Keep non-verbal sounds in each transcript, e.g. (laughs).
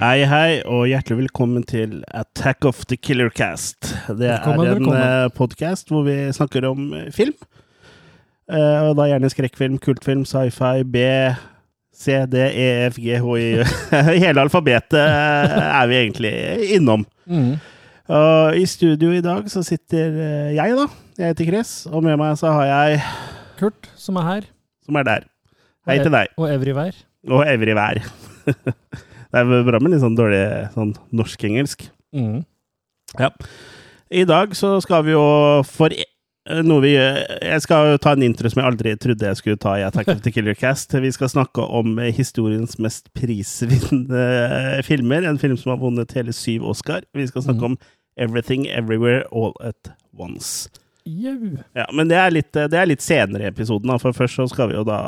Hei, hei, og hjertelig velkommen til Attack of the Killer Cast. Det Velkommen, er en velkommen. podkast hvor vi snakker om eh, film. Eh, og da gjerne skrekkfilm, kultfilm, sci-fi, B, C, D, E, F, G, H, (laughs) I Hele alfabetet eh, er vi egentlig innom. Mm. Og i studio i dag så sitter eh, jeg, da. Jeg heter Chris, og med meg så har jeg, Kurt, som er her. som er der. Hei til deg. Og Everywhere. Og Evry Vær. (laughs) Det er bra med litt sånn dårlig sånn norsk-engelsk. Mm. Ja. I dag så skal vi jo for eh, noe vi Jeg skal jo ta en intro som jeg aldri trodde jeg skulle ta i Attack of the Killer Cast. Vi skal snakke om historiens mest prisvinnende filmer. En film som har vunnet hele syv Oscar. Vi skal snakke mm. om Everything Everywhere All At Once. Ja, Men det er litt, det er litt senere i episoden, da. for først så skal vi jo da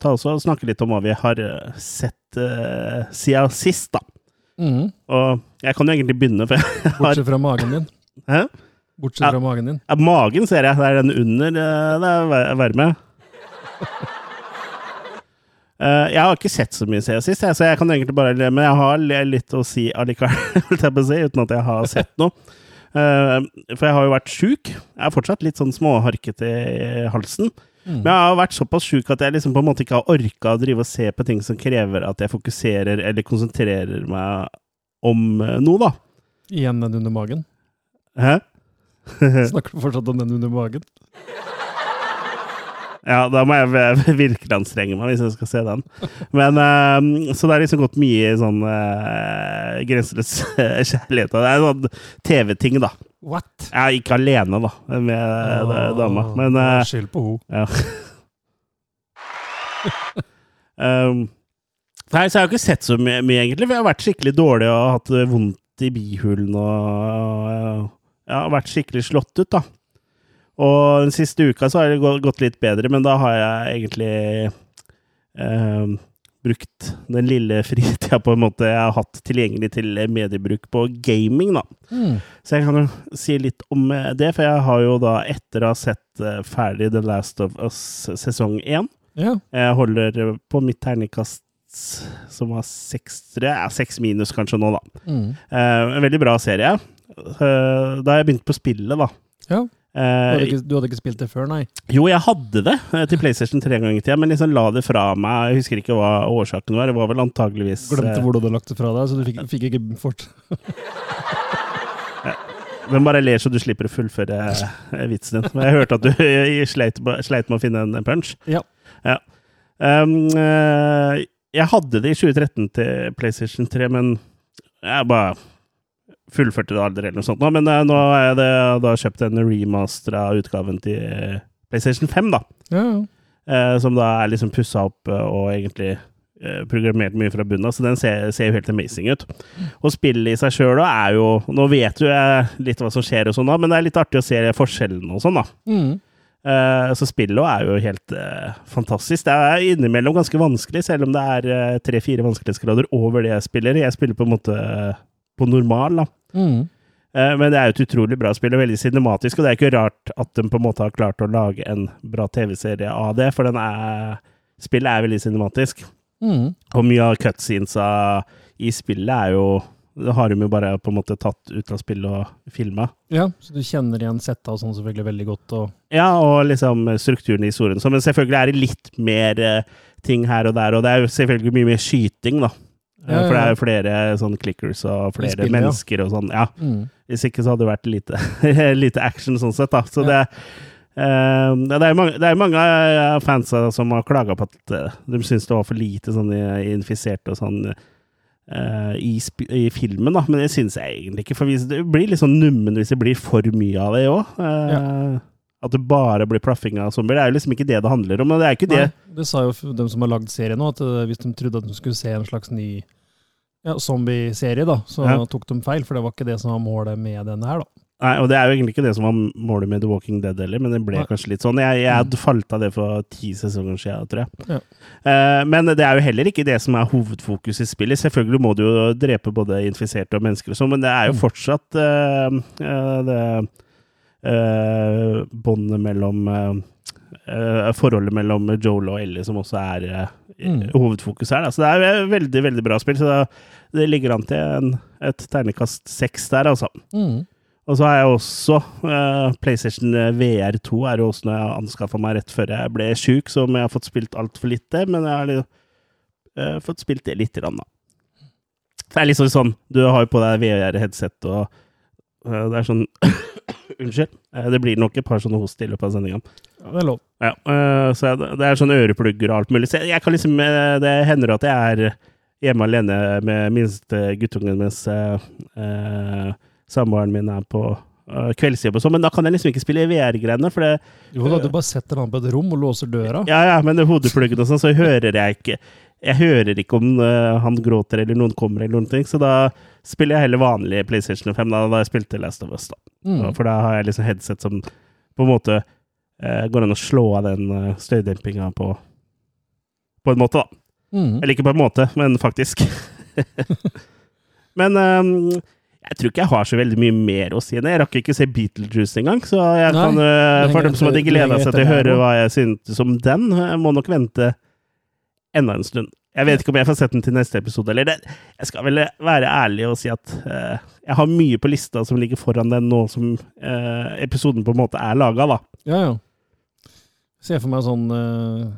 ta oss og snakke litt om hva vi har eh, sett uh, siden sist, da. Mm. Og jeg kan jo egentlig begynne, for jeg har Bortsett fra magen din. Hæ? Bortsett Ja. fra magen din. Ja, magen ser jeg. Det er den under. eh, Det er varme. Uh, (laughs) jeg har ikke sett så mye siden sist, jeg, så jeg kan egentlig bare Men jeg har litt å si allikevel, (laughs) si, uten at jeg har sett noe. Uh, for jeg har jo vært sjuk. Jeg er fortsatt litt sånn småharkete i halsen. Mm. Men jeg har vært såpass sjuk at jeg liksom på en måte ikke har orka å drive og se på ting som krever at jeg fokuserer eller konsentrerer meg om eh, noe, da. Igjen den under magen. Hæ? Snakker du fortsatt om den under magen? (laughs) Ja, da må jeg (laughs) virkelig anstrenge meg hvis jeg skal se den. Men, eh, så det er liksom gått mye i sånn uh, grenseløs (laughs) kjærlighet. Det er sånn TV-ting, da. What? Er ikke alene, da, med oh, dama. Men eh, Skyld på henne. ja. um, Nei, så jeg har ikke sett så mye, mye, egentlig. Vi har vært skikkelig dårlig og hatt vondt i bihulen og og har vært skikkelig slått ut, da. Og den siste uka så har det gått litt bedre, men da har jeg egentlig eh, brukt den lille (laughs) fritida på en måte jeg har hatt tilgjengelig til mediebruk på gaming, da. Mm. Så jeg kan jo si litt om eh, det, for jeg har jo da, etter å ha sett eh, ferdig The Last of Us sesong én Ja. Jeg holder på mitt terningkast som var seks. Ja, seks minus kanskje nå, da. Mm. Eh, en veldig bra serie. Eh, da har jeg begynt på spillet, da. ja. Du hadde, Eh, ikke, du hadde ikke spilt det før, nei? jo, jeg hadde det eh, til PlayStation tre ganger i tida, men liksom la det fra meg. Jeg husker ikke hva årsaken var. Det var vel antageligvis Glemte eh, hvor du hadde lagt det fra deg, så du fikk, fikk ikke fort Men bare ler så du slipper å fullføre vitsen din. Men jeg hørte at du sleit, sleit med å finne en punch. Ja. Um, eh, jeg hadde det i 2013 til PlayStation 3, men jeg bare fullførte det aldri eller noe sånt. Men eh, nå har jeg det, da kjøpt en remastera utgaven til eh, PlayStation 5, da. Ja, ja. Eh, som da er liksom pussa opp og egentlig eh, programmert mye fra bunnen av, så den ser, ser jo helt amazing ut. Og spillet i seg sjøl er jo Nå vet jo jeg litt hva som skjer, og sånn da, men det er litt artig å se forskjellene og sånn, da. Mm. Eh, så spillet er jo helt fantastisk. Det er innimellom ganske vanskelig, selv om det er tre-fire vanskelighetsgrader over det jeg spiller. Jeg spiller på en måte på normal, da. Mm. Eh, Men det er jo et utrolig bra spill, og veldig cinematisk, og det er ikke rart at de på en måte har klart å lage en bra TV-serie av det, for den er, spillet er veldig cinematisk. Mm. Og mye av cutscenesa i spillet er jo Det har de jo bare på en måte tatt ut av spillet og filma. Ja, så du kjenner igjen setta og sånn selvfølgelig veldig godt, og Ja, og liksom strukturen i historien. Så, men selvfølgelig er det litt mer eh, ting her og der, og det er jo selvfølgelig mye mer skyting, da. Eh, Ja, ja, For det er jo flere sånn clickers og flere spillet, mennesker og sånn. Ja. mm. Hvis ikke så hadde det vært lite, (laughs) lite action sånn sett, da. Så Ja. det Uh, det er jo mange, det mange eh, fans som har klaga på at eh, de syns det var for lite sånn i- infiserte og sånn uh, i, i filmen, da. Men det syns jeg egentlig ikke. For det blir litt sånn nummen hvis det blir for mye av det òg. At det bare blir plaffing av zombier. Det er jo liksom ikke det det handler om. Og det er ikke det Nei, det sa jo dem de som har lagd serien nå, at eh, hvis de trodde at de skulle se en slags ny ja, zombie-serie, da, så Ja. tok de feil, for det var ikke det som var målet med denne her, da. Nei, og det er jo egentlig ikke det som var målet med The Walking Dead heller, men det ble Nei. kanskje litt sånn. Jeg, jeg hadde falt av det for ti sesonger siden, tror jeg. Ja. Uh, men det er jo heller ikke det som er hovedfokus i spillet. Selvfølgelig må du jo drepe både infiserte og mennesker og sånn, men det er jo Mm. fortsatt uh, uh, det uh, båndet mellom eh, eh, Forholdet mellom Joel og Ellie som også er eh, Mm. hovedfokus her. Da. Så det er et veldig, veldig bra spill. Så det, det ligger an til en, et ternekast seks der, altså. Mm. Og så har jeg også eh, PlayStation VR2 er jo også noe jeg anskaffa meg rett før jeg ble sjuk, som jeg har fått spilt altfor lite, men jeg har litt- eh, fått spilt det lite grann, da. Det er liksom sånn, du har jo på deg VR-headset, og eh, det er sånn Unnskyld. Eh, det blir nok et par sånne host i løpet av sendinga. Ja, det er lov. Ja, øh, så det er sånne øreplugger og alt mulig. Så jeg, kan liksom, øh, det hender at jeg er hjemme alene med minste guttungen mens øh, samboeren min er på kveldsjobb og sånn, men da kan jeg liksom ikke spille VR-greiene, for det Jo da, du bare setter han på et rom og låser døra. Ja, ja, men det hodepluggen og sånn, så hører jeg ikke Jeg hører ikke om han gråter eller noen kommer eller noen ting, så da spiller jeg heller vanlig PlayStation 5, da, da jeg spilte Last of Us, da. Mm. For da har jeg liksom headset som på en måte eh, går an å slå av den uh, støydempinga på På en måte, da. Mm. Eller ikke på en måte, men faktisk. (laughs) men um, jeg tror ikke jeg har så veldig mye mer å si. Jeg rakk ikke se Beetlejuice engang, så jeg Nei, kan, uh, for dem som hadde gleda seg til å høre hva jeg syntes om den, jeg må nok vente enda en stund. Jeg vet ikke om jeg får sett den til neste episode, eller det. Jeg skal vel være ærlig og si at uh, jeg har mye på lista som ligger foran den nå som uh, episoden på en måte er laga, da. Ja, ja. Se for meg sånn uh,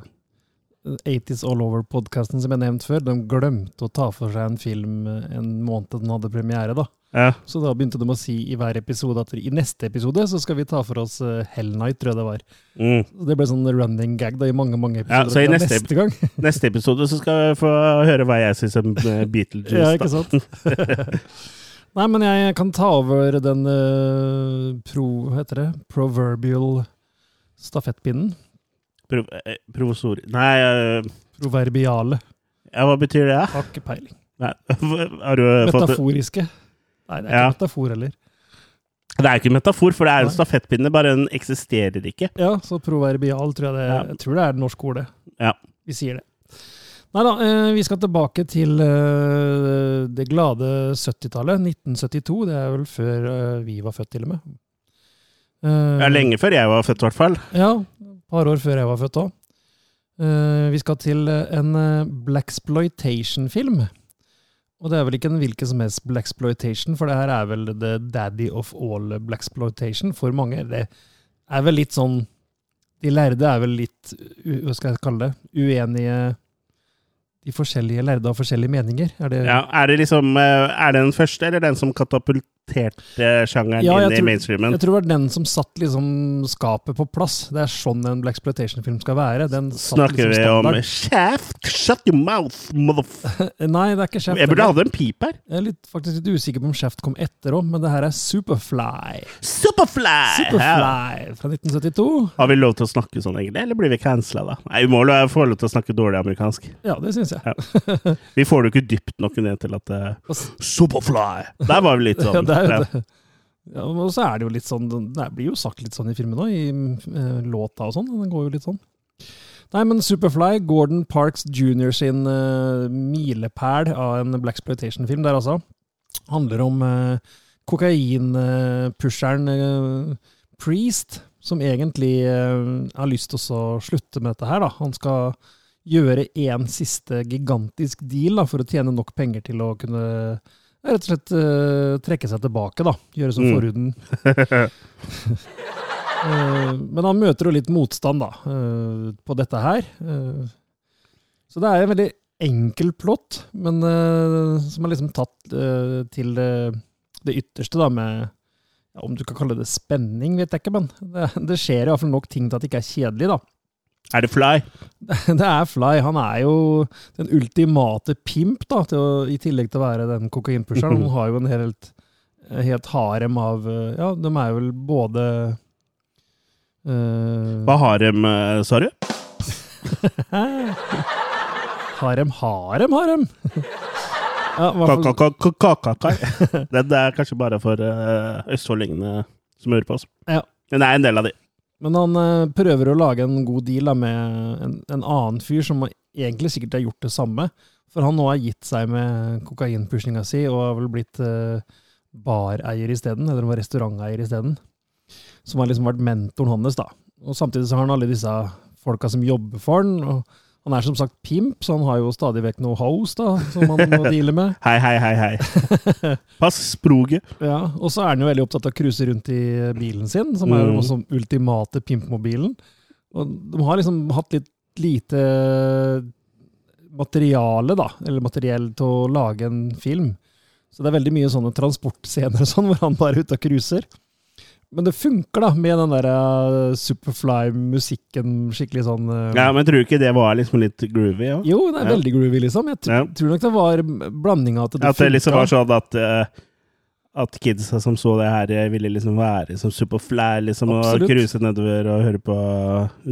80s All Over-podkasten som jeg nevnte før. De glemte å ta for seg en film eh, en måned den hadde premiere. da. Ja. Så da begynte de å si i hver episode at i neste episode så skal vi ta for oss eh, Hell Night, tror jeg det var. Mm. Så Det ble sånn running gag da i mange mange Ja, episoder. så i Ja, neste- neste gang. (laughs) Neste episode så skal jeg få høre hva jeg syns om eh, Beetlejuice. ja, ikke sant? (laughs) Nei, men jeg kan ta over den uh, pro... Hva heter det? Proverbial stafettpinnen. Pro, eh, provosor... Nei, uh, Proverbiale. ja, hva betyr det? Har ikke peiling. Nei, (laughs) har du Metaforiske. fått. Nei, det er ikke Ja. metafor heller. Det er ikke metafor, for det er en stafettpinne, bare den eksisterer ikke. Ja, så proverbial tror jeg det Ja. Jeg tror det er det norske ordet. Ja. Vi sier det. Nei da, eh, vi skal tilbake til eh, det glade 70-tallet. 1972. Det er vel før eh, vi var født, til og med. Det er lenge før jeg var født, i hvert fall. Ja, et par år før jeg var født òg. vi skal til en blaxploitation-film. Og det er vel ikke en hvilken som helst blaxploitation, for det her er vel the daddy of all blaxploitation for mange. Det er vel litt sånn De lærde er vel litt, hva skal jeg kalle det, uenige De forskjellige lærde har forskjellige meninger. Er det Ja, er det liksom eh, Er det den første, eller den som katapulterte sjangeren Ja, inn i mainstreamen? Jeg tror det var den som satt liksom skapet på plass. Det er sånn en blaxploitation-film skal være. Den satt Snakker liksom vi om. Shaft? Shut your mouth, motherfucker! (laughs) Nei, det er ikke Shaft. Jeg burde hatt en pip her. Jeg er litt, faktisk litt usikker på om Shaft kom etter òg, men det her er Superfly. Superfly! Ja. Superfly fra 1972. Har vi lov til å snakke sånn, egentlig, eller blir vi cancela, da? Nei, vi må få lov til å snakke dårlig amerikansk. Ja, det syns jeg. Ja. Vi får det jo ikke dypt nok ned til at (laughs) uh, Superfly! Der var vi litt (laughs) sånn. Det er jo det. Ja, og så er det jo litt sånn Det blir jo sagt litt sånn i filmen òg, i eh, låta og sånn. Den går jo litt sånn. Nei, men Superfly, Gordon Parks jr. sin uh, milepæl av en blaxploitation-film der, altså. Handler om uh, kokainpusheren eh, Priest, som egentlig har lyst til å slutte med dette her. Da. Han skal gjøre en siste gigantisk deal da, for å tjene nok penger til å kunne rett og slett uh, trekke seg tilbake. da. Gjøre som Mm. forhuden. uh, (laughs) men han møter jo litt motstand da, uh, på dette her. Så det er en veldig enkel plott, men som er liksom tatt til det, ytterste, da, med ja, Om du kan kalle det spenning, vet jeg ikke, men det, det skjer i hvert fall nok ting til at det ikke er kjedelig, da. Er det Fly? (laughs) Det er Fly. Han er jo den ultimate pimp, da, å, i tillegg til å være den kokainpusheren. (laughs) Han har jo en helt, helt harem av eh, Ja, de er vel både uh, Hva harem, eh, sa (laughs) du? Harem, harem, harem! ja, Kakakai. Det er kanskje bare for uh, østfoldingene som hører på oss. Ja. Men det er en del av de. Men han eh, prøver å lage en god deal da, med en, en annen fyr som egentlig sikkert har gjort det samme. For han nå har gitt seg med kokainpushinga si og har vel blitt eh, bareier isteden, eller var restauranteier isteden. Som har liksom vært mentoren hans, da. Og samtidig så har han alle disse folka som jobber for han. og han er som sagt pimp, så han har jo stadig vekk noe house da, som han må deale med. (laughs) Hei, hei, hei, hei. (laughs) Pass sproget. Ja, Og så er han jo veldig opptatt av å cruise rundt i bilen sin, som er jo Mm. også ultimate pimpmobilen. Og de har liksom hatt litt lite materiale, da, eller materiell til å lage en film. Så det er veldig mye sånne transportscener og sånn, hvor han bare er ute og cruiser. Men det funker, da, med den der eh, Superfly-musikken, skikkelig sånn uh... Ja, men tror du ikke det var liksom litt groovy? Ja? Jo, det er Ja. veldig groovy, liksom. Jeg Ja. tror nok det var blandinga at det At det liksom funka. var sånn at uh, at kidsa som så det her, ville liksom være som Superfly, liksom, og Absolutt. cruise nedover og høre på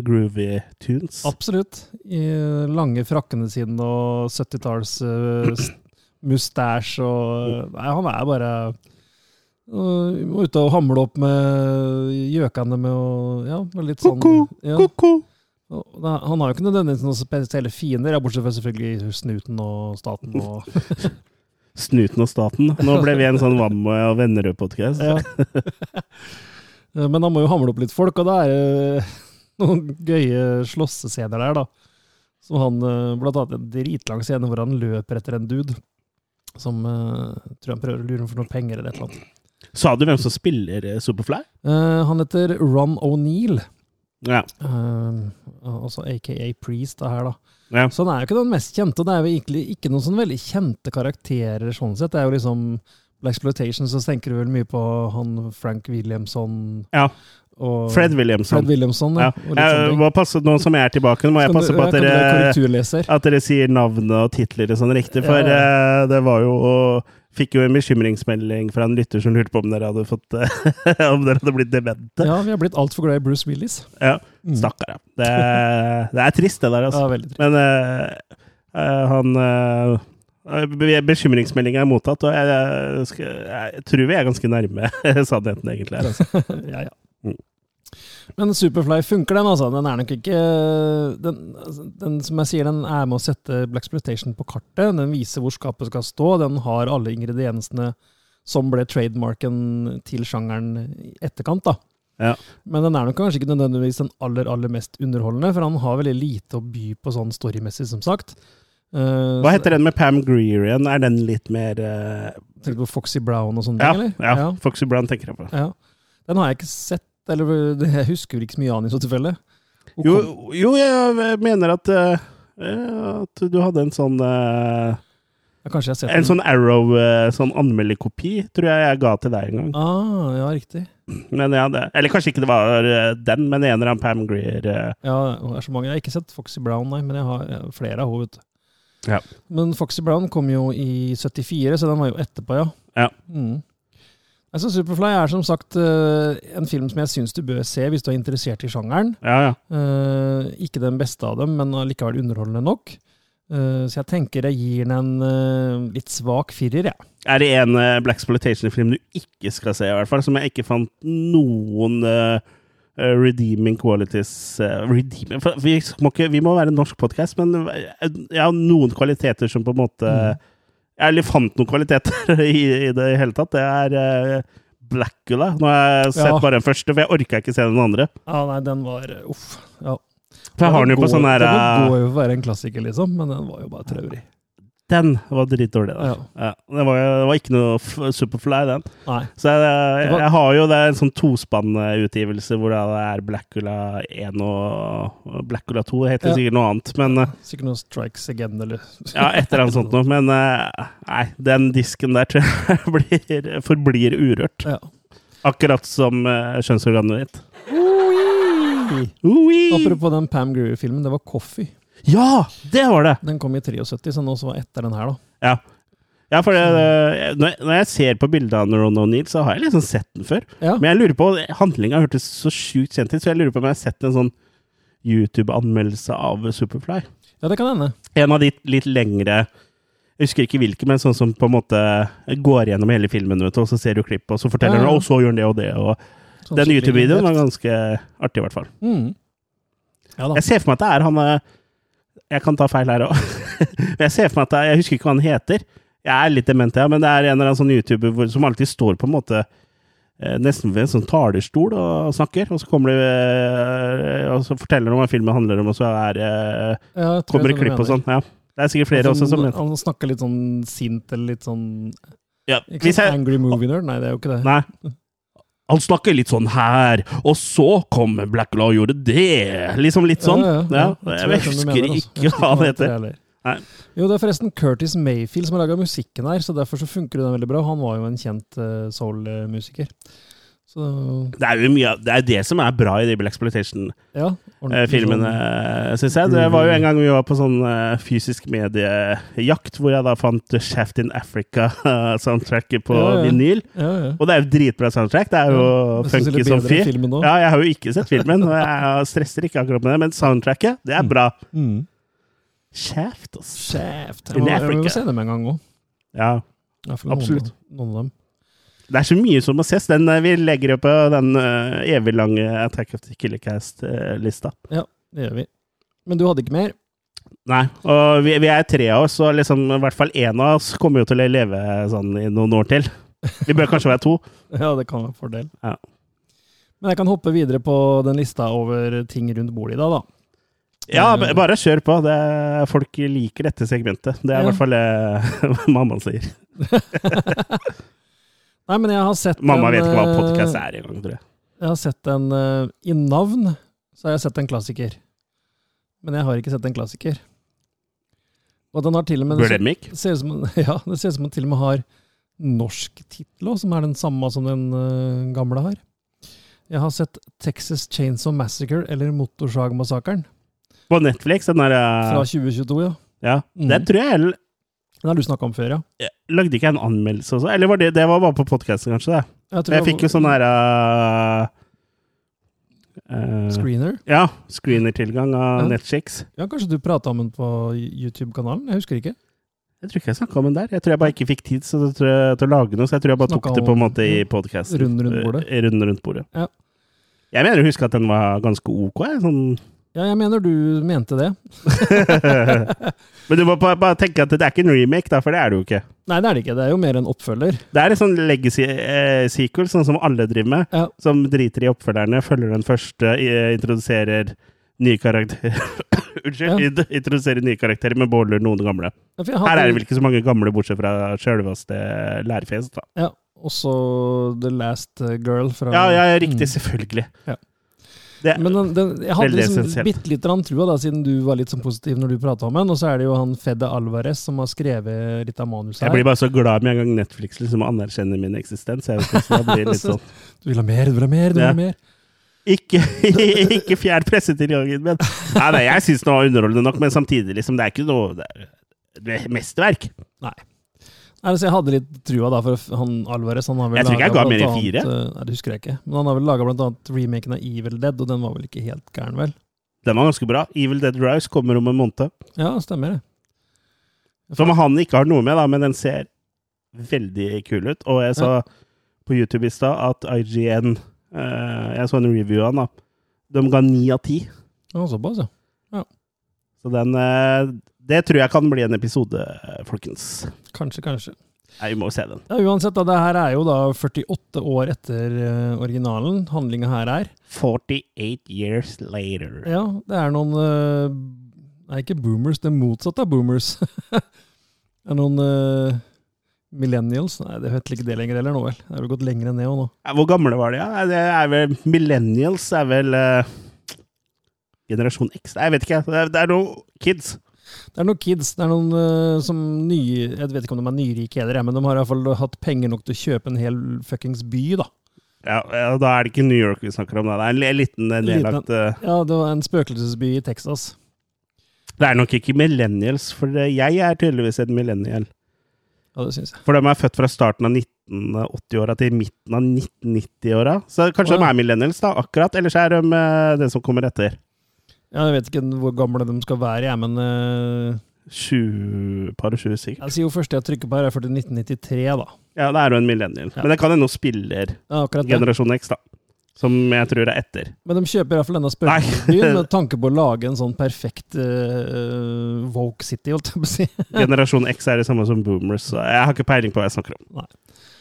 groovy tunes. Absolutt. I lange frakkene sine og 70-talls uh, mustasj og Nei, han er bare uh, må ute og hamle opp med gjøkene med å Ja, litt sånn Ko-ko, ja. ko-ko. Han har jo ikke nødvendigvis noen spesielle fiender, bortsett fra selvfølgelig snuten og staten og (laughs) Snuten og staten. Nå ble vi en sånn Vam og Vennerød-podkast. ja. (laughs) Men han må jo hamle opp litt folk, og det er noen gøye slåssescener der, da. Som han eh, Blant annet en dritlang scene hvor han løper etter en dude. Som eh, tror han prøver å lure ham for noen penger eller et eller annet. Sa du hvem som spiller eh, Superfly? Uh, han heter Ron O'Neill, Ja. Uh, altså aka Priest, det her, da. ja. Så han er jo ikke den mest kjente, og det er jo egentlig ikke noen sånn veldig kjente karakterer sånn sett. Det er jo liksom Exploitation, så tenker du vel mye på han Frank Williamson ja. Og Fred Williamson. Fred Williamson, ja. Og Jeg må passe, nå som jeg er tilbake, må jeg passe på at dere, at dere sier navnet og titler og sånn riktig, for Ja, ja. det var jo Fikk jo en bekymringsmelding fra en lytter som lurte på om dere hadde fått eh, (laughs) Om dere hadde blitt demente. Ja, vi har blitt altfor glad i Bruce Willis. Ja. Mm. Stakkar, ja. Det, det er trist, det der, altså. Ja, veldig trist. Men uh, uh, han uh, Bekymringsmeldinga er mottatt, og jeg, jeg, jeg, jeg tror vi er ganske nærme (laughs) sannheten, egentlig. her, altså. (laughs) ja, ja. Mm. Men Superfly funker, den, altså. Den er nok ikke den, altså, den, Som jeg sier, den er med å sette Black Exploitation på kartet. Den viser hvor skapet skal stå. Den har alle ingrediensene som ble trademarken til sjangeren i etterkant, da. Ja. Men den er nok kanskje ikke nødvendigvis den aller, aller mest underholdende, for han har veldig lite å by på sånn storymessig, som sagt. Uh, Hva heter den med Pam Greer igjen? Er den litt mer uh... Tenker du på Foxy Brown og sånne ja, ting, eller? ja, Foxy Brown tenker jeg på. Ja. Den har jeg ikke sett, eller (laughs) jeg husker ikke så mye av den i så tilfelle. Jo, jo, jeg mener at, eh, at du hadde en sånn eh, En sånn Arrow, eh, sånn anmelderkopi, tror jeg jeg ga til deg en gang. Ah, ja, riktig. Men ja, det, eller kanskje ikke det var den, men en eller annen Pam Greer. Ja, det er så mange. Jeg har ikke sett Foxy Brown, nei, men jeg har flere av henne. Ja. Men Foxy Brown kom jo i 74, så den var jo etterpå, ja. Ja. Mm. Altså, Superfly er som sagt eh, en film som jeg syns du bør se hvis du er interessert i sjangeren. Ja, ja. Eh, ikke den beste av dem, men allikevel underholdende nok. Eh, så jeg tenker jeg gir den en litt svak firer, jeg. Er det en Black Exploitation-film du ikke skal se, i hvert fall? Som jeg ikke fant noen redeeming qualities redeeming, vi, må ikke, vi må være en norsk podkast, men jeg har noen kvaliteter som på en måte Mm. Jeg fant noen kvaliteter (laughs) i, i det hele tatt. Det er uh, Blackula. Nå har jeg sett Ja. bare den første, for jeg orka ikke se den andre. Ja, nei, den var eh, Uff. Ja. For jeg har den jo på sånn her Den eh, går jo for å være en klassiker, liksom, men den var jo bare traurig. Den var dritdårlig. Ja. Ja, det, var, det var ikke noe Superfly, den. Nei. Så jeg, jeg, jeg har jo det en sånn tospannutgivelse hvor det er Blackula 1 og Blackula 2. Det heter Ja. sikkert noe annet, men eh, Sikkert noe Strikes Again, eller ja, et eller annet sånt noe. Men eh, nei, den disken der tror jeg (laughs) blir, forblir urørt. Ja. Akkurat som uh, kjønnsorganet ditt. Oi! Oi! Apropos den Pam Grew-filmen, det var Coffee. Ja, det var det! Den kom i 73, så den også var etter den her, da. Ja. Ja, for det, det- når, jeg, når jeg ser på bildet av Ron O'Neill, så har jeg liksom sett den før. Ja, Men jeg lurer på, handlinga hørtes så sjukt kjent ut, så jeg lurer på om jeg har sett en sånn YouTube-anmeldelse av Superfly. ja det kan hende. En av de litt lengre Jeg husker ikke hvilke, men sånn som på en måte går gjennom hele filmen, vet du, og så ser du klipp, og så forteller Ja, han ja. og så gjør han det og det. Og Sånn den YouTube-videoen var ganske artig, i hvert fall. mm. Ja. Jeg ser for meg at det er han eh, Jeg kan ta feil her òg. (laughs) Men jeg ser for meg at er, Jeg husker ikke hva han heter. Jeg er litt dement, ja, men det er en eller annen sånn YouTuber hvor, som alltid står på en måte eh, nesten ved en sånn talerstol og snakker, og så kommer det eh, Og så forteller de hva filmen handler om, og så er, Ja, kommer jeg det klipp og sånn. Ja. Det er sikkert flere også som mener. Han, snakker litt sånn sint eller litt sånn ja. Ikke sånn jeg, angry movie nerd? Nei, det er jo ikke det. Nei. Han snakker litt sånn her, og så kom Black Law og gjorde det. Liksom litt sånn. Ja, Jeg ja. Jeg, jeg, hva husker mener, altså. ikke hva han heter. Jo, det er forresten Curtis Mayfield som har laga musikken her, så derfor så funker den veldig bra. Han var jo en kjent uh, soul-musiker. Så Det er jo mye det er det som er bra i de Black Exploitation-filmene, ja. sånn- syns jeg. Det var jo en gang vi var på sånn eh, fysisk mediejakt, hvor jeg da fant Shaft in Africa-soundtracket (laughs) på Ja, ja. vinyl. Og det er jo dritbra soundtrack. Det er jo funky som fy. Ja, jeg har jo ikke sett filmen, og jeg stresser ikke akkurat med det, men soundtracket, det er bra. Mm. Shaft, altså. Shaft. Jeg må, jeg må se dem en gang òg. Ja. Absolutt. Noen av dem. Det er så mye som må ses. Den, eh, vi legger jo på den uh, evig lange Attack of the Killer Cast-lista. Ja, det gjør vi. Men du hadde ikke mer? Nei, og vi, vi er tre av oss, og liksom, i hvert fall én av oss kommer jo til å leve sånn i noen år til. Vi bør kanskje være to. (laughs) Ja, det kan være en fordel. Ja. Men jeg kan hoppe videre på den lista over ting rundt bordet i dag, da. Ja, bare kjør på. Det er, folk liker dette segmentet. Det er i hvert fall det (laughs) mamma sier. (laughs) Nei, men jeg har sett Mamma en, vet ikke hva eh, podkast er engang, tror jeg. Jeg har sett en uh, I navn så har jeg sett en klassiker. Men jeg har ikke sett en klassiker. Og den har til og med det ser ut som, (laughs) Ja, det ser ut som den til og med har norsk tittel òg, som er den samme som den uh, gamle har. Jeg har sett Texas Chainsaw Massacre, eller Motorsagmassakren, På Netflix. Den der fra eh, 2022. ja. Ja. Mm. Den tror jeg Den har du snakka om før, ja. jeg Lagde ikke jeg en anmeldelse også? Eller var det, det var bare på podkasten, kanskje? det? Jeg, jeg, Jeg fikk jo sånn derre eh, eh, Screener. Ja, screener-tilgang av Ja. Netflix. Ja, kanskje du prata om den på YouTube-kanalen? Jeg husker ikke. Jeg tror ikke jeg snakka om den der. Jeg tror jeg bare ikke fikk tid til å lage noe, så jeg tror jeg bare tok det på en måte i podkasten. Runden rundt bordet. Runden rundt bordet. Ja. Jeg mener å huske at den var ganske ok. Sånn. Ja, jeg mener du mente det. (laughs) Men du må bare, tenke at det er ikke en remake, da, for det er det jo ikke. Nei, det er det ikke. Det er jo mer en oppfølger. Det er en sånn legacy-sequel, sånn som alle driver med. Ja. Som driter i oppfølgerne, følger den første, eh, introduserer nye karakterer (coughs) Unnskyld. Ja. Introduserer nye karakterer, men beholder noen gamle. Ja, Her er det vel ikke så mange gamle, bortsett fra sjølveste lærfjes. da. Ja, også The Last Girl fra Ja, ja, riktig. Mm. Selvfølgelig. Ja. Det, Men den, den, jeg hadde liksom bitte litt trua, da, siden du var litt sånn positiv når du prata om den. Og så er det jo han Fede Alvarez som har skrevet litt av manuset jeg blir bare så glad med en gang Netflix liksom anerkjenner min eksistens. Jeg vet ikke, så blir litt (laughs) sånn Du vil ha mer, du vil ha mer, du vil ha mer. Ikke, (laughs) ikke fjern pressetilgangen min! Nei, nei, jeg syns den var underholdende nok, men samtidig, liksom, det er ikke noe det er, det er mesterverk. Nei, altså Jeg hadde litt trua, da, for han Alvarez han har vel Jeg tror ikke jeg ga mer enn fire. eh, Nei, det husker jeg ikke. Men han har vel laga annet remaken av Evil Dead, og den var vel ikke helt gæren, vel? Den var ganske bra. Evil Dead Rise kommer om en måned. Ja, stemmer det. Som han ikke har noe med, da, men den ser veldig kul ut. Og jeg så på YouTube i stad at IGN eh, Jeg så en review av den, da. De ga ni av ti. Ja, såpass, ja. Så den eh, Det tror jeg kan bli en episode, folkens. Kanskje, kanskje. Nei, vi må jo se den. Ja, Uansett, da, det her er jo da 48 år etter uh, originalen handlinga her er. 48 years later. Ja, det er noen uh, Nei, ikke boomers, det er motsatt av boomers. (laughs) det er noen uh, millennials. Nei, det heter ikke det lenger heller nå, vel. Det er vel gått lenger ned nå. Ja, Hvor gamle var de? Ja? Det er vel Millennials er vel Generasjon X? Nei, jeg vet ikke. Det er, det er noen kids. Det er noen kids, det er noen uh, som nye Jeg vet ikke om de er nyrike heller, men de har i hvert fall hatt penger nok til å kjøpe en hel fuckings by, da. Ja, ja, da er det ikke New York vi snakker om, da. Det er en liten eh, nedlagt eh, Ja, det var en spøkelsesby i Texas. Det er nok ikke millennials, for eh, jeg er tydeligvis en millennial. Ja, det synes jeg. For de er født fra starten av 1980-åra til midten av 1990-åra. Så kanskje ja. de er millennials, da, akkurat. Eller så er de den det som kommer etter. Ja, jeg vet ikke hvor gamle de skal være, jeg, men eh, 20, par og 20 sikkert. jeg sier jo første jeg trykker på her, er for til 1993, da. Ja, da er du en millennial. Ja. Men det kan hende spiller Ja. Generasjon X, da. Som jeg tror er etter. Men de kjøper iallfall denne spøkelsesbyen (laughs) med tanke på å lage en sånn perfekt uh, woke city, holdt jeg på å si. (laughs) Generasjon X er det samme som boomers, så jeg har ikke peiling på hva jeg snakker om. Nei.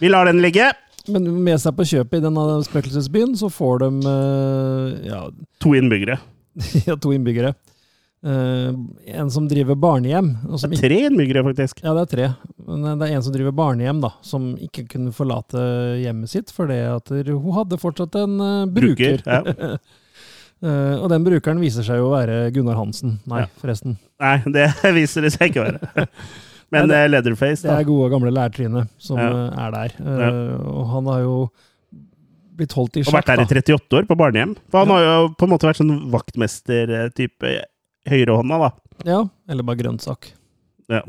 Vi lar den ligge. Men med seg på kjøpet i denne spøkelsesbyen, så får de uh, ja, To innbyggere. (laughs) ja, to innbyggere. Uh, en som driver barnehjem. Som er Tre innbyggere, faktisk. ja, det er tre. Men det er en som driver barnehjem, da, som ikke kunne forlate hjemmet sitt fordi at hun hadde fortsatt en uh, bruker. Ja. Uh, (laughs) og den brukeren viser seg jo å være Gunnar Hansen. Nei, Ja. forresten. Nei, det (laughs) viser det seg ikke å være. Men Nei, eh, Leatherface, Det er gode, gamle lærtrynet som Ja. er der. Uh. Og han har jo blitt holdt i Og vært der i 38 år, på barnehjem. For han har jo på en måte vært sånn vaktmester-type høyrehånda, da. Ja, eller bare grønnsak. Ja.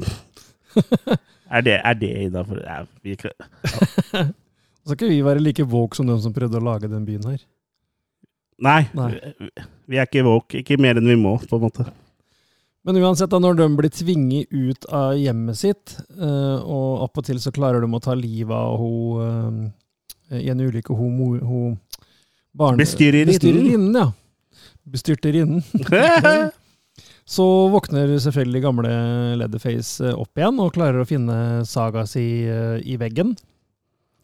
(laughs) Er det, er det innafor ja, vi (laughs) skal ikke vi være like woke som de som prøvde å lage den byen her. Nei, Nei. vi er ikke woke. Ikke mer enn vi må, på en måte. Men uansett, da, når de blir tvinget ut av hjemmet sitt, eh, og opp og til så klarer de å ta livet av hun eh, i en ulykke, hun, hun barne... Bestyrerinnen. Ja. Bestyrterinnen. (laughs) Så våkner selvfølgelig gamle Leatherface eh, opp igjen og klarer å finne saga si eh, i veggen.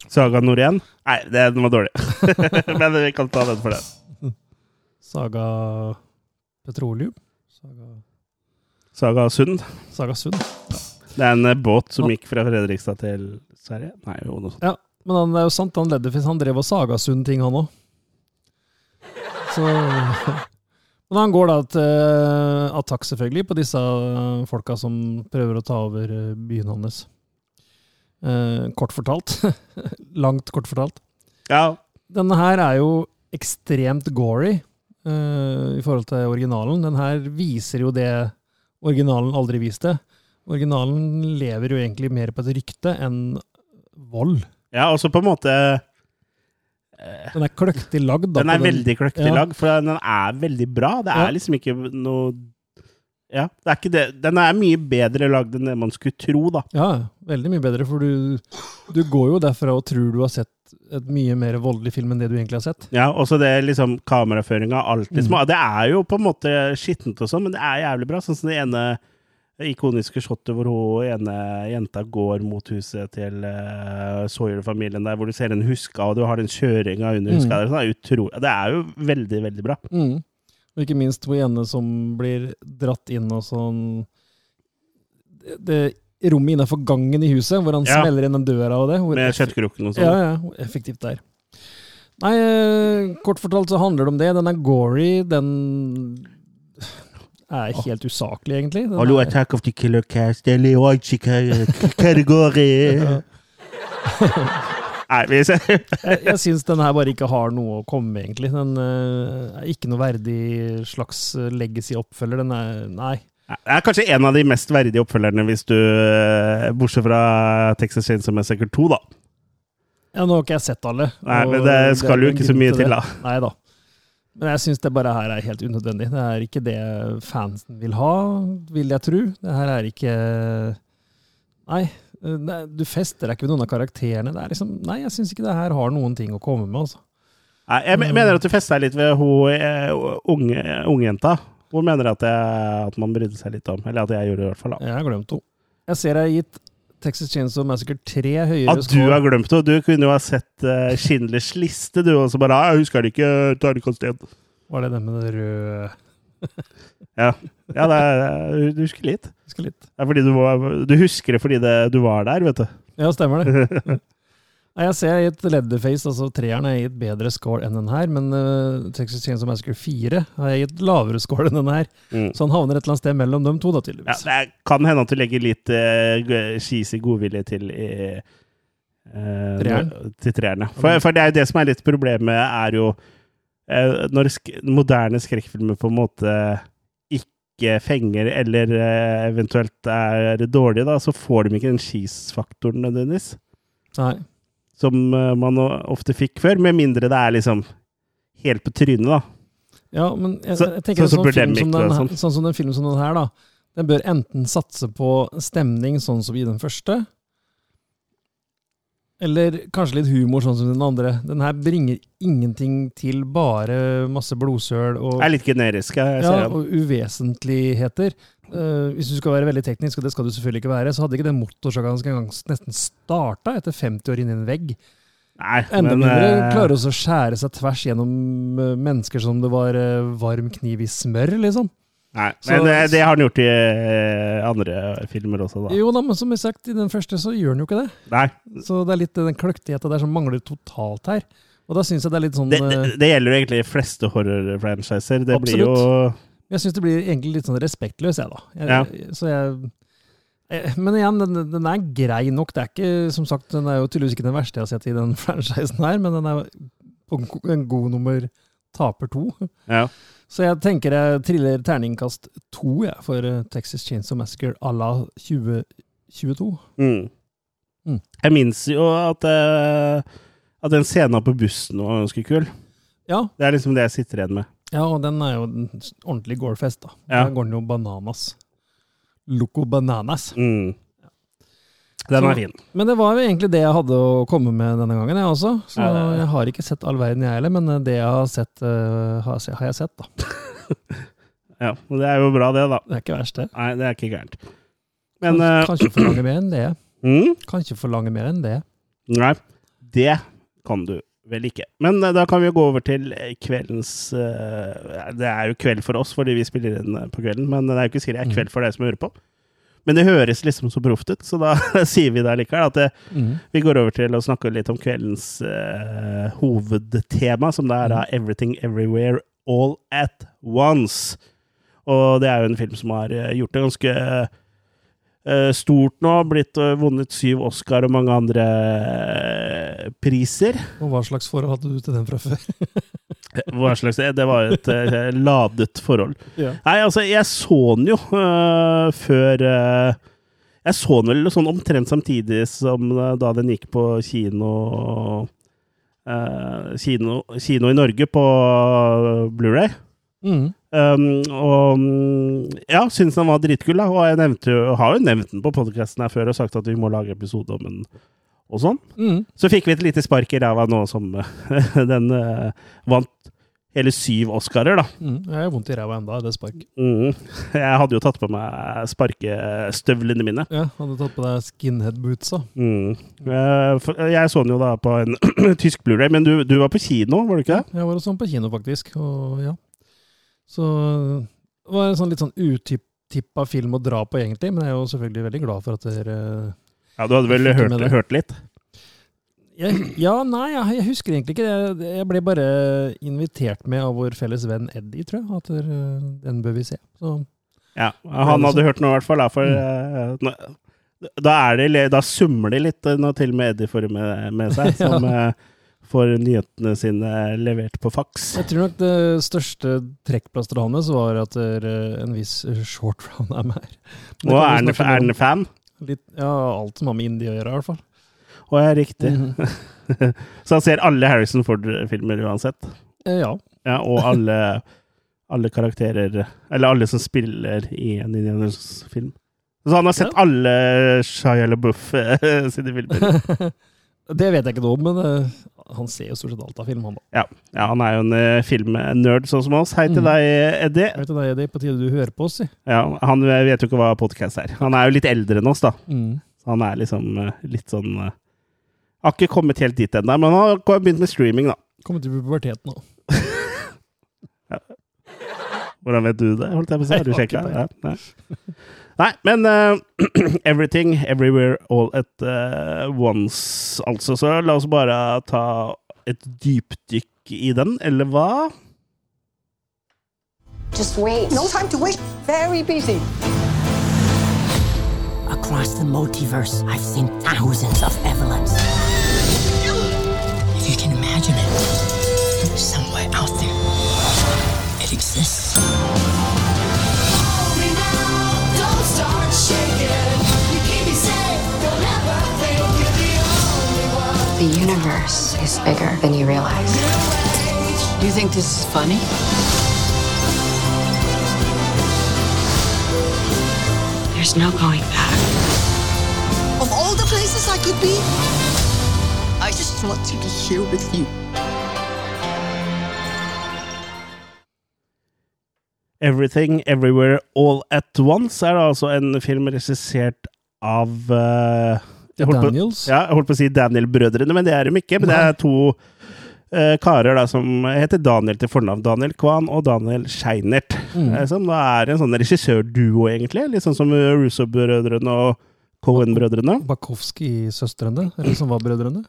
Saga Norén? Nei, det, den var dårlig. (laughs) Men vi kan ta den for den. Saga Petroleum? Saga, Saga Sund. Saga Sund. Det er en eh, båt som gikk fra Fredrikstad til Sverige. Nei, jo, noe sånt. Men han, det er jo sant, han Leatherface han drev og saga sunn ting, han òg. Så (laughs) Men han går da til attakk, selvfølgelig, på disse folka som prøver å ta over eh, byen hans. Eh, kort fortalt. (laughs) Langt kort fortalt. Ja, Denne her er jo ekstremt gory eh, i forhold til originalen. Den her viser jo det originalen aldri viste. Originalen lever jo egentlig mer på et rykte enn vold. Ja og så på en måte eh, Den er kløktig lagd. da, Den er veldig kløktig Ja. lagd, for den er veldig bra. Det er Ja. liksom ikke noe Ja, det er ikke det. Den er mye bedre lagd enn det man skulle tro, da. Ja, veldig mye bedre, for du, du går jo derfra og tror du har sett et mye mer voldelig film enn det du egentlig har sett. Ja, og så det liksom kameraføringa, alt liksom. Mm. Det er jo på en måte skittent og sånn, men det er jævlig bra. Sånn som det ene ikoniske shotet hvor hun ene jenta går mot huset til uh, Sawyer-familien der, hvor du ser en huska, og du har den kjøringa under Mm. huska der. Sånn, det, er det er jo veldig, veldig bra. Mm. Og ikke minst hun ene som blir dratt inn og sånn Det, det rommet innenfor gangen i huset, hvor han Ja. smeller inn den døra og det. hvor Med kjøttkrukken og sånn. Ja, ja, effektivt det er. Nei, eh, kort fortalt så handler det om det. Den er gory, den er helt usaklig, egentlig. Den Hallo, er- attack of the killer cast, eller kategori. (laughs) Nei, vi ser jeg jeg syns den her bare ikke har noe å komme med, egentlig. Den uh, er ikke noe verdig slags eh, legacy-oppfølger. Den er Nei. Det er kanskje en av de mest verdige oppfølgerne, hvis du eh, Bortsett fra Texas Chainsaw Massacre 2, da. Ja, nå har ikke jeg sett alle. Nei, men det skal det jo ikke så mye til, da. Nei da. Men jeg syns det bare her er helt unødvendig. Det er ikke det fansen vil ha, vil jeg tro. Det her er ikke Nei. Du fester deg ikke ved noen av karakterene. Det er liksom, nei, jeg syns ikke det her har noen ting å komme med. altså. Nei, jeg mener at du fester deg litt ved hun eh, unge, ungjenta. Hun mener at, jeg, at man brydde seg litt om. Eller at jeg gjorde det, i hvert fall. da. Jeg har glemt henne. Jeg ser jeg har gitt Texas Chainsaw Massacre 3 høyere At du har glemt det! Du kunne jo ha sett uh, Schindlers liste, du, og så bare «Ah, 'Jeg husker det ikke, terningkast én'. Var det det med det røde (laughs) Ja, det er, du husker litt. Husker litt. Det er fordi du, var, du husker det fordi det, du var der, vet du. Ja, stemmer det. (laughs) Jeg ser har gitt Leatherface, altså treeren, har jeg gitt bedre score enn den her, men uh, Texas Chainsaw Massacre 4 har jeg gitt lavere score enn den her. Mm. Så han havner et eller annet sted mellom dem to, da, Ja, tydeligvis. det kan hende at du legger litt uh, cheesy godvilje til i Treeren? Til treeren, ja. For, for det er jo det som er litt problemet, er jo uh, når sk moderne skrekkfilmer på en måte ikke fenger, eller eventuelt er dårlige, da, så får de ikke den cheese-faktoren nødvendigvis. Nei. Som eh, man ofte fikk før, med mindre det er liksom helt på trynet, da. Ja, men jeg, jeg tenker sånn som så sånn, film som den, sånn. sånn som den filmen som den her, da. Den bør enten satse på stemning, sånn som i den første, eller kanskje litt humor, sånn som den andre. Den her bringer ingenting til, bare masse blodsøl og, Det er litt generisk, jeg ser ja, den. og uvesentligheter. Eh, hvis du skal være veldig teknisk, og det skal du selvfølgelig ikke være, så hadde ikke den motorsaga nesten starta etter 50 år inn i en vegg. Nei, Enda men mindre eh, klarer å skjære seg tvers gjennom uh, mennesker som det var varm kniv i smør, liksom. Nei, Så- men eh, det har han gjort i andre filmer også, da. Jo da, men som jeg sagt, i den første så gjør den jo ikke det. Nei, Så det er litt den kløktigheta der som mangler totalt her. Og da syns jeg det er litt sånn det, det, det gjelder jo egentlig de fleste horror-franchiser. Det blir jo Jeg syns det blir egentlig litt sånn respektløst, jeg, da. Jeg, Ja. Så jeg men igjen, den, den er grei nok. Det er ikke, som sagt, Den er jo tydeligvis ikke den verste jeg har sett i den (laughs) franchisen her, men den er på en god nummer taper to. ja. Så jeg tenker jeg triller terningkast to jeg, for eh, Texas Chainsaw Massacre à la 2022. Mm. Mm. Jeg minnes jo at, eh, at den scenen på bussen var ganske kul. Ja, Det er liksom det jeg sitter igjen med. Ja, og den er jo en ordentlig gårdfest, da. Ja. Der går den jo bananas. Loco bananas. Mm. Den er fin. Men det var jo egentlig det jeg hadde å komme med denne gangen, jeg også. Så Ja, ja. jeg har ikke sett all verden, jeg heller, men det jeg har sett, uh, har, har jeg sett, da. (laughs) Ja, og det er jo bra, det, da. Det er ikke verst, det. Nei, det er ikke gærent. Men kan, eh, kan forlange mer enn det. (clears throat) mm? Kan ikke forlange mer enn det. Nei, det kan du vel ikke. Men eh, da kan vi jo gå over til eh, kveldens eh, Det er jo kveld for oss fordi vi spiller inn på kvelden, men det er jo ikke sikkert det er kveld for deg som hører på. Men det høres liksom så proft ut, så da (laughs) sier vi det likevel. At det, Mm. vi går over til å snakke litt om kveldens uh, hovedtema, som det er da 'Everything Everywhere All At Once'. Og det er jo en film som har gjort det ganske stort nå. Blitt eh, vunnet syv Oscar og mange andre eh, priser. Og hva slags forhold hadde du til den fra før? Hva slags Det var et eh, (laughs) ladet forhold. Ja. Nei, altså, jeg så den jo uh, før uh, Jeg så den vel sånn omtrent samtidig som da den gikk på kino kino, kino i Norge på Blu-ray. Mm. Um, og mm, ja, syns den var dritkul, da. Og jeg nevnte har jo nevnt den på podkasten her før og sagt at vi må lage episode om den og sånn. Mm. Så fikk vi et lite spark i ræva nå som (laughs) den uh, vant hele syv Oscarer, da. Mm. Jeg har vondt i ræva enda, det spark. Mm. Jeg hadde jo tatt på meg sparkestøvlene mine. Ja, hadde tatt på deg skinhead-bootsa. Mm. Eh, Jeg så den jo da på en (clears throat) tysk Blu-ray, men du, du var på kino, var du ikke det? Jeg var også på kino, faktisk. Og ja. Så det var en sånn litt sånn utippa film å dra på, egentlig. Men jeg er jo selvfølgelig veldig glad for at dere Ja, du hadde vel hørt, hørt litt? jeg, Ja, nei, jeg, jeg husker egentlig ikke. Jeg, jeg ble bare invitert med av vår felles venn Eddie, tror jeg. At dere, den bør vi se. Så Ja, han hadde hørt noe i hvert fall, for Mm. uh, da, det, da summer de litt eh, når til og med Eddie får det med, med seg, (laughs) som eh, får nyhetene sine levert på faks. jeg tror nok det største trekkplasteret hans var at dere, en viss short round er med her. Og er han- er han fan? Litt, ja, alt som har med indie å gjøre, i hvert fall. Og ja, er riktig. -hmm. (laughs) Så han ser alle Harrison Ford-filmer uansett? Eh, Ja. Ja, og alle, alle karakterer Eller alle som spiller i en Indiana Jones-film. Så han har sett Ja. alle Shia LaBeouf eh, (laughs) sine filmer. (laughs) det vet jeg ikke noe om, men eh, han ser jo stort sett alt av film, han da. Ja, ja han er jo en uh, filmnerd sånn som oss. Hei til mm. deg, Eddie. Hei til deg, Eddie. på tide du hører på oss, si. Ja, han vet jo ikke hva podkast er. Han er jo litt eldre enn oss, da. Mm. Han er liksom uh, litt sånn uh, Har ikke kommet helt dit ennå, men han har begynt med streaming, da. Kommer til puberteten nå. (laughs) Hvordan vet du det? Holdt jeg på å si. Har du sjekka? Ja, nei. Nei, men uh, (clears throat) Everything, Everywhere, All at uh, Once, altså. Så la oss bare ta et dypdykk i den, eller hva? Just wait. No time to wait. Very busy. Across the multiverse, I've seen thousands of Evelyns. The universe is bigger than you realize. Do you think this is funny? There's no going back. Of all the places I could be, I just want to be here with you. Everything Everywhere All At Once er da altså en film regissert av eh, jeg holdt på- Ja, jeg holdt på å si Daniel-brødrene, men det er de ikke. Men det er to uh, karer da som heter Daniel til fornavn. Daniel Kwan og Daniel Scheinert. Mm. eh, Som da er en sånn regissørduo, egentlig. Litt sånn som Russo-brødrene og Cohen-brødrene. Bakowski-søstrene, eller som var brødrene?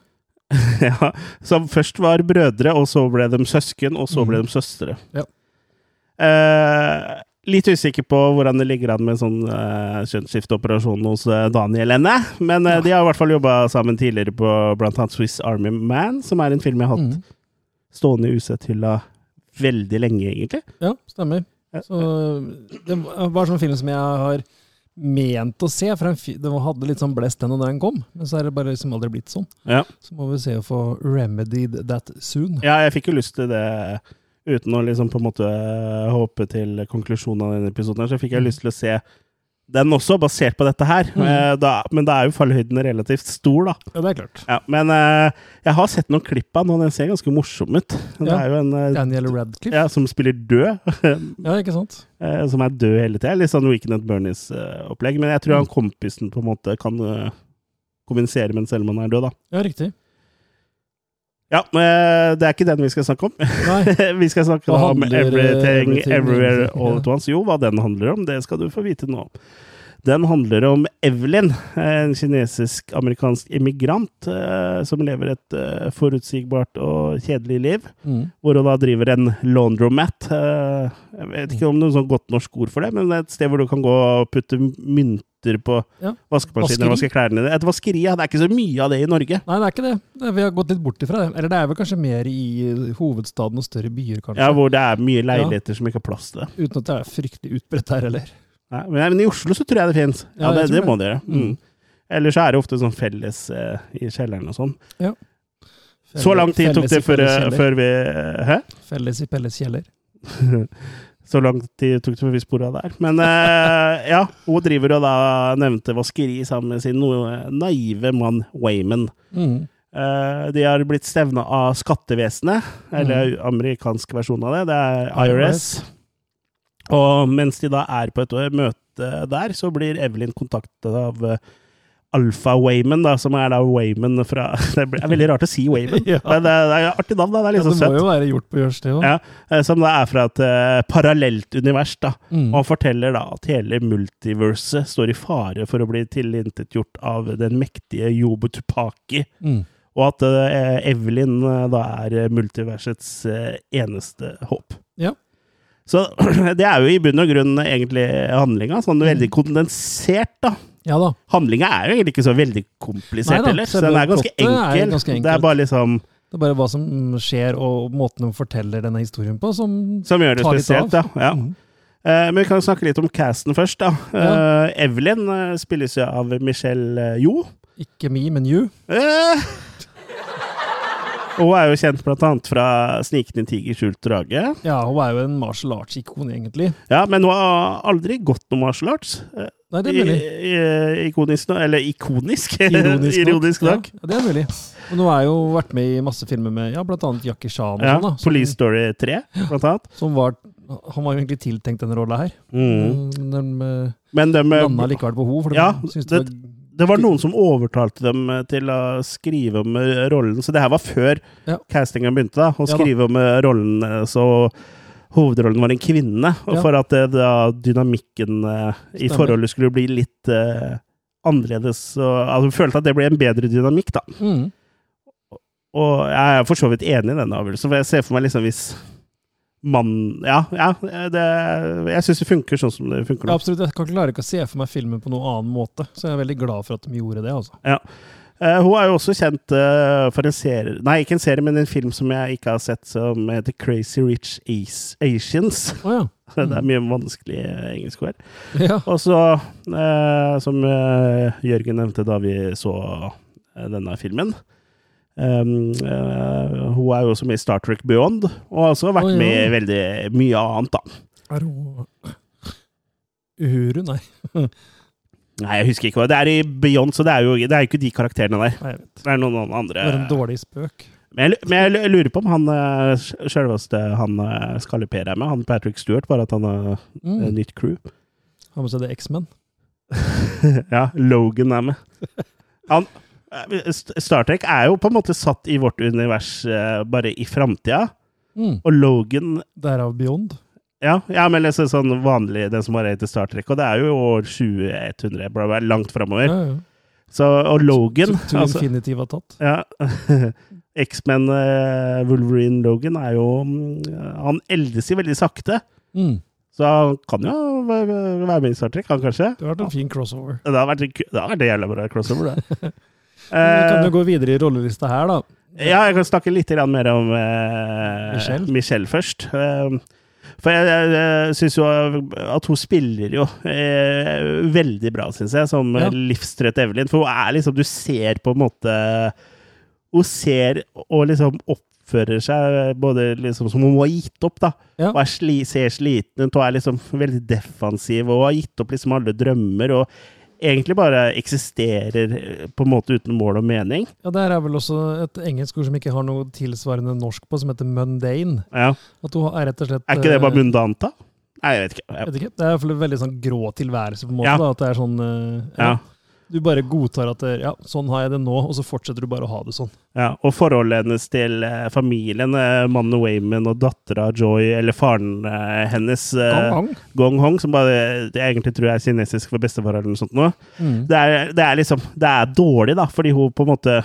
(laughs) ja, som først var brødre, og så ble de søsken, og så ble de søstre. Ja. Eh, litt usikker på hvordan det ligger an med sånn uh, kjønnsskifteoperasjon hos uh, Daniel ennå, men eh, de har i hvert fall jobba sammen tidligere på annet Swiss Army Man, som er en film jeg har hatt Mm. stående i UC-hylla veldig lenge, egentlig. Ja, stemmer. Så det var sånn film som jeg har ment å se, for den hadde litt sånn blest den da den kom, men så er det bare liksom aldri blitt sånn. Ja. Så må vi se å få remedied that soon. Ja, jeg fikk jo lyst til det uten å liksom på en måte håpe til konklusjonen av denne episoden. her, Så fikk jeg Mm. lyst til å se den også, basert på dette her. Mm. Eh, Da, men da er jo fallhøyden relativt stor, da. Ja, det er klart. Ja, men uh, jeg har sett noen klipp av den, den ser ganske morsom ut. Det Ja. er jo en uh, Daniel Radcliffe. ja, som spiller død, Ja, ikke sant? Uh, (laughs) som er død hele tida. Litt sånn Weekend at Bernies-opplegg. Men jeg tror han kompisen på en måte kan eh, kommunisere med om han er død, da. Ja, riktig. Ja, men eh, det er ikke den vi skal snakke om. (laughs) Vi skal snakke om eh, Everything, Everywhere, All at Once. Jo, hva den handler om, det skal du få vite nå. Den handler om Evelyn, en kinesisk-amerikansk immigrant eh, som lever et eh, forutsigbart og kjedelig liv. Mm. Hvor hun da driver en laundromat. Eh, jeg vet ikke om det er noe sånn godt norsk ord for det, men det er et sted hvor du kan gå og putte mynter på Ja. vaskemaskinen og vaske klærne dine. Et vaskeri, ja. Det er ikke så mye av det i Norge. Nei, det er ikke det. Vi har gått litt bort ifra det. Eller det er vel kanskje mer i hovedstaden og større byer, kanskje. Ja, Hvor det er mye leiligheter som ikke har plass til det. Uten at det er fryktelig utbredt her heller. Nei, men, i Oslo så tror jeg det fins. Ja, Ja, det, det det. må det gjøre. Mm. Eller Ellers så er det ofte sånn felles eh, i kjelleren og sånn. Felles- Så lang tid tok det før, felles kjeller. før vi Hæ? Felles i Pelles kjeller. (laughs) Så lang tid tok det før vi spora der. Men eh, ja, hun driver og da nevnte vaskeri sammen med sin noe naive mann Wayman. Mm. Eh, de har blitt stevna av skattevesenet, eller amerikansk versjon av det. Det er IRS. Og mens de da er på et møte der, så blir Evelyn kontaktet av eh, Alfa Wayman, da, som er da Wayman fra (laughs) Det er veldig rart å si Wayman, (laughs) Ja. men det det er artig navn. da, Det er Ja, litt det må må jo være gjort på gjørsted òg. Ja, eh, som da er fra et uh, parallelt univers. da. Mm. Og han forteller da at hele multiverset står i fare for å bli tilintetgjort av den mektige Yobo Tupaki. Mm. Og at uh, Evelyn uh, da er multiversets eneste håp. Ja. Så (clears throat) det er jo i bunn og grunn egentlig handlinga. Sånn veldig kondensert, da. Ja da. Handlinga er jo egentlig ikke så veldig komplisert Nei, heller. Så den er ganske enkel. er enkel. Det er bare liksom Det er bare hva som skjer, og måten de forteller denne historien på, som Som gjør det tar spesielt, litt av. ja. Mm. Uh, men vi kan snakke litt om casten først, da. Ja. Eh, Evelyn uh, spilles jo av Michelle Jo. Ikke me, men you. Hun er jo kjent blant annet fra 'Snikende tiger, skjult drage'. Ja, hun er jo en martial arts-ikon, egentlig. Ja, men hun har aldri gått noe martial arts. Eh, Nei, det er mulig. i- Ikonisk nå, eller ikonisk. (laughs) Ironisk, Ironisk nok. Ja, det er mulig. Og nå jeg jo vært med i masse filmer med ja, annet Jackie Chan Ja, sånn, da. Som, Police Story 3, blant annet. som var Han var jo egentlig tiltenkt denne rolla her. Mm. Men De eh, Men de, landa likevel på for de Ja, syntes det var det var noen som overtalte dem eh, til å skrive om eh, rollen, så det her var før Ja. castingen begynte, da. Å skrive om eh, rollen eh, så hovedrollen var en kvinne, og Ja. for at eh, da dynamikken eh, i forholdet skulle bli litt eh, annerledes. Og, altså, følte at det ble en bedre dynamikk, da. mm. Og jeg er for så vidt enig i denne avgjørelsen, for jeg ser for meg liksom hvis mann Ja, ja det, jeg syns det funker sånn som det funker Ja, absolutt. Jeg kan klare ikke å se for meg filmen på noen annen måte, så jeg er veldig glad for at de gjorde det. altså. Eh, hun er jo også kjent uh, for en serie Nei, ikke en serie, men en film som jeg ikke har sett, som heter Crazy Rich As Asians. Oh, ja. (laughs) Det er mye vanskelig eh, engelsk ord. (laughs) ja. Og så, uh, som Jørgen nevnte da vi så denne filmen um, Hun er jo også med i Star Trek Beyond, og har også vært oh, ja. med i veldig mye annet, da. Er hun Uhuru? Nei. (laughs) Nei, jeg husker ikke hva det er i Beyond, så det er jo det er jo ikke de karakterene der. Nei. Det er noen andre. Det var en dårlig spøk. Men jeg, men jeg lurer på om han eh, selveste han uh, Skalliper er med, han Patrick Stewart, bare at han har eh, Mm. nytt crew. Har med seg det X-Men. (laughs) ja, Logan er med. Han, eh, Star Trek er jo på en måte satt i vårt univers eh, bare i framtida, Mm. og Logan Derav Beyond. Ja, ja, men liksom sånn vanlig, den som bare heter Star Trek, og det er jo år 2100, burde være langt framover. Ja, ja. Så, og Logan To, to altså, Infinity har tatt. Ja. (laughs) X-Men uh, Wolverine Logan er jo mm, Han eldes jo veldig sakte. Mm. Så han kan jo være med i Star Trek, han kanskje. Det har vært en fin crossover. Det har vært, en det har vært en jævla bra crossover, det. (laughs) Vi kan Eh, jo gå videre i rollelista her, da. ja, jeg kan snakke litt mer om uh, Michelle? Michelle først. Eh, for jeg, jeg, jeg syns jo at hun spiller jo eh, veldig bra, syns jeg, som Ja. livstrøtt Evelyn. For hun er liksom Du ser på en måte Hun ser og liksom oppfører seg både liksom som hun har gitt opp, da. Ja. Og sli, ser sliten ut og er liksom veldig defensiv og har gitt opp liksom alle drømmer. og Egentlig bare eksisterer eh, på en måte uten mål og mening. Ja, Det er vel også et engelsk ord som ikke har noe tilsvarende norsk på, som heter mundane. Ja. At hun er rett og slett Er ikke det bare mundanta? mundant, da? Nei, jeg vet ikke. vet ikke. Det er i hvert fall en veldig sånn grå tilværelse, på en måte. Ja. da, At det er sånn eh, ja. Ja. Du bare godtar at ja, sånn har jeg det nå, og så fortsetter du bare å ha det sånn. Ja, og forholdet hennes til eh, familien, eh, mannen Wayman og dattera Joy, eller faren eh, hennes, eh, Gang, gang. Gong Hong, som bare det jeg egentlig tror er kinesisk for bestefar eller noe sånt nå. Mm. Det er, det er liksom Det er dårlig, da, fordi hun på en måte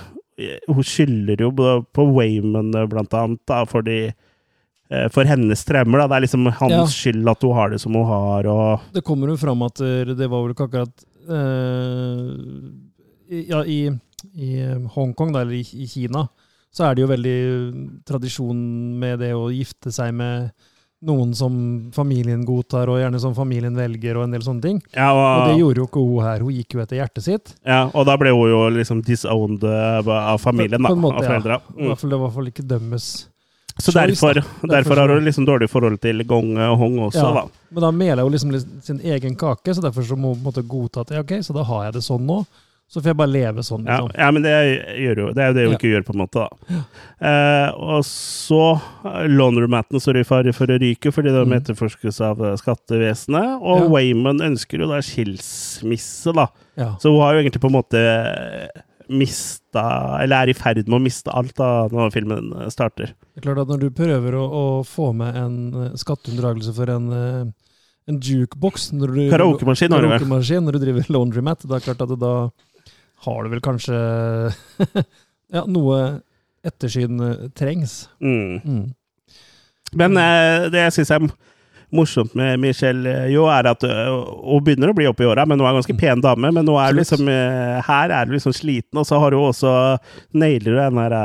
Hun skylder jo på Wayman, blant annet, da, fordi for hennes traumer. da, Det er liksom hans Ja. skyld at hun har det som hun har, og Det kommer jo fram at det var vel ikke akkurat Ja, i, i eh, Hongkong, eller i, i Kina, så er det jo veldig tradisjon med det å gifte seg med noen som familien godtar, og gjerne som familien velger, og en del sånne ting. ja, Og det gjorde jo ikke hun her. Hun gikk jo etter hjertet sitt. ja, og da ble hun jo liksom disowned eh, av familien, da. Måte, av ja. foreldra. I hvert fall, det var i hvert fall ikke dømmes. Så derfor, derfor, Derfor har hun liksom dårlig forhold til Gong og Hong også, Ja. da. Men da meler hun liksom sin egen kake, så derfor så må hun på en måte godta at ja, ok, så da har jeg det sånn nå. Så får jeg bare leve sånn. Ja, Liksom. ja men det, jo, det er jo det hun Ja. ikke gjør, på en måte. da. Eh, og så eh, Laundromaten står i fare for å ryke fordi de Mm. etterforskes av eh, skattevesenet. Og Ja. Wayman ønsker jo da skilsmisse, da. Ja. Så hun har jo egentlig på en måte mista Eller er i ferd med å miste alt da når filmen eh, starter. Det er klart at når du prøver å, å få med en eh, skatteunndragelse for en, eh, en jukebox Karaokemaskin karaokemaskin når du driver (laughs) laundromat, da er klart at da har du vel kanskje (laughs) ja, noe ettersyn trengs. Mm. Mm. Men det jeg syns er morsomt med Michelle eh, jo, er at øh, hun begynner å bli oppe i åra, men hun er en ganske pen dame. Men nå er liksom, eh, her er hun liksom sliten, og så har hun også nailer hun den der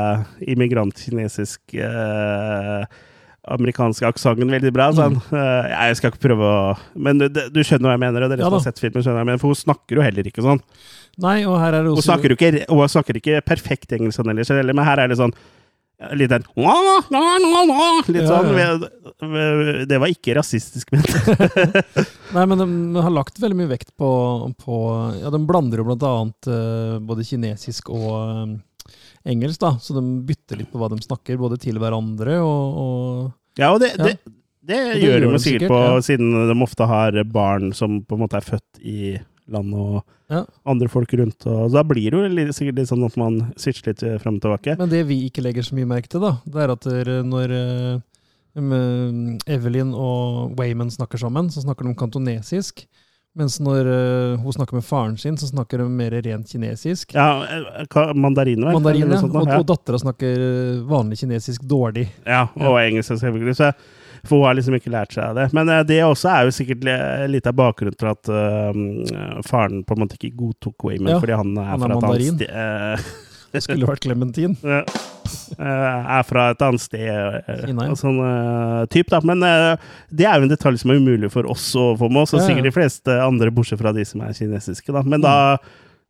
immigrantkinesisk immigrant-kinesisk eh, amerikanske aksenten veldig bra. Sånn. Mm. jeg skal ikke prøve å Men du, du skjønner hva jeg mener, og dere Ja som har sett filmen, skjønner hva jeg mener, for hun snakker jo heller ikke sånn. Nei, og her er det Hun snakker jo ikke, hun snakker ikke perfekt engelsk sånn ellers, men her er det sånn Litt den Litt sånn. Det var ikke rasistisk ment. (laughs) Nei, men de har lagt veldig mye vekt på, på Ja, de blander jo blant annet eh, både kinesisk og eh, engelsk, da. Så de bytter litt på hva de snakker, både til hverandre og, og Ja, og det, Ja. det, det, gjør de sikkert, på, ja. siden de ofte har barn som på en måte er født i landet og Ja. andre folk rundt. Og da blir det jo litt, sikkert litt sånn at man switcher litt frem og tilbake. Men det vi ikke legger så mye merke til, da, det er at når eh, Evelyn og Wayman snakker sammen, så snakker de kantonesisk. Mens når eh, hun snakker med faren sin, så snakker hun mer rent kinesisk. Ja, eh, mandarin, vel? Mandarin, ja. Og, og dattera snakker eh, vanlig kinesisk dårlig. Ja, og engelsk selvfølgelig. Så, for hun har liksom ikke lært seg det. Men eh, det også er jo sikkert litt av bakgrunnen til at uh, faren på en måte ikke godtok Wayman, Ja, fordi han er, han er fra et mandarin. annet sted eh, Det skulle vært klementin. (laughs) Ja. Er fra et annet sted. og sånn uh, typ, da. Men uh, det er jo en detalj som er umulig for oss å få med oss, og sikkert de fleste andre, bortsett fra de som er kinesiske. da. Men da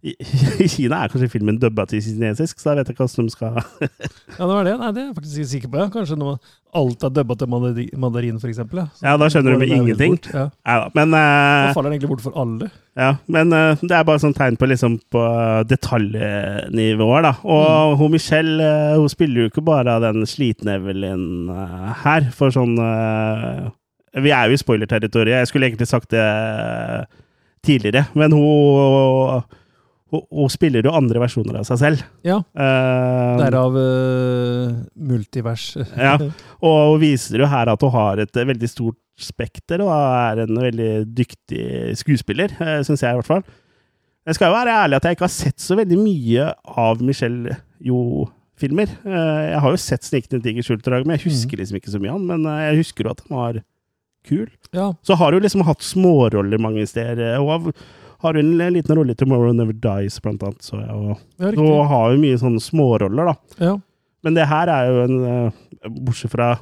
i, (laughs) I Kina er kanskje filmen dubba til kinesisk, så jeg vet ikke hvordan de skal Ja, det var det. Nei, det er jeg faktisk ikke sikker på. Ja. Kanskje når alt er dubba til mandari- mandarin, eksempel. Ja, Ja, da skjønner du med ingenting. bort. Ja. Nei da. Men, Da eh, faller den egentlig bort for alle. ja, men uh, det er bare sånn tegn på liksom på detaljnivåer, da. Og Mm. hun Michelle uh, hun spiller jo ikke bare den slitne Evelyn her, for sånn Vi er jo i spoilerterritoriet. Jeg skulle egentlig sagt det tidligere, men hun, hun, hun spiller jo andre versjoner av seg selv. Ja, Uh, derav uh, multivers. (laughs) Ja. Og hun viser jo her at hun har et eh, veldig stort spekter, og er en veldig dyktig skuespiller, uh, syns jeg i hvert fall. Jeg skal jo være ærlig at jeg ikke har sett så veldig mye av Michelle Jo-filmer. Eh, jeg har jo sett 'Snikende tigers ultrag', men jeg husker liksom ikke så mye av den. Men jeg husker jo at den var kul. Ja, Så har hun liksom hatt småroller mange steder. Hun har, har hun en liten rolle i 'Tomorrow Never Dies', blant annet. Så og, ja, og har jo mye sånne småroller, da. Ja. Men det her er jo en eh, Bortsett fra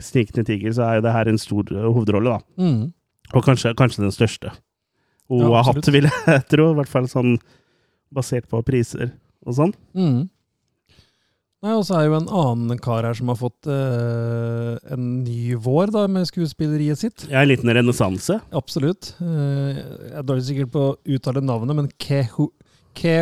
Snikende tiger, så er jo det her en stor eh, hovedrolle, da. Mm. Og kanskje, kanskje den største hun Ja, har hatt, vil jeg (laughs) tro. I hvert fall sånn basert på priser og sånn. Mm. Nei, og så er jo en annen kar her som har fått uh, en ny vår da, med skuespilleriet sitt. Ja, en liten renessanse. Absolutt. Uh, jeg er dårlig sikker på å uttale navnet, men Kehui Hu, Ke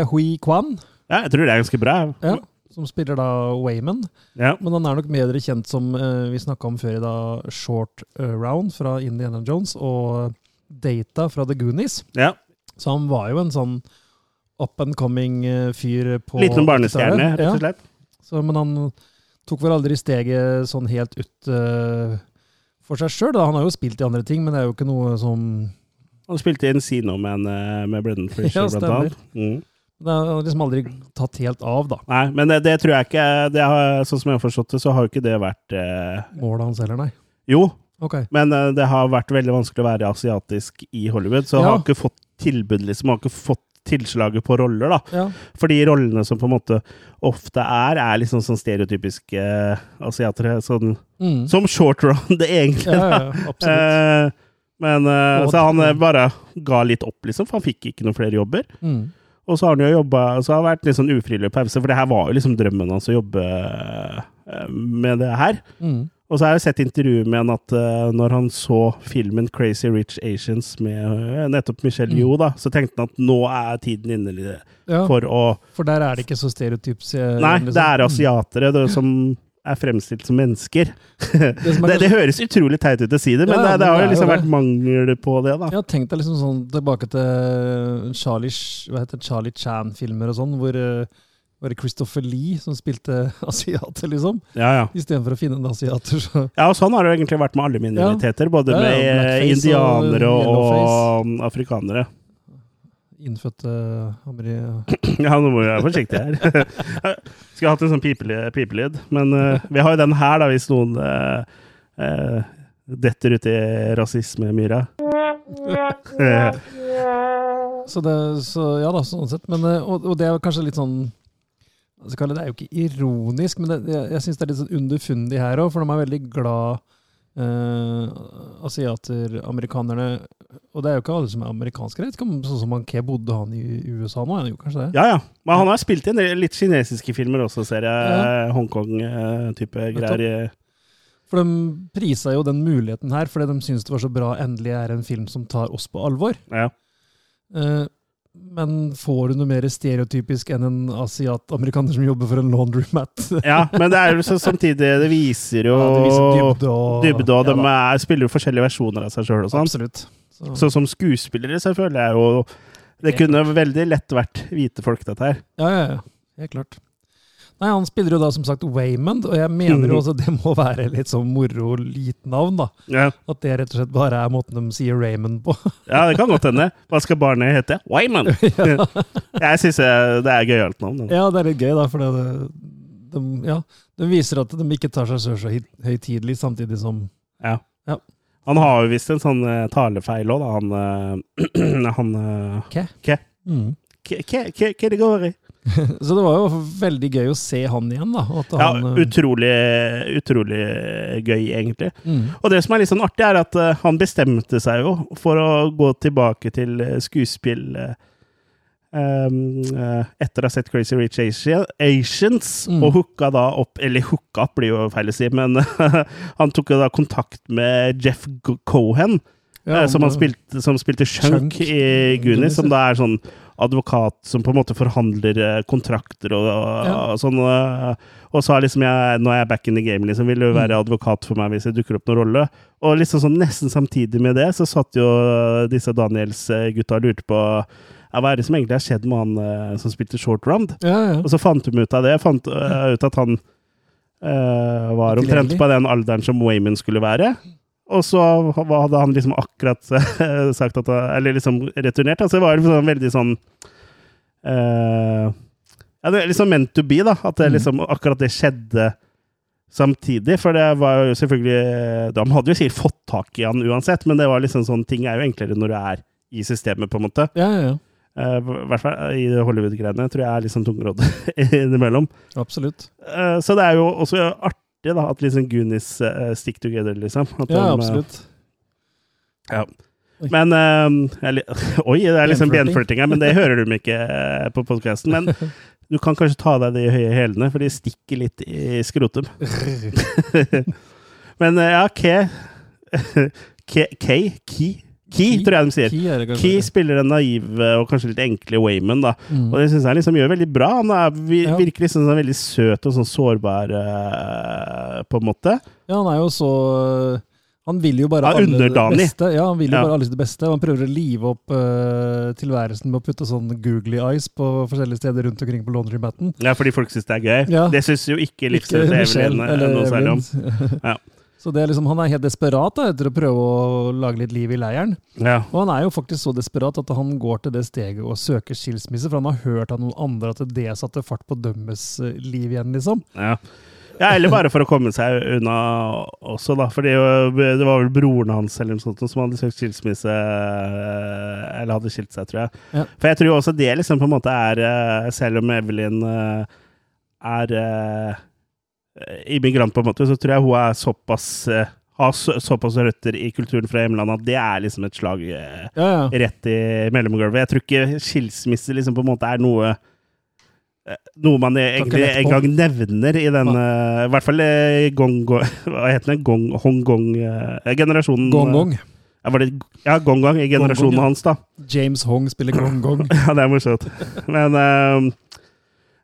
Kwan, Ja, jeg tror det er ganske bra. ja, som spiller da Wayman. Ja. Men han er nok bedre kjent som uh, vi snakka om før i dag, Short Round fra Indiana Jones og Data fra The Goonies. ja. Så han var jo en sånn up and coming fyr på Liten barnestjerne, rett og Ja. slett. Så, men han tok vel aldri steget sånn helt ut uh, for seg sjøl. Han har jo spilt i andre ting, men det er jo ikke noe som Han spilte i Encino med, en, med Brendan (laughs) Fraser, Ja, blant annet. Mm. Det har liksom aldri tatt helt av, da. Nei, men det, det tror jeg ikke det har, Sånn som jeg har forstått det, så har jo ikke det vært eh, Målet hans heller, nei. Jo, okay. Men eh, det har vært veldig vanskelig å være asiatisk i Hollywood, så Ja. har ikke fått tilbud, liksom. Har ikke fått tilslaget på roller, da. Ja. For de rollene som på en måte ofte er, er liksom sånn stereotypiske uh, asiatere. Sånn, Mm. som short run, (laughs) det egentlig. ja, ja, absolutt. Eh, men uh, Så han bare ga litt opp, liksom, for han fikk ikke noen flere jobber. Mm. Og så har han jo jobba Så har det vært litt sånn ufrivillig pause, for det her var jo liksom drømmen hans å jobbe med det her. Mm. Og så har jeg sett intervjuet med han at uh, når han så filmen 'Crazy Rich Asians' med uh, nettopp Michelle Mm. Yeoh, da, så tenkte han at nå er tiden inne Ja, for å for der er det ikke så stereotyps. eh, Nei, liksom. det er Mm. asiatere det, som er fremstilt som mennesker. (laughs) Det som er Det, det høres utrolig teit ut å si det, men Ja, det, men det har jo liksom vært mangel på det, da. Ja, tenk deg liksom sånn tilbake til Charlie, Charlie Chan-filmer og sånn, hvor eh, var det Christopher Lee som spilte (laughs) asiater, liksom? Ja, ja. Istedenfor å finne en asiater, så ja, og sånn har det egentlig vært med alle minoriteter, både Ja, ja, med indianere blackface og indianere og, um, afrikanere. innfødte ameri... (clears throat) Ja, nå må vi være forsiktige her. (laughs) Skulle hatt en sånn pipelyd, men uh, vi har jo den her, da, hvis noen uh, uh, detter ut i rasismemyra. Eh, (laughs) Så det, så ja da, sånn sett. Men, eh, og, og det er kanskje litt sånn altså, kalle Det er jo ikke ironisk, men det, jeg, jeg syns det er litt sånn underfundig her òg, for de er veldig glad eh, asiater, amerikanerne Og det er jo ikke alle som er amerikanske. Jeg vet ikke om sånn som han Ke bodde han i USA nå? Er jo kanskje det? ja, ja. Men han har spilt i en del litt kinesiske filmer også, ser jeg. Ja. Hongkong-type greier. i- For de prisa jo den muligheten her fordi de syns det var så bra endelig er en film som tar oss på alvor. Ja. Eh, men får du noe mer stereotypisk enn en asiat-amerikaner som jobber for en laundromat? (laughs) ja, men det er jo så samtidig Det viser jo Ja, det viser dybde og dybde, og Ja de er, spiller jo forskjellige versjoner av seg sjøl og sånn. Absolutt. Så, Så som skuespillere så føler jeg jo Det kunne veldig lett vært hvite folk, dette her. ja, ja, ja. Helt klart. Nei, han spiller jo da som sagt Waymond, og jeg mener jo også det må være litt sånn moro lite navn, da. Ja. At det rett og slett bare er måten de sier Raymond på. (laughs) ja, det kan godt hende. Hva skal barnet hete? Wyman! (laughs) (laughs) Jeg syns det er gøyalt navn. da. ja, det er litt gøy, da, for det, de, ja, de viser at de ikke tar seg selv så høy- høytidelig, samtidig som Ja. Ja. Han har jo visst en sånn eh, talefeil òg, da. Han, eh, (clears throat) han eh, Hva? Hva? mm. Hva- hva det går i? (laughs) Så det var jo veldig gøy å se han igjen, da. Ja, han, eh, utrolig, utrolig gøy, egentlig. mm. Og det som er litt sånn artig, er at uh, han bestemte seg jo for å gå tilbake til eh, skuespill uh, um, uh, etter å ha sett Crazy Rich Asians, Mm. og hooka da opp Eller hooka opp blir jo feil å si, men (laughs) han tok jo da kontakt med Jeff Cohen, Ja, eh, som, spilte, som spilte Shunk, i Goonies, som da er sånn advokat som på en måte forhandler eh, kontrakter og, og, Ja. og sånn. Og, så er liksom jeg, nå er jeg back in the game, liksom. Vil jo være Mm. advokat for meg hvis det dukker opp noen rolle? Og liksom sånn nesten samtidig med det, så satt jo disse Daniels-gutta og lurte på hva er det som egentlig har skjedd med han eh, som spilte short round? Ja, ja. Og så fant de ut av det. Fant uh, ut at han uh, var omtrent på den alderen som Wayman skulle være. Og så hadde han liksom akkurat eh, (laughs) sagt at Eller liksom returnert. Altså det var liksom veldig sånn uh, Ja, det er liksom meant to be, da. At det Mm. liksom akkurat det skjedde samtidig. For det var jo selvfølgelig De hadde jo sikkert fått tak i han uansett, men det var liksom sånn ting er jo enklere når du er i systemet, på en måte. ja, ja, ja. Eh, I hvert fall i Hollywood-greiene tror jeg er litt sånn tungrodd (laughs) innimellom. Absolutt. Uh, så det er jo også artig da, at liksom Goonies uh, stick together, liksom. At Ja, de, eh, absolutt. Ja. Men uh, jeg, (laughs) Oi, det er liksom Benflørting. her, men det hører du ikke uh, på podkasten. Men du kan kanskje ta av deg de høye hælene, for de stikker litt i skrotum. (laughs) (laughs) men ja, K K K Key Key, tror jeg de sier. Key. Key spiller den naive og kanskje litt enkle Wayman, da. Mm. Og det syns jeg liksom gjør veldig bra. Han er, virker liksom sånn veldig søt og sånn sårbar, uh, på en måte. Ja, han er jo så Han vil jo bare Ja, alle det beste. Ja, han vil jo Ja. bare alle det beste. Han prøver å live opp uh, tilværelsen med å putte sånn googly eyes på forskjellige steder rundt omkring på laundrymatten. Ja, fordi folk syns det er gøy. Ja. Det syns jo ikke livsstedet Michelle Evelyn eh, noe særlig om. Ja. Så det er liksom, han er helt desperat da, etter å prøve å lage litt liv i leiren. Ja. Og han er jo faktisk så desperat at han går til det steget og søker skilsmisse, for han har hørt av noen andre at det satte fart på dømmes eh, liv igjen, liksom. Ja. ja, eller bare for å komme seg unna også, da. For det var vel broren hans eller noe sånt som hadde søkt skilsmisse, eh, eller hadde skilt seg, tror jeg. Ja. For jeg tror også det liksom på en måte er eh, Selv om Evelyn er immigrant, på en måte, så tror jeg hun er såpass eh, har så, såpass røtter i kulturen fra hjemlandet at det er liksom et slag eh, Ja, ja. rett i mellomgulvet. Jeg tror ikke skilsmisse liksom på en måte er noe eh, noe man egentlig engang en gang nevner i den eh, I hvert fall eh, gong, gong, (laughs) Hva heter det? Gong, Hongkong-generasjonen. Gong Gong. Ja, var det, ja, Gong Gong i generasjonen Gong ja. hans, da. James Hong spiller Gong Gong. (laughs) Ja, det er morsomt. Men eh,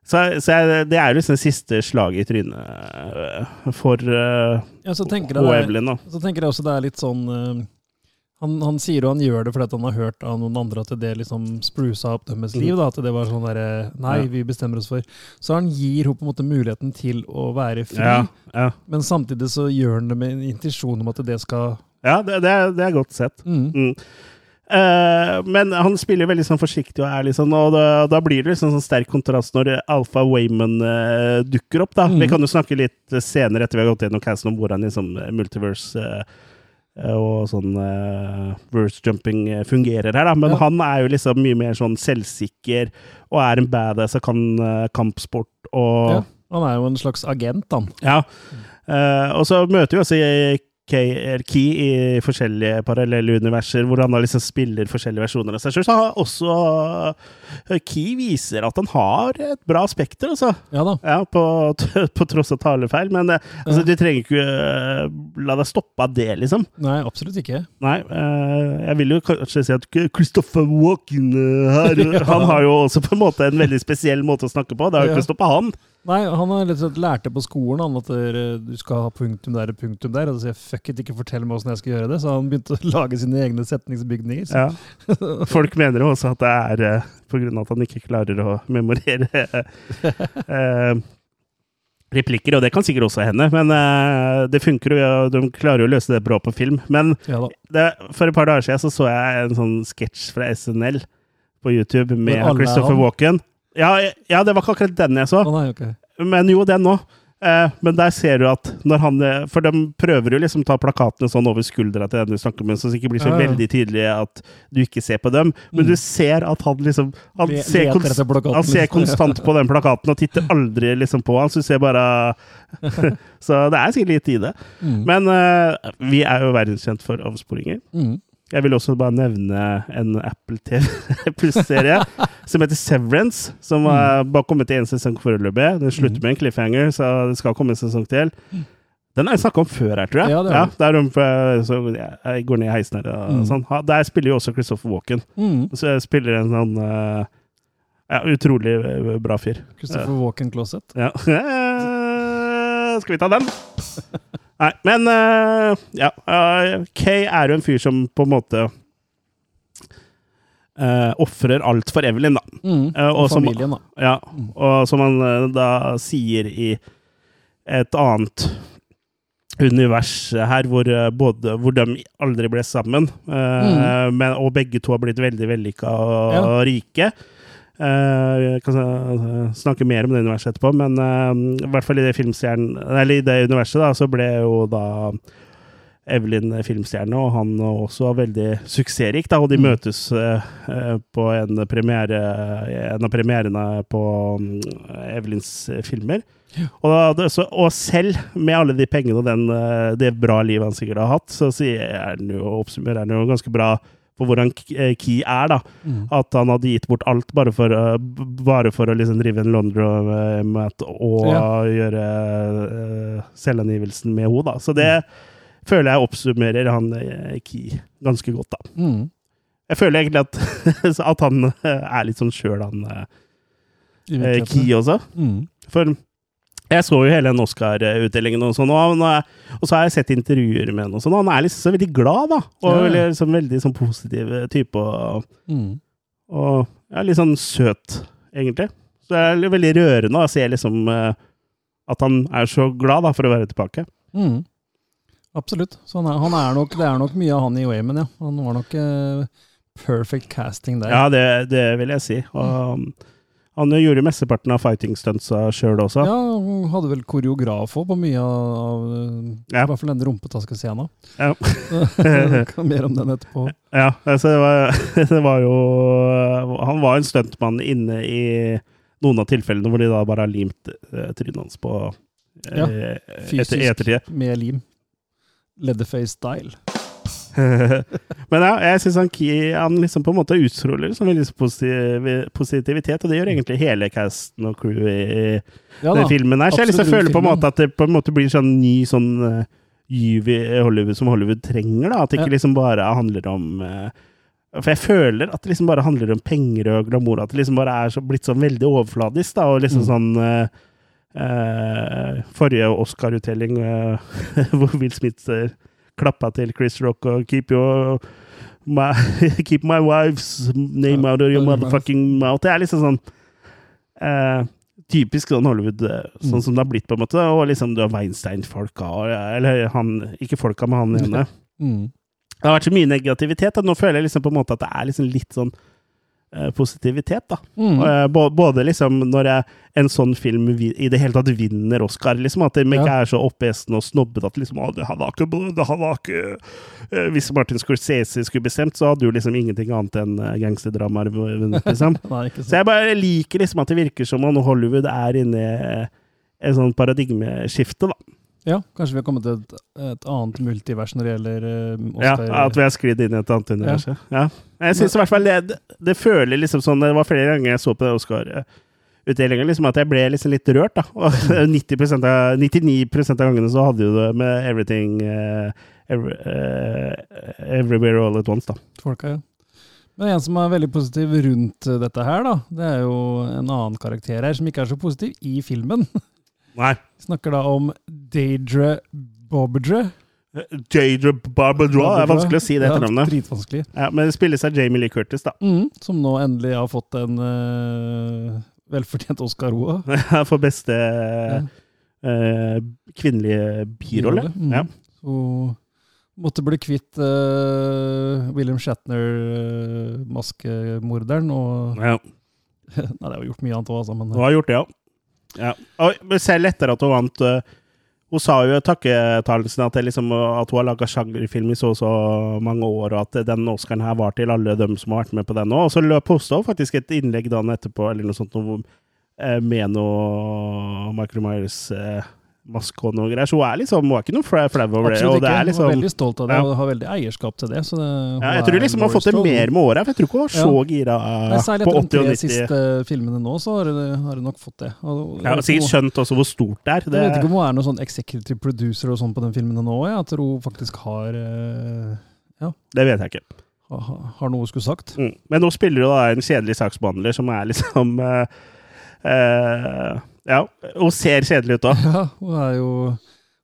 Så, så jeg, det er jo liksom det siste slaget i trynet eh, for uh, Ja, så tenker og Evelyn, da. så tenker jeg også det er litt sånn uh, han, han sier jo han gjør det fordi han har hørt av noen andre at det liksom sprusa opp deres liv. da, At det var sånn derre Nei. Ja. vi bestemmer oss for Så han gir henne på en måte muligheten til å være fri, Ja, ja. men samtidig så gjør han det med en intensjon om at det skal ja det, det, er, det er godt sett. mm. Mm. Eh, men han spiller veldig sånn forsiktig og ærlig, sånn, og da, da blir det liksom sånn sterk kontrast når Alfa Wayman uh, dukker opp. da. Mm. Vi kan jo snakke litt senere etter vi har gått gjennom casten om hvordan liksom, multiverse eh, eh, og sånn uh, verse-jumping eh, fungerer her, da. Men Ja. han er jo liksom mye mer sånn selvsikker og er en badass og kan kampsport og ja. Han er jo en slags agent, han. ja. Og så møter vi også Key i forskjellige parallelle universer, hvor han liksom spiller forskjellige versjoner av seg sjøl. Så har også eh, Key viser at han har et bra spekter, altså. Ja da. Ja, på, (laughs) på tross av talefeil. Men eh, altså, Ja. du trenger ikke eh, la deg stoppe av det, liksom. Nei, absolutt ikke. Nei, jeg vil jo kanskje si at Christopher Walken her (laughs) Ja. Han har jo også på en måte en veldig spesiell måte å snakke på. Det har jo Ja. ikke stoppa han. Nei, han har rett og slett lært det på skolen han, at eh, du skal ha punktum der og punktum der. Og så sier jeg fuck it, ikke fortell meg åssen jeg skal gjøre det. Så han begynte å (laughs) lage sine egne setningsbygninger. Ja. (laughs) Folk mener jo også at det er uh, på grunn av at han ikke klarer å memorere uh, (laughs) replikker, og det kan sikkert også hende, men uh, det funker jo, Ja, de klarer jo å løse det bra på film. Men Ja det, for et par dager siden så, så jeg en sånn sketsj fra SNL på YouTube med er Christopher? Walken. Ja, ja, det var ikke akkurat den jeg så, Oh, nei, okay. men jo, den òg. Eh, men der ser du at når han eh, For de prøver jo liksom å ta plakatene sånn over skuldra til den du snakker med, så det ikke blir så Ja, ja. veldig tydelig at du ikke ser på dem. Men Mm. du ser at han liksom Han Le- ser, konst, han ser konstant på den plakaten og titter aldri liksom på han, så du ser bare (laughs) (laughs) Så det er sikkert litt i det. Mm. Men eh, vi er jo verdenskjent for avsporinger. Mm. Jeg vil også bare nevne en Apple TV (laughs) pluss-serie som heter Severance, som har bare kommet til én sesong foreløpig. Den slutter med en cliffhanger, så det skal komme en sesong til. Den har jeg snakka om før her, tror jeg. Ja, det er. Ja, der de, så jeg går ned i heisen her og Mm. sånn. Der spiller jo også Christopher Walken. Mm. Så jeg spiller en sånn eh, ja, utrolig eh, bra fyr. Christopher Walken Closet. Ja. (laughs) Skal vi ta den? (laughs) Nei, men uh, ja. Uh, Kay er jo en fyr som på en måte uh, ofrer alt for Evelyn, da. Mm. uh, og og som- familien, da. Ja, og som han eh, da sier i et annet univers her, hvor, eh, både, hvor de aldri ble sammen, mm. men, og begge to har blitt veldig vellykka og, Ja. og rike. Eh, jeg kan snakke mer om det universet etterpå, men eh, i hvert fall i det filmstjernen Eller i det universet, da, så ble jo da Evelyn filmstjerne, og han også var veldig suksessrik. Da, og de Mm. møtes eh, på en, premiere, en av premierene på mm, Evelyns filmer. Og, da, så, og selv med alle de pengene og den, det bra livet han sikkert har hatt, så sier han jo, oppsummerer han jo ganske bra på hvordan eh, Key er. da. Mm. At han hadde gitt bort alt bare for, å- bare for å liksom drive en laundromat og Ja. gjøre uh, selvangivelsen med henne. da. Så det føler jeg oppsummerer han eh, Key ganske godt. da. Mm. Jeg føler egentlig at, (laughs) at han eh, er litt sånn sjøl, han eh, eh. Key også. Mm. For jeg så jo hele den Oscar-utdelingen, og sånn, og, og så har jeg sett intervjuer med henne. og sånn, og han er liksom så veldig glad, da. Og Ja, ja. veldig, sånn, veldig sånn positiv type. Og, Mm. og ja, litt sånn søt, egentlig. Så det er veldig rørende å se liksom eh, at han er så glad da, for å være tilbake. Mm. Absolutt. Så han er, han er nok, det er nok mye av han i Wayman, ja. Han var nok uh, perfect casting der. Ja, det, det vil jeg si. Og um, han gjorde mesteparten av fighting stuntsa sjøl også. Ja, han hadde vel koreograf òg på mye av Ja. I hvert fall den rumpetaskescena. Ja. (laughs) Mer om den etterpå. Ja, altså det var, (laughs) det var jo Han var en stuntmann inne i noen av tilfellene hvor de da bare har limt eh, trynet hans på eh, Ja, etter Fysisk ettertid. med lim. Leatherface-style. (laughs) Men ja, jeg syns han, han liksom på en måte utstråler liksom veldig positiv, positivitet, og det gjør egentlig hele casten og crewet i Ja den da. filmen her. Så jeg liksom føler på en måte at det på en måte blir sånn ny sånn uh, Hollywood som Hollywood trenger, da. At det ikke Ja. liksom bare handler om eh, For jeg føler at det liksom bare handler om penger og glamour. At det liksom bare er så, blitt sånn veldig overfladisk, da. Og liksom Mm. sånn uh, Forrige Oscar-utdeling uh, (laughs) hvor Will Smith klappa til Chris Rock og 'Keep your my, (laughs) Keep my wife's name out of your motherfucking mouth. Det er liksom sånn uh, typisk sånn Hollywood, eh, sånn Mm. som det har blitt, på en måte. Og liksom du har Weinstein-folka, eller han Ikke folka, men han ene. Mm. Det har vært så mye negativitet, at nå føler jeg liksom på en måte at det er liksom litt sånn positivitet, da. Mm. Eh, bå- både liksom når jeg, en sånn film i det hele tatt vinner Oscar, liksom, at de ikke Ja. er så oppesende og snobbete at liksom, her var ikke her var ikke Eh, Hvis Martin Scorsese skulle bestemt, så hadde jo liksom ingenting annet enn gangsterdramaer vunnet, liksom. (laughs) Nei, Så jeg bare liker liksom at det virker som om Hollywood er inne i et sånn paradigmeskifte, da. Ja, kanskje vi har kommet til et, et annet multivers når det gjelder uh, Ja, At vi har sklidd inn i et annet univers. Ja. ja. Jeg syns i hvert fall det, det, føler liksom sånn Det var flere ganger jeg så på Oscar-utdelingen, liksom at jeg ble liksom litt rørt, da. Og (laughs) 90 av, 99% av gangene så hadde jo det med Everything uh, every, uh, Everywhere All At Once, da. folka, ja. Men en som er veldig positiv rundt eh, dette her, da, det er jo en annen karakter her som ikke er så positiv i filmen. (laughs) Nei. Snakker da om Deidre Bobadre. Jadra Barbara, det er vanskelig å si det Ja, etternavnet. Dritvanskelig. Ja, men det spilles av Jamie Lee Curtis, da. Mm, som nå endelig har fått en uh, velfortjent Oscar òg. (laughs) For beste uh, kvinnelige birolle. Mm. Ja. Så måtte bli kvitt uh, William Shatner-maskemorderen. og (laughs) ja. Nei, det har jo gjort mye annet òg, altså. Men Hun har gjort det, ja. ja. Og, men selv etter at hun vant eh, Hun sa jo i takketalen sin at, liksom, at hun har laga sjangerfilm i så og så mange år, og at den Oscaren her var til alle dem som har vært med på den nå. Og så posta hun faktisk et innlegg dagen etterpå eller noe sånt eh, med noe Michael Myers eh, maske og greier. Så hun er liksom, hun er ikke noe flau over det. absolutt Og det ikke. er Hun er veldig stolt av det Ja. og har veldig eierskap til det. Så det ja, jeg tror liksom hun har fått det mer med åra, for jeg tror ikke hun var så gira Nei, Særlig på etter de 80- tre og 90. siste filmene nå, så har hun nok fått det. Og, jeg har sikkert skjønt også hvor stort det er. Det, Jeg vet ikke om hun er noen sånn executive producer og sånn på den filmen nå. Jeg tror hun faktisk har, ja. det vet jeg ikke. har noe skulle sagt. Mm. Men nå spiller hun da en kjedelig saksbehandler som er liksom uh, (laughs) eh, Ja, hun ser kjedelig ut òg. Ja, hun er jo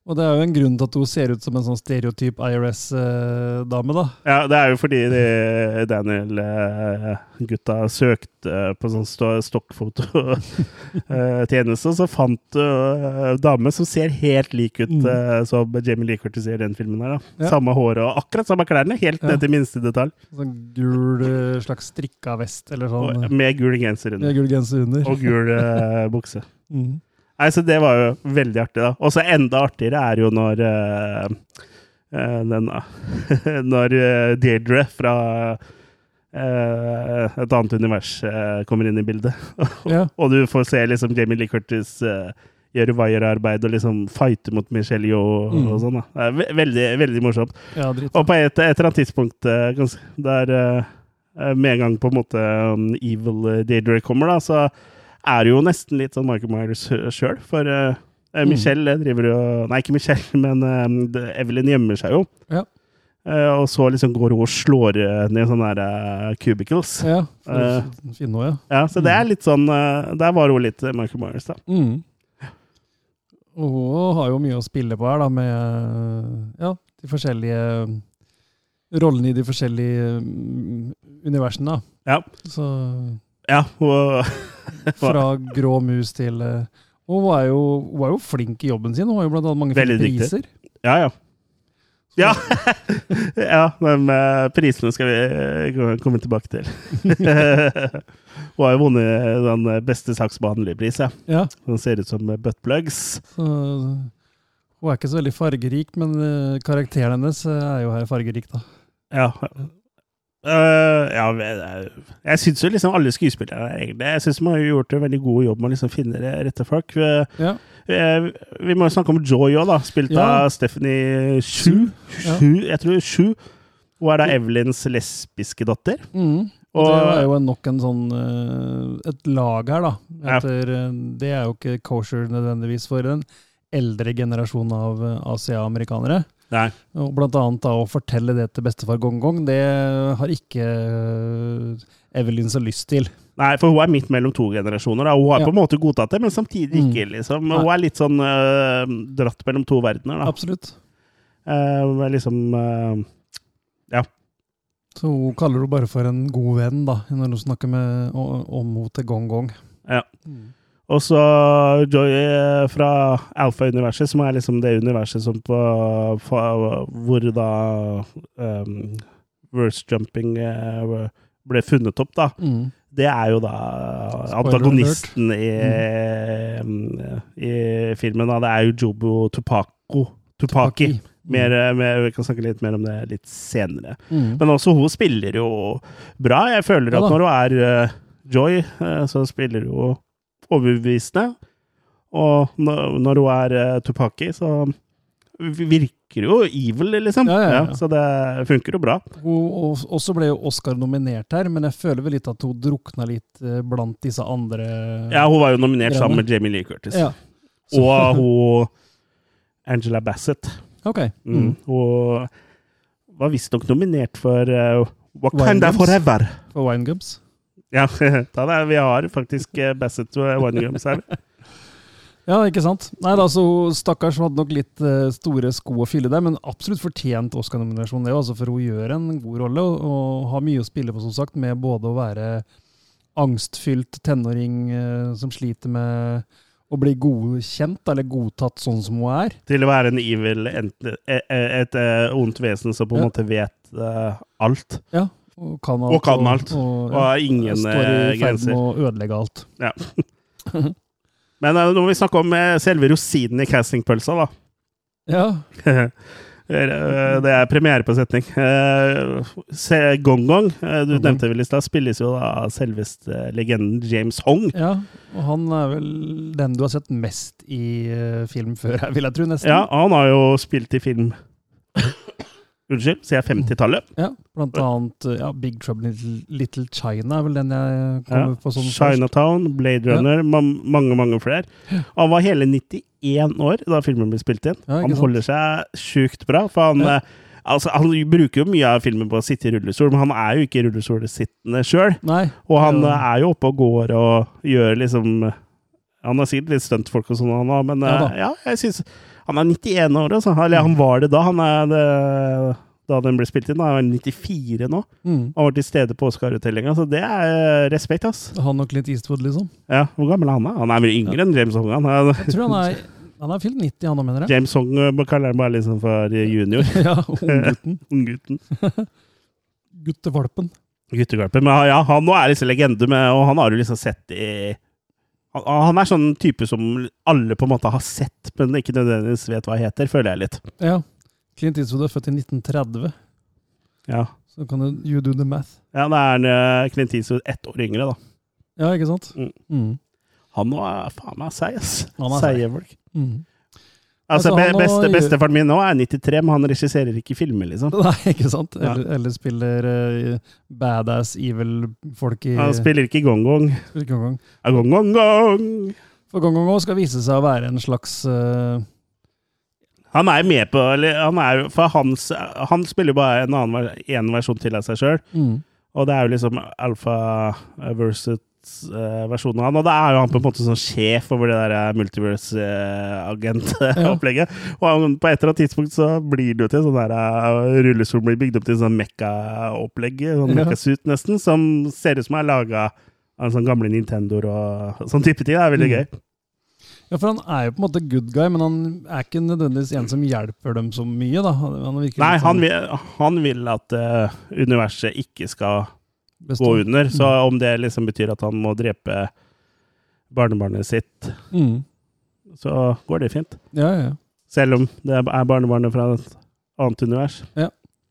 Og det er jo en grunn til at hun ser ut som en sånn stereotyp IRS-dame, da. Ja, det er jo fordi Daniel-gutta søkte på sånn stokkfototjeneste, (laughs) og så fant du en dame som ser helt lik ut eh, som Jamie Lee Curtis i den filmen her. da. Ja. Samme håret og akkurat samme klærne, helt ned til minste detalj. Sånn gul eh, slags strikka vest, eller Og, sånn. med gul genser under. Med gul genser under. Og gul eh, bukse. (laughs) Mm. Nei, så det var jo veldig artig, da. Og så enda artigere er jo når uh, den (laughs) Når eh, Deirdre fra et annet univers kommer inn i bildet. (laughs) Ja. og du får se liksom Jamie Lee Curtis gjøre vaierarbeid og liksom fighte mot Michelle Yeoh og, Mm. og sånn. da. Det er veldig, veldig morsomt. ja. Og på et, et eller annet tidspunkt der med en gang på en måte um, Evil Deirdre kommer, da, så er jo nesten litt sånn Michael Myers sjøl. For uh, Mm. Michelle driver jo Nei, ikke Michelle, (laughs) men uh, Evelyn gjemmer seg jo. Ja. Uh, og så liksom går hun og slår ned sånne der, cubicles. Ja, finne noe, ja. Ja, så det er litt sånn Der var hun litt Michael Myers, da. Mm. Og hun har jo mye å spille på her, da, med ja, de forskjellige rollene i de forskjellige mm, universene. da. Ja. Så Ja, hun (laughs) fra grå mus til eh, Og hun er, jo, hun er jo flink i jobben sin. Hun har jo blant annet mange fine priser. Ja, ja. Ja, (laughs) ja men eh, prisene skal vi eh, komme tilbake til. (laughs) Hun har jo vunnet den beste saksbehandlerpris, ja. Ja, Den ser ut som buttplugs. så Hun er ikke så veldig fargerik, men karakteren hennes er jo her fargerik, da. Ja. Eh, ja, jeg, jeg syns jo liksom alle skuespillere egentlig Jeg synes man har gjort en veldig god jobb med å liksom finne det rette folk. Vi, Ja. eh, vi må jo snakke om Joy òg, da. Spilt Ja. av Stephanie Shu. Ja. Jeg tror Shu. Hun er da Evelyns lesbiske datter. Mm. Og, det er jo nok en sånn eh, et lag her, da. Etter, eh, Det er jo ikke kosher nødvendigvis for en eldre generasjon av eh, Asia-amerikanere. Nei. Og blant annet da å fortelle det til bestefar Gong Gong, det har ikke eh, Evelyn så lyst til. Nei, for hun er midt mellom to generasjoner. Da. Hun har Ja. på en måte godtatt det, men samtidig Mm. ikke. liksom. Nei. Hun er litt sånn uh, dratt mellom to verdener. da. Absolutt. Uh, liksom øh, Så hun kaller henne bare for en god venn, da, når hun snakker med, om henne til Gong Gong. Ja. Og så Joy eh, fra Alpha-universet, som er liksom det universet som på, på hvor da um, verse jumping eh, ble funnet opp, da. Mm. Det er jo da antagonisten i, mm, i filmen. da. Det er jo Jobo Tupako. Tupaki. Mer, eh, mer, vi kan snakke litt mer om det litt senere. Mm. Men også hun spiller jo bra. Jeg føler at ja, når hun er Joy, så spiller hun overbevisende. Og når, hun er eh, Tupaki, så virker jo evil, liksom. Ja, ja, ja. så det funker jo bra. Hun og- også ble jo Oscar nominert her, men jeg føler vel litt at hun drukna litt eh, blant disse andre Ja, hun var jo nominert sammen med Jamie Lee Curtis. Ja. (laughs) Og hun Angela Bassett. Ok. Mm. Hun var visstnok nominert for uh, Wakanda of Forever. For Winegums. (laughs) Ja, ta det. vi har faktisk eh, Bassett One Winegums her. (laughs) Ja, ikke sant? Nei, da, så Stakkars hadde nok litt eh, store sko å fylle der, men absolutt fortjent Oscar-nominasjon. det, altså, For hun gjør en god rolle og, har mye å spille på, som sagt, med både å være angstfylt tenåring eh, som sliter med å bli godkjent, eller godtatt sånn som hun er. Til å være en evil, et, et, et, eh, ondt vesen som på en Ja. måte vet uh, alt. Ja, og kan alt. Og kan alt. Og, Og har ingen grenser. står i eh, ferd med å ødelegge alt. Ja. (laughs) Men eh, nå må vi snakke om eh, selve rosinen i castingpølsa, da. Ja, (laughs) Det er premiere på setning. Se Gong Gong, eh, du nevnte vel i stad, spilles jo av selveste legenden James Hong. ja, og han er vel den du har sett mest i film før, vil jeg tro, nesten. Ja, han har jo spilt i film Unnskyld, sier jeg 50-tallet? Ja, blant annet eh, ja, Big Trouble in Little, China er vel den jeg Ja. kommer på sånn først. Chinatown, Blade Runner, ma mange, mange flere. Han var hele 91 år da filmen ble spilt inn. Ja, han holder seg sjukt bra, for han Ja. eh, Altså, han bruker jo mye av filmen på å sitte i rullestol, men han er jo ikke i rullestol sittende sjøl. Og han Ja. eh, er jo oppe og går og gjør liksom Han har sikkert litt stuntfolk og sånn, han òg, men Ja eh, ja, jeg syns Han er 91 år, altså. Eller han var det da. Han er det, da den ble spilt inn. Da. Han er 94 nå. Mm. Han var til stede på Oscar-uttellinga, så det er eh, respekt, ass. Han og Clint Eastwood, liksom. Ja, Hvor gammel er han? Han er vel yngre enn James Hong. Han er, Jeg tror han er Han er fylt 90, han òg, mener jeg. James Hong eh, kaller han bare liksom for junior. (laughs) Ja, unggutten. (laughs) Unggutten. (laughs) Guttevalpen. Guttevalpen. Men ja, han nå er liksom legende, med, og han har du liksom sett i han, er sånn type som alle på en måte har sett, men ikke nødvendigvis vet hva heter, føler jeg litt. Ja. Clint Eastwood er født i 1930, Ja, så kan du You do the math. ja da er han, eh, Clint Eastwood ett år yngre, da. Ja, ikke sant? Mm. Mm. Han nå er faen meg seig, ass. Seige folk. Mm. Altså, Altså, be, beste, Bestefaren min nå er 93, men han regisserer ikke filmer, liksom. (laughs) Nei, ikke sant? Ja. Eller, eller spiller uh, badass, evil folk i Han spiller ikke gong-gong. spiller ikke Gong Gong. Ja, Gong-gong-gong! For Gong Gong også skal vise seg å være en slags uh... Han er med på eller, han er, For hans, han spiller jo bare en annen en versjon til av seg sjøl. mm. Og det er jo liksom alfa versus eh, versjonen av han. Og da er jo han på en måte sånn sjef over det der eh, multiverse-agent-opplegget. Og han, på et eller annet tidspunkt så blir det jo til sånn der rullestol blir bygd opp til sånn mekka-opplegg, sånn Ja. mekka-suit nesten, som ser ut som er laga av en sånn gamle Nintendoer og (laughs) sånn type ting. Det er veldig Mm. gøy. Ja, for han er jo på en måte good guy, men han er ikke nødvendigvis en som hjelper dem så mye, da. Han Nei, han sånn vil, han vil at uh, universet ikke skal bestå. gå under. Så Mm. om det liksom betyr at han må drepe barnebarnet sitt, Mm. så går det fint. Ja, ja. Selv om det er barnebarnet fra et annet univers. Ja.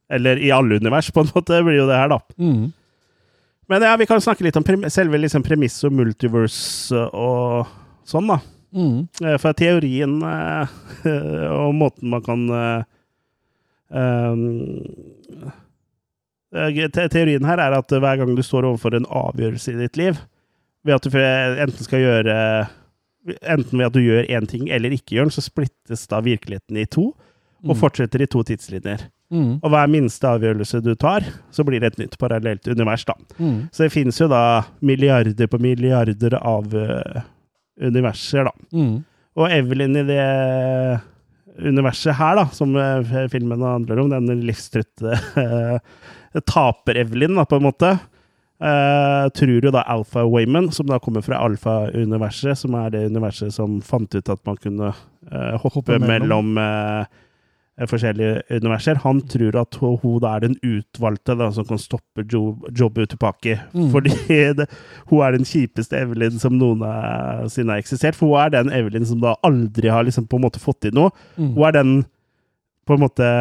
Eller i alle univers, på en måte, blir jo det her, da. Mm. Men ja, vi kan snakke litt om selve liksom premisset og multiverse og sånn, da. Mm. Eh, For teorien eh, (laughs) og måten man kan te- Teorien her er at hver gang du står overfor en avgjørelse i ditt liv, ved at du enten skal gjøre Enten ved at du gjør én ting eller ikke gjør den, så splittes da virkeligheten i to, og Mm. fortsetter i to tidslinjer. Mm. Og hver minste avgjørelse du tar, så blir det et nytt parallelt univers, da. Mm. Så det finnes jo da milliarder på milliarder av uh, universer, da. Mm. Og Evelyn i det universet her, da, som uh, filmen handler om, den livstrøtte eh, (laughs) taper-Evelyn, på en måte, uh, tror jo da Alpha Wayman, som da kommer fra Alpha-universet, som er det universet som fant ut at man kunne uh, hoppe, mellom. eh, forskjellige universer. Han tror at hun, da er den utvalgte da, som kan stoppe Job, Jobu tilbake. Mm. Fordi det, hun er den kjipeste Evelyn som noensinne har eksistert. For hun er den Evelyn som da aldri har liksom på en måte fått til noe. Mm. Hun er den på en måte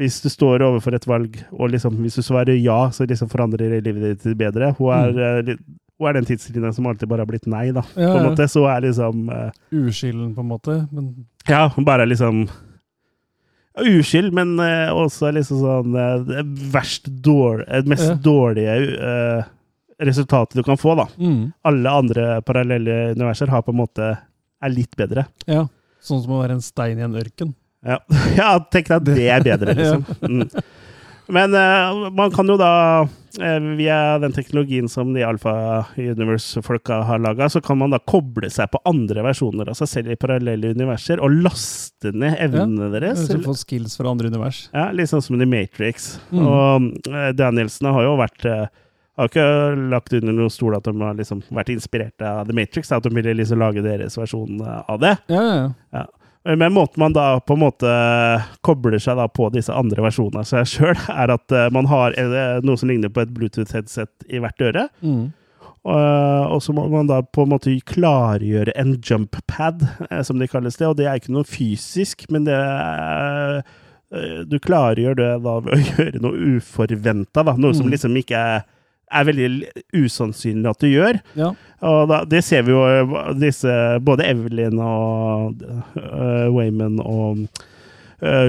Hvis du står overfor et valg, og liksom, hvis du svarer ja, så liksom forandrer livet ditt til bedre. Hun er, mm. li- hun er den tidslinja som alltid bare har blitt nei, da. Ja, På en måte. Så hun er liksom uh, Uskylden, på en måte. Men Ja, hun bare er liksom Uskyld, men uh, også liksom sånn uh, verst dårlig, mest Ja. dårlige uh, resultatet du kan få, da. mm. Alle andre parallelle universer har på en måte er litt bedre. Ja. Sånn som å være en stein i en ørken. Ja, (laughs) ja tenk deg at det er bedre, (laughs) liksom. Mm. Men uh, man kan jo da, uh, via den teknologien som de Alfa Universe-folka har laga, så kan man da koble seg på andre versjoner av seg selv i parallelle universer, og laste ned evnene deres. Så Få skills fra andre univers. Ja, litt sånn som i Matrix. Mm. Og uh, Danielsen har jo vært har ikke lagt under noen stol at de har liksom vært inspirert av The Matrix, at de ville liksom lage deres versjon av det. Ja, ja, ja. Ja. Men måten man da på en måte kobler seg da på disse andre versjonene av seg sjøl, (laughs) er at eh, man har eh, noe som ligner på et Bluetooth-headset i hvert øre. Mm. Og og så må man da på en måte klargjøre en jump pad, eh, som det kalles det. Og det er ikke noe fysisk, men det er eh, Du klargjør det da ved å (laughs) gjøre noe uforventa, da. Noe som Mm. liksom ikke er, er veldig usannsynlig at du gjør. ja. Og da, det ser vi jo eh, disse Både Evelyn og uh, Wayman og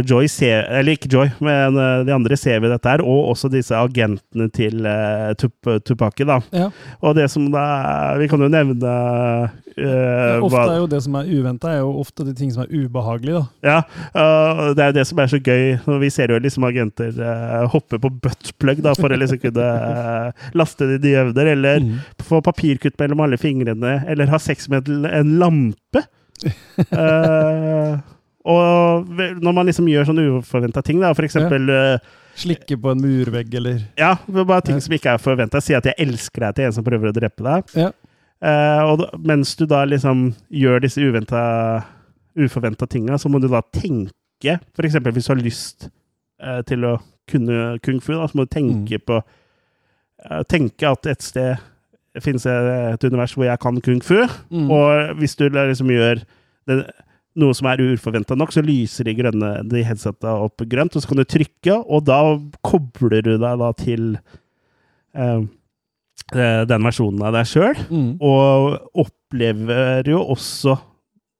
Joy ser Eller ikke Joy, men eh, de andre ser vi dette her. Og også disse agentene til uh, Tup Tupaki. da. ja. Og det som da Vi kan jo nevne eh, Ofte er jo det som er uventa, er jo ofte de ting som er ubehagelige, da. Ja, uh, det er jo det som er så gøy. når Vi ser jo liksom agenter uh, hoppe på buttplug da, for å liksom kunne laste de de evner, eller Mm. få papirkutt mellom alle fingrene, eller ha sex med en- lampe. (laughs) Eh, og når man liksom gjør sånne uforventa ting, da, for eksempel øh, Slikke på en murvegg, eller Ja, bare ting Ja. som ikke er forventa. Si at jeg elsker deg til en som prøver å drepe deg. Ja. Uh, og da, mens du da liksom gjør disse uforventa tinga, så må du da tenke eksempel hvis du har lyst uh, til å kunne kung fu, da, så må du tenke på uh, Tenke at et sted finnes et univers hvor jeg kan kung fu. Mm. Og hvis du liksom gjør det, noe som er uforventa nok, så lyser de grønne de headsetta opp grønt, og så kan du trykke, og da kobler du deg da til eh, eh, den versjonen av deg sjøl, Mm. og opplever jo også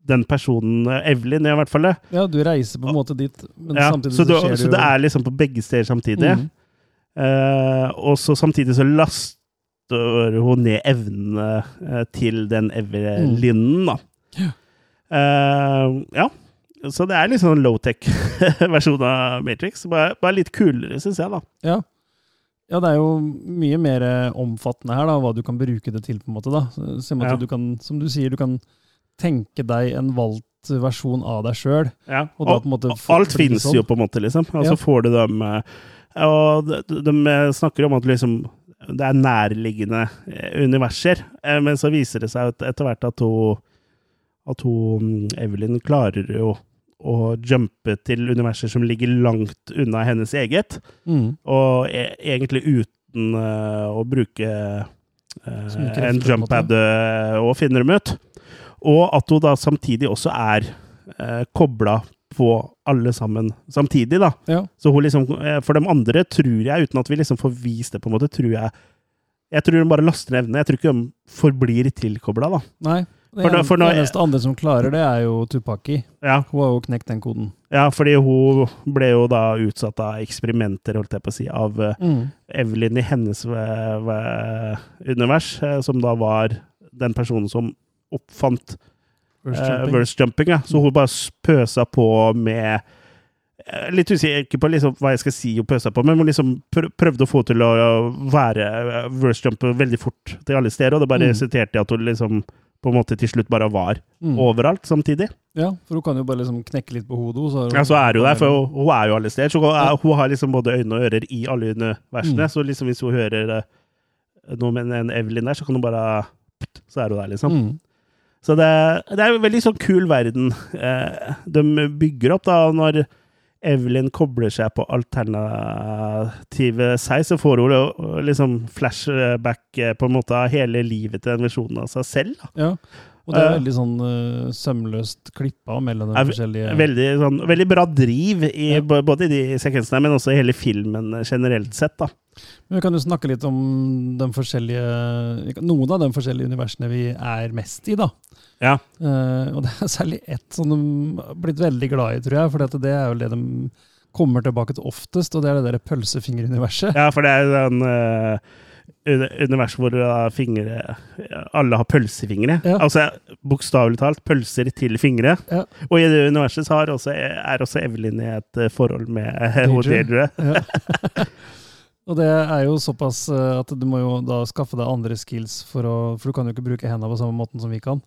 den personen, eh, Evelyn i hvert fall. Ja, du reiser på en måte dit, men Ja, samtidig så, så, du, skjer det så det er liksom på begge steder samtidig. Mm. Eh, og så samtidig så laster hun ned evnene eh, til den Evelynen, da. Ja. Eh, ja. Så det er litt sånn low-tech-versjon (laughs) av Matrix. Bare, bare litt kulere, syns jeg, da. Ja. ja, det er jo mye mer eh, omfattende her, da, hva du kan bruke det til, på en måte. da. Så- Som, at Ja. du kan, som du sier, du kan tenke deg en valgt versjon av deg sjøl. Ja. Og da på en måte Og alt finnes sånn. jo, på en måte, liksom. Og så Ja. får du dem eh, Og de, de snakker om at liksom det er nærliggende universer, men så viser det seg etter hvert at hun at hun, mm, Evelyn klarer jo å jumpe til universer som ligger langt unna hennes eget, Mm. og e egentlig uten uh, å bruke eh, krefter, en jumppad uh, og finne dem ut. Og at hun da samtidig også er uh, kobla på alle sammen samtidig, da. Ja. Så hun liksom eh, For de andre tror jeg, uten at vi liksom får vist det, på en måte, tror jeg Jeg tror hun bare laster ned evnene. Jeg tror ikke de forblir tilkobla, da. Nei. For da- for nå- det eneste andre som klarer det, er jo Tupaki. Ja, Hun har jo knekt den koden. ja, fordi hun ble jo da utsatt av eksperimenter, holdt jeg på å si, av eh, Mm. Evelyn i hennes ve- ve- univers, eh, som da var den personen som oppfant eh, verse jumping. Ja. Så hun bare pøsa på med eh, Litt usikker på liksom hva jeg skal si hun pøsa på, men hun liksom prøvde å få til å være eh, verse jumper veldig fort til alle steder, og det bare Mm. resulterte i at hun liksom på en måte til slutt bare var Mm. overalt samtidig. Ja, for hun kan jo bare liksom knekke litt på hodet. Så, Ja, så er hun der, for hun, hun er jo alle steder. Så hun, er, hun har liksom både øyne og ører i alle universene. Mm. Så liksom hvis hun hører eh, noe med en Evelyn der, så kan hun bare Så er hun der, liksom. Mm. Så det, det er jo en veldig sånn kul verden eh, de bygger opp, da. Når Evelyn kobler seg på alternativet seg, så får hun liksom flashback eh, på en måte av hele livet til den versjonen av seg selv. Da. Ja. Og det er Eh. veldig sånn uh, sømløst klippa mellom de forskjellige Veldig, sånn, veldig bra driv, i, Ja. både i de sekvensene, men også i hele filmen eh, generelt sett. da. Men vi kan jo snakke litt om de forskjellige noen av de forskjellige universene vi er mest i, da. Ja. Uh, og det er særlig ett som de har blitt veldig glad i, tror jeg. For det er jo det de kommer tilbake til oftest, og det er det der pølsefingeruniverset. Ja, for det er jo den uh, universet hvor fingre Alle har pølsefingre. Ja. Altså bokstavelig talt pølser til fingre. Ja. Og i det universet også, er også Evelyn i et eh, forhold med. Deirdre. Ja. (laughs) (laughs) og det er jo såpass eh, at du må jo da skaffe deg andre skills, for, å, for du kan jo ikke bruke hendene på samme måten som vi kan.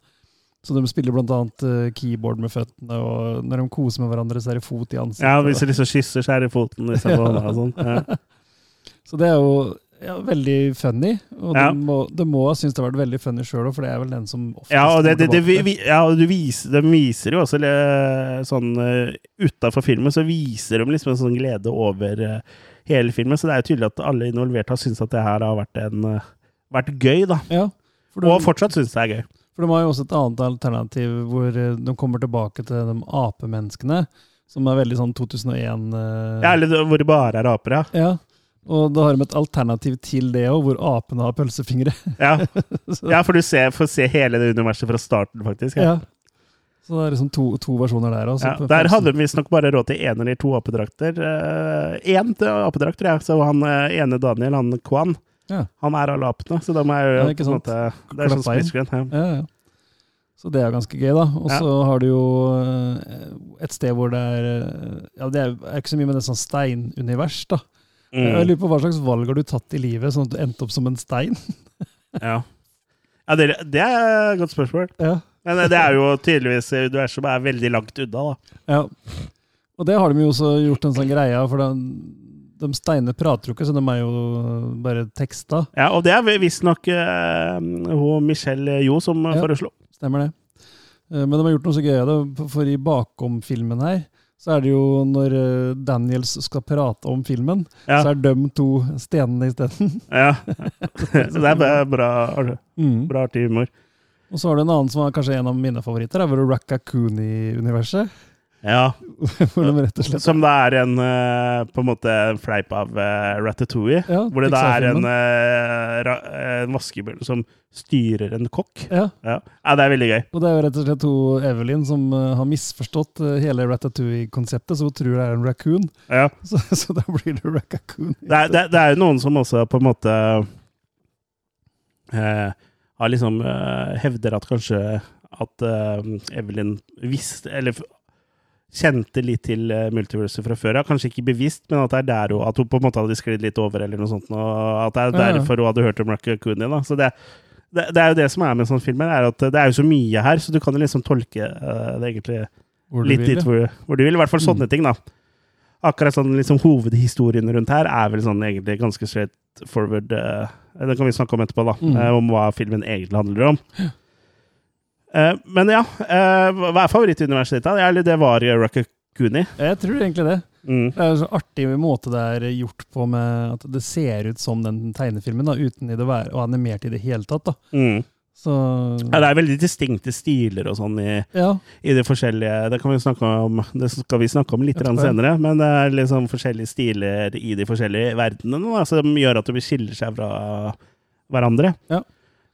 Så de spiller annet eh, keyboard med føttene, og når de koser med hverandre, så er det fot i ansiktet. Ja, hvis de liksom kysser, så er det foten liksom, ja. og sånn. Ja. (laughs) Så det er jo ja, veldig funny. Og Ja. det, må, det må ha syntes det har vært veldig funny sjøl òg, for det er vel den som oftest Ja, og det, det, det, vi, ja, og du viser, de viser jo også eh, sånn uh, Utafor filmen så viser de liksom en sånn glede over eh, hele filmen, så det er jo tydelig at alle involverte har syntes at det her har vært, en, eh, vært gøy, da. Ja, for Og fortsatt syns det er gøy. for de har jo også et annet alternativ hvor eh, de kommer tilbake til de apemenneskene, som er veldig sånn 2001 eh, Ja, eller hvor det bare er aper, ja. ja. Og da har de et alternativ til det òg, hvor apene har pølsefingre. Ja, (laughs) ja for du ser, får se hele det universet fra starten, faktisk. Ja. Ja. Så det er liksom to, to versjoner der også. Ja, der hadde de visstnok bare råd til én eller to apedrakter. Én apedrakt, tror jeg. Så han uh, ene Daniel, han Kwan, Ja. han er alle apene. Så da må jeg jo Ja, på en måte Det er sånn screen. Ja. Ja, ja. Så det er ganske gøy, da. Og Ja. så har du jo eh, et sted hvor det er eh, Ja, det er ikke så mye, men det sånn steinunivers, da. Jeg Mm. lurer på hva slags valg har du tatt i livet, sånn at du endte opp som en stein? Ja, ja det, det er et godt spørsmål. Ja. Men eh, det er jo tydeligvis universet som er veldig langt unna, da. ja. Og det har de jo også gjort en sånn greie av, for de, de steinene prater jo ikke, så de er jo bare teksta. Ja, og det er visstnok uh, hun Michelle Jo som Ja. foreslo. Stemmer det. Eh, Men de har gjort noe så gøy av det, for i bakom-filmen her, så er det jo når Daniels skal prate om filmen, Ja. så er de to stenene isteden. ja. (laughs) Så det er bra, bra, Mm. bra artig humor. Og så har du en annen som er kanskje en av mine favoritter, er vel Raccacoonie-universet. Ja, (laughs) de Som det er en eh, på en måte en fleip av uh, Ratatouille. Ja, hvor det da er en, eh, en vaskebjørn som styrer en kokk. Ja, Ja. ja, det er veldig gøy. og det er jo rett og slett hun Evelyn som eh, har misforstått eh, hele Ratatouille-konseptet, så hun tror det er en raccoon. Ja. (laughs) Så, så da blir det raccoon. Det, er, det, det er jo noen som også på en måte eh, har liksom uh, hevder at kanskje at uh, Evelyn visste Eller kjente litt til uh, multiverset fra før av. Kanskje ikke bevisst, men at det er der hun, at hun på en måte hadde sklidd litt over, eller noe sånt. Og at det er Ja, ja. derfor hun hadde hørt om Raccoonie. Da. Så det, det, det er jo det som er med sånne filmer, er at det er jo så mye her, så du kan jo liksom tolke uh, det egentlig litt dit hvor, hvor du vil. I hvert fall sånne Mm. ting, da. Akkurat sånn liksom hovedhistorien rundt her er vel sånn egentlig ganske straight forward. eh, det kan vi snakke om etterpå, da. Mm. eh, om hva filmen egentlig handler om. Eh, men ja, eh, hva er da? Eller det var Raccoonie. Jeg tror egentlig det. Mm. Det er en sånn artig måte det er gjort på, med at det ser ut som den tegnefilmen, da, uten i det å være animert i det hele tatt. da. Mm. Så Ja, det er veldig distinkte stiler og sånn i, ja, i de forskjellige Det kan vi snakke om Det skal vi snakke om litt senere, men det er liksom forskjellige stiler i de forskjellige verdenene da, som gjør at de skiller seg fra hverandre. Ja.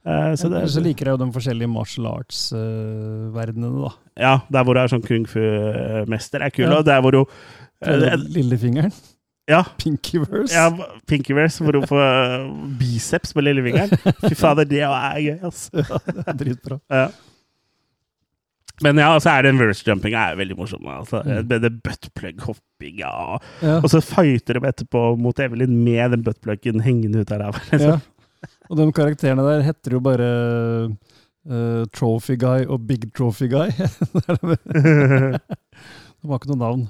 Eh, så det, så liker jeg jo de forskjellige martial arts-verdenene, da. ja, der hvor du er sånn kung fu-mester er kul, Ja. og der hvor du eh, Lillefingeren. Ja, Pinkyverse. ja Pinkyverse, hvor hun får eh, biceps med lillefingeren. Fy fader, det er gøy, altså. (laughs) Ja, det er dritbra. Ja. Men ja, så er den verse-jumpinga er veldig morsom. Altså. Mm. Det buttplug-hoppinga. Ja. Og så fighter de etterpå mot Evelyn med den buttpluggen hengende ut av ræva. Ja. Og de karakterene der heter jo bare uh, Trophy Guy og Big Trophy Guy. (laughs) (laughs) de har ikke noe navn.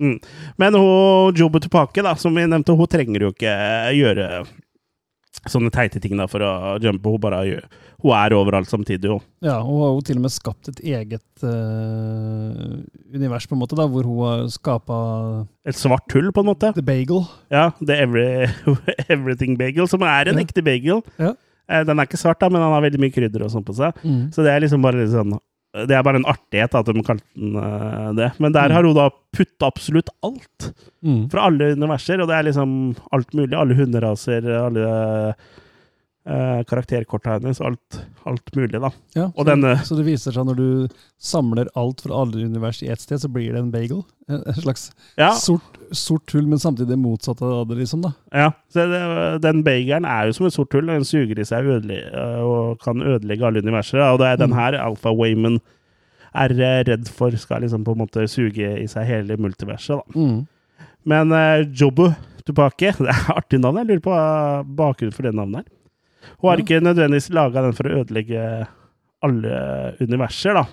Men hun Jobo Tupake, da, som vi nevnte, hun trenger jo ikke gjøre sånne teite ting da, for å jumpe. Hun bare gjør Hun er overalt samtidig, jo. Ja, Hun har jo til og med skapt et eget uh, univers, på en måte, da, hvor hun har skapa Et svart hull, på en måte. The Bagel. Ja, The Every, (laughs) Everything Bagel, som er en Ja. ekte bagel. Ja. Eh, Den er ikke svart, da, men han har veldig mye krydder og sånn på seg. Mm. Så det er liksom bare litt sånn Det er bare en artighet at de kalte den eh, det. Men der har hun da putta absolutt alt Mm. fra alle universer, og det er liksom alt mulig. Alle hunderaser, alle uh, karakterkorta hennes, alt, alt mulig, da. Ja, Og så, denne- så det viser seg når du samler alt fra alle univers i ett sted, så blir det en bagel. En slags Ja, sort, sort hull, men samtidig det motsatte av det, liksom. da. ja. Så det, den bagelen er jo som et sort hull, den suger i seg eh, og kan ødelegge alle universer. Og det er den Mm. her Alpha Wayman er eh, redd for skal liksom på en måte suge i seg hele multiverset, da. Mm. Men uh, Jobu Tupake, (laughs) det er artig navn. Jeg lurer på bakgrunnen for det navnet her. Hun har ikke nødvendigvis laga den for å ødelegge alle universer, da.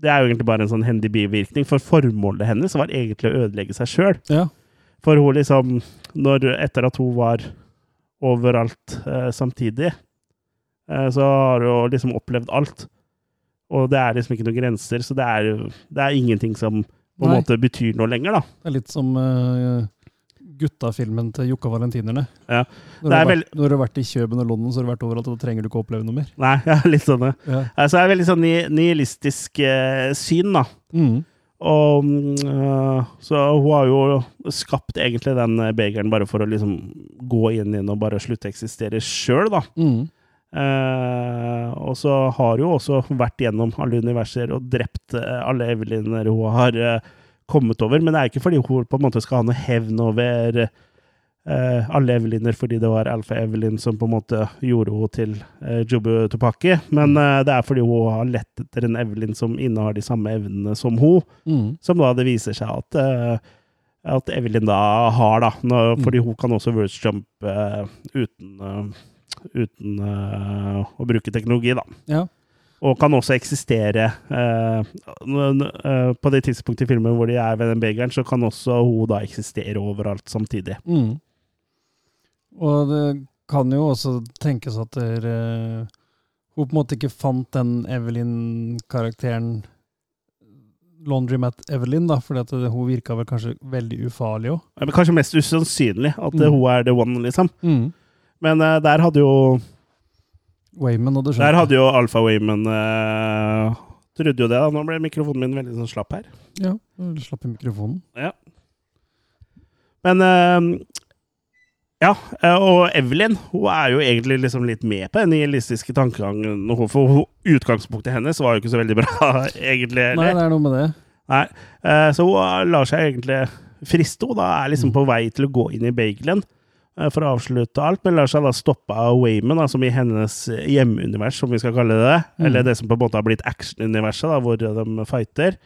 Det er jo egentlig bare en sånn hendig bivirkning, for formålet hennes var egentlig å ødelegge seg sjøl. Ja. For hun liksom når, Etter at hun var overalt eh, samtidig, eh, så har hun liksom opplevd alt. Og det er liksom ikke noen grenser, så det er, det er ingenting som på en måte betyr noe lenger, da. Det er litt som uh, gutta-filmen til Jokka Valentinerne. Ja. Når, du har vært, når du har vært i Kjøben og London, så har du vært overalt, og da trenger du ikke oppleve noe mer. Nei, (laughs) ja, litt sånn. ja. Ja. Altså, det er veldig sånn nihilistisk eh, syn, da. Mm. Og øh, Så hun har jo skapt egentlig den eh, begeren bare for å liksom gå inn i den og bare slutte å eksistere sjøl, da. Mm. Uh, og så har hun også vært gjennom alle universer og drept uh, alle Eveliner hun har eh, kommet over, men det er ikke fordi hun på en måte skal ha noe hevn over Uh, alle Eveliner, fordi det var Alfa Evelyn som på en måte gjorde henne til uh, Jubu Tupaki, men uh, det er fordi hun har lett etter en Evelyn som innehar de samme evnene som hun, Mm. som da det viser seg at uh, at Evelyn da har, da. Nå, Mm. fordi hun kan også verse jump eh, uten, eh, uten eh, å bruke teknologi, da. Ja. Og kan også eksistere eh, eh, På det tidspunktet i filmen hvor de er ved den begeren, så kan også hun da eksistere overalt samtidig. Mm. Og det kan jo også tenkes at der, uh, hun på en måte ikke fant den Evelyn-karakteren Laundrymat Evelyn, da, fordi at hun virka vel kanskje veldig ufarlig òg. Kanskje mest usannsynlig at Mm. hun er the one, liksom. Mm. Men der hadde jo Wayman, og du Der hadde jo Alfa Wayman uh, Trodde jo det, da. Nå ble mikrofonen min veldig sånn slapp her. Ja, du slapp i mikrofonen. Men uh, Ja, eh, og Evelyn hun er jo egentlig liksom litt med på den nihilistiske tankegangen. For utgangspunktet hennes var jo ikke så veldig bra, (laughs) egentlig. Nei, heller. det er noe med det. Nei. Eh, så hun lar seg egentlig friste. Hun da er liksom på vei til å gå inn i bagelen for å avslutte alt, men lar seg da stoppe av Wayman, som i hennes hjemmeunivers, som vi skal kalle det. Mm. Eller det som på en måte har blitt actionuniverset, hvor de fighter.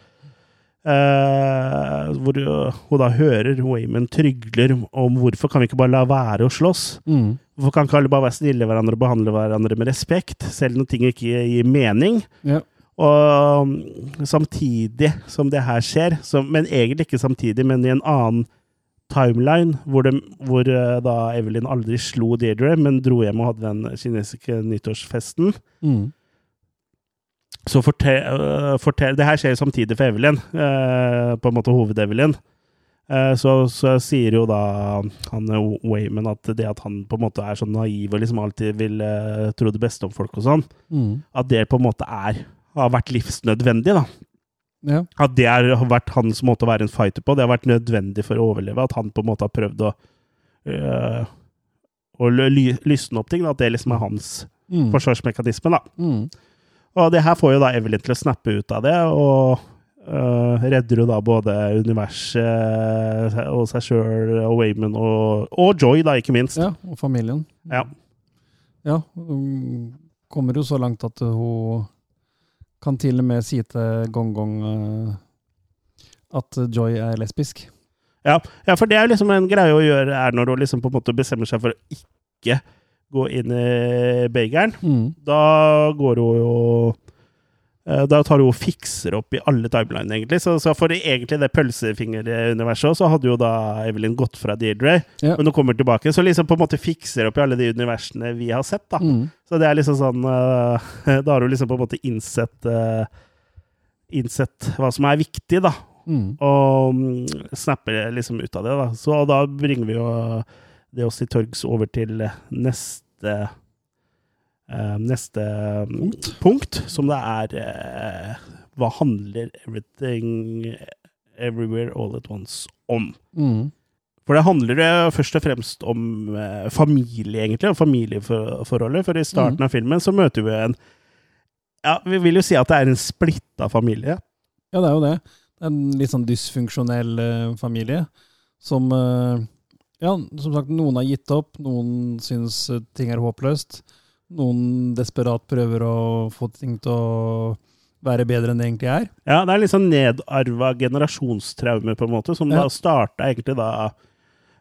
Eh, hvor uh, hun da hører Wayman trygler om hvorfor kan vi ikke bare la være å slåss? Mm. Hvorfor kan ikke alle bare være snille hverandre og behandle hverandre med respekt, selv når ting ikke gir mening? Ja. Og samtidig som det her skjer, så, men egentlig ikke samtidig, men i en annen timeline, hvor, de, hvor uh, da Evelyn aldri slo Deirdre, men dro hjem og hadde den kinesiske nyttårsfesten, Mm. så fortell, øh, fortell Det her skjer samtidig for Evelyn, øh, på en måte hoved-Evelyn. Eh, så, så sier jo da han Wayman at det at han på en måte er så naiv og liksom alltid vil tro det beste om folk og sånn, Mm. at det på en måte er har vært livsnødvendig. da. Ja. At det har vært hans måte å være en fighter på. Det har vært nødvendig for å overleve. At han på en måte har prøvd å, øh, å ly, lysne opp ting. Da. At det liksom er hans Mm. forsvarsmekanisme. da. Mm. Og det her får jo da Evelyn til å snappe ut av det, og øh, redder jo da både universet og seg sjøl og Wayman og, og Joy, da, ikke minst. ja, og familien. Ja. Ja, hun kommer jo så langt at hun kan til og med si til Gong Gong eh, at Joy er lesbisk. Ja, ja, for det er jo liksom en greie å gjøre er når hun liksom på en måte bestemmer seg for å ikke gå inn i bageren. Mm. Da går hun jo Da tar hun og fikser opp i alle timelinene, egentlig. Så, så for egentlig det pølsefingeruniverset så hadde jo da Evelyn gått fra Deirdre. Ja. Men hun kommer tilbake, så liksom på en måte fikser opp i alle de universene vi har sett. da. Mm. Så det er liksom sånn uh, (laughs) Da har hun liksom på en måte innsett uh, Innsett hva som er viktig, da. Mm. Og um, snapper liksom ut av det, da. Så da bringer vi jo det oss til torgs over til neste eh, Neste punkt. punkt, som det er eh, Hva handler Everything Everywhere All At Once om? Mm. For det handler det først og fremst om eh, familie, egentlig, og familieforholdet. For i starten av filmen så møter vi en Ja, vi vil jo si at det er en splitta familie. Ja, det er jo det. Det er En litt sånn dysfunksjonell eh, familie som eh, Ja, som sagt, noen har gitt opp, noen syns eh, ting er håpløst. Noen desperat prøver å få ting til å være bedre enn det egentlig er. Ja, det er litt sånn nedarva generasjonstraume, på en måte, som Ja. da starta egentlig da